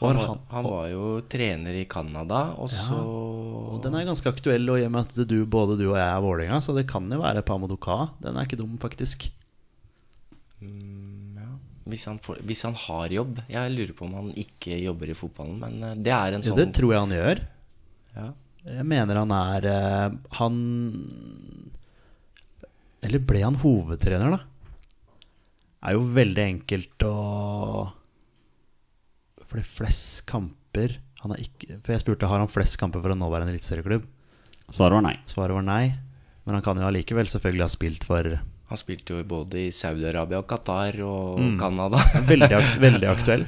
Han Var han var jo trener i Canada, og så Og den er ganske aktuell, og i og med at du, både du og jeg er Vålerenga, så det kan jo være Pamodoka. Den er ikke dum, faktisk. ja, hvis, han får, hvis han har jobb Jeg lurer på om han ikke jobber i fotballen, men eh, det er en sånn det tror jeg han gjør. ja. Jeg mener han er eh, Han Eller ble han hovedtrener, da? Er jo veldig enkelt å For det er flest kamper han har ikke, For jeg spurte har han flest kamper for en nåværende eliteserieklubb. Svaret var nei. Svaret var nei. Men han kan jo allikevel selvfølgelig ha spilt for Han spilte jo både i Saudi-Arabia og Qatar og Mm. Canada. <laughs> Veldig, ak veldig aktuell.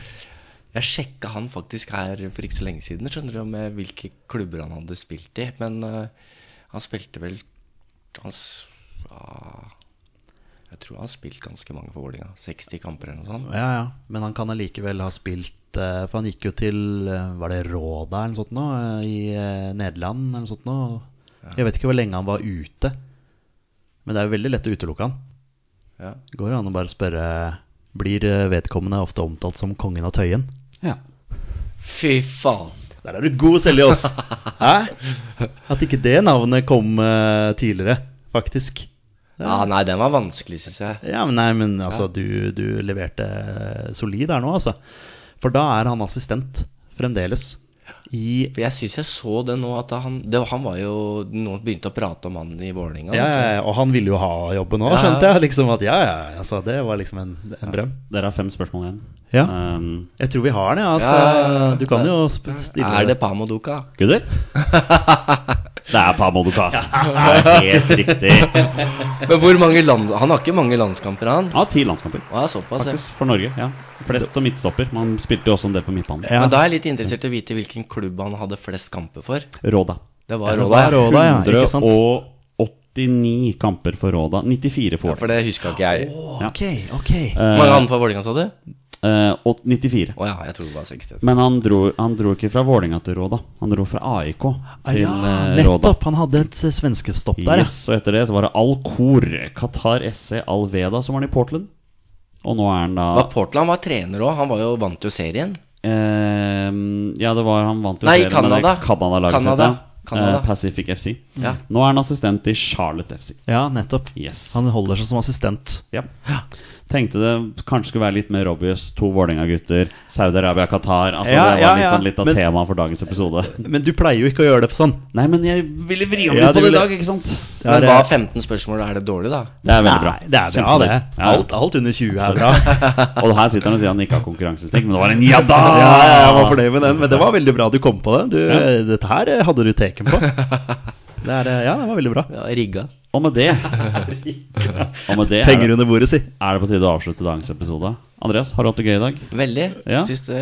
Jeg sjekka han faktisk her for ikke så lenge siden, skjønner du, med hvilke klubber han hadde spilt i. Men uh, han spilte vel han, s- ja, Jeg tror han har spilt ganske mange for Vålerenga. 60 kamper eller noe sånt. Ja, ja. Men han kan allikevel ha spilt eh, For han gikk jo til eh, Var det Råda eller noe sånt nå? eh, I Nederland eller noe sånt nå? Jeg vet ikke hvor lenge han var ute. Men det er jo veldig lett å utelukke han. Ja. Går det an å bare spørre Blir vedkommende ofte omtalt som kongen av Tøyen? Ja. Fy faen! Der er du god, Seljås! <laughs> Hæ? At ikke det navnet kom tidligere, faktisk. Ja, nei, den var vanskelig, syns jeg. Ja, men nei, men altså, du, du leverte solid der nå, altså. For da er han assistent fremdeles. I For jeg syns jeg så det nå, at han det, Han var jo Noen begynte å prate om han i Vålerenga. ja, ja, ja, og han ville jo ha jobben òg, Ja. skjønte jeg. Liksom at ja, ja, altså, Det var liksom en, en drøm. Dere har fem spørsmål igjen. Ja. Um, Jeg tror vi har det. altså Ja, ja, ja. Du kan jo stille Er det Pamodoka? gutter? <laughs> Det er Pamo Duka. Ja. helt riktig. Men hvor mange land Han har ikke mange landskamper, han? Ja, ti landskamper. Ja, såpass, ja. Faktisk, for Norge. ja Flest som midtstopper. Man spilte jo også en del på midtbanen. Ja. Men da er jeg litt interessert i å vite hvilken klubb han hadde flest kamper for. Råda. Det var Råda. Råda, ja. Ikke sant? 189 kamper for Råda. 94 for Ja, for det huska ikke jeg. Ok, ok. Hvor mange andre for Vålerenga, sa du? Eh, og 94. Oh, ja, jeg tror det var 60. Men han dro, han dro ikke fra Vålinga til Råda. Han dro fra AIK Ah, til ja, eh, Råda. nettopp. Han hadde et eh, svenskestopp der, ja. Yes, og etter det så var det Al-Khor, Qatar SC Al-Veda, som var han i Portland. Og nå er han da Var Portland var trener òg. Han var jo vant jo serien. Uh, Ja, det var han vant jo Nei, serien Nei, Canada. Canada. Canada. Eh, Pacific FC. Ja. Nå er han assistent i Charlotte FC. Ja, nettopp. Yes. Han holder seg som assistent. Ja. Tenkte det kanskje skulle være litt mer obvious. To Vålerenga-gutter, Saudi-Arabia, Qatar. Altså Ja, Det var ja, litt, sånn litt av Men- temaet for dagens episode. Men du pleier jo ikke å gjøre det sånn. Nei, men jeg ville vri om Ja, litt på det i dag, ikke sant? Det Men er, var eh, 15 spørsmål, er det dårlig, da? Det er veldig bra. Nei, det er bra, det. Alt, alt under 20 er bra. Og her sitter han og sier han ikke har konkurransestikk, men det var en ja da! Ja, ja, jeg var fornøyd med den, men det var veldig bra du kom på det. Du, Dette her hadde du teken på. <laughs> Det er, ja, det var veldig bra. Ja, rigga. Og med det <laughs> Og med det er Penger det, under bordet, si. er det på tide å avslutte dagens episode. Andreas, har du hatt det gøy i dag? Veldig. Ja. Syns, det,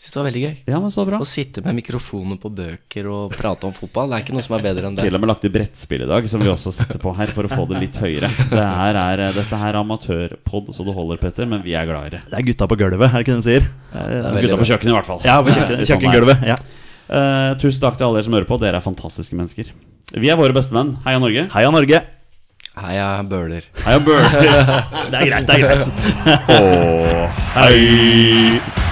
syns det var veldig gøy. Ja, men så bra. Å sitte med mikrofonen på bøker og prate om fotball, det er ikke noe som er bedre enn det. Til og med lagt i brettspill i dag, som vi også setter på her, for å få det litt høyere. Det her er, dette her er amatørpod, så du holder, Petter, men vi er glad i det. Det er gutta på gulvet, er det ikke det de sier? Det er, er Gutta på kjøkkenet, i hvert fall. ja, på kjøkken, Sånn det. kjøkkengulvet. Ja. Uh, tusen takk til alle dere som hører på. Dere er fantastiske mennesker. Vi er våre bestemenn. Heia Norge. Heia Norge. Heia bøler. Heia Bøler. <laughs> Det er greit, det er greit. Og hei!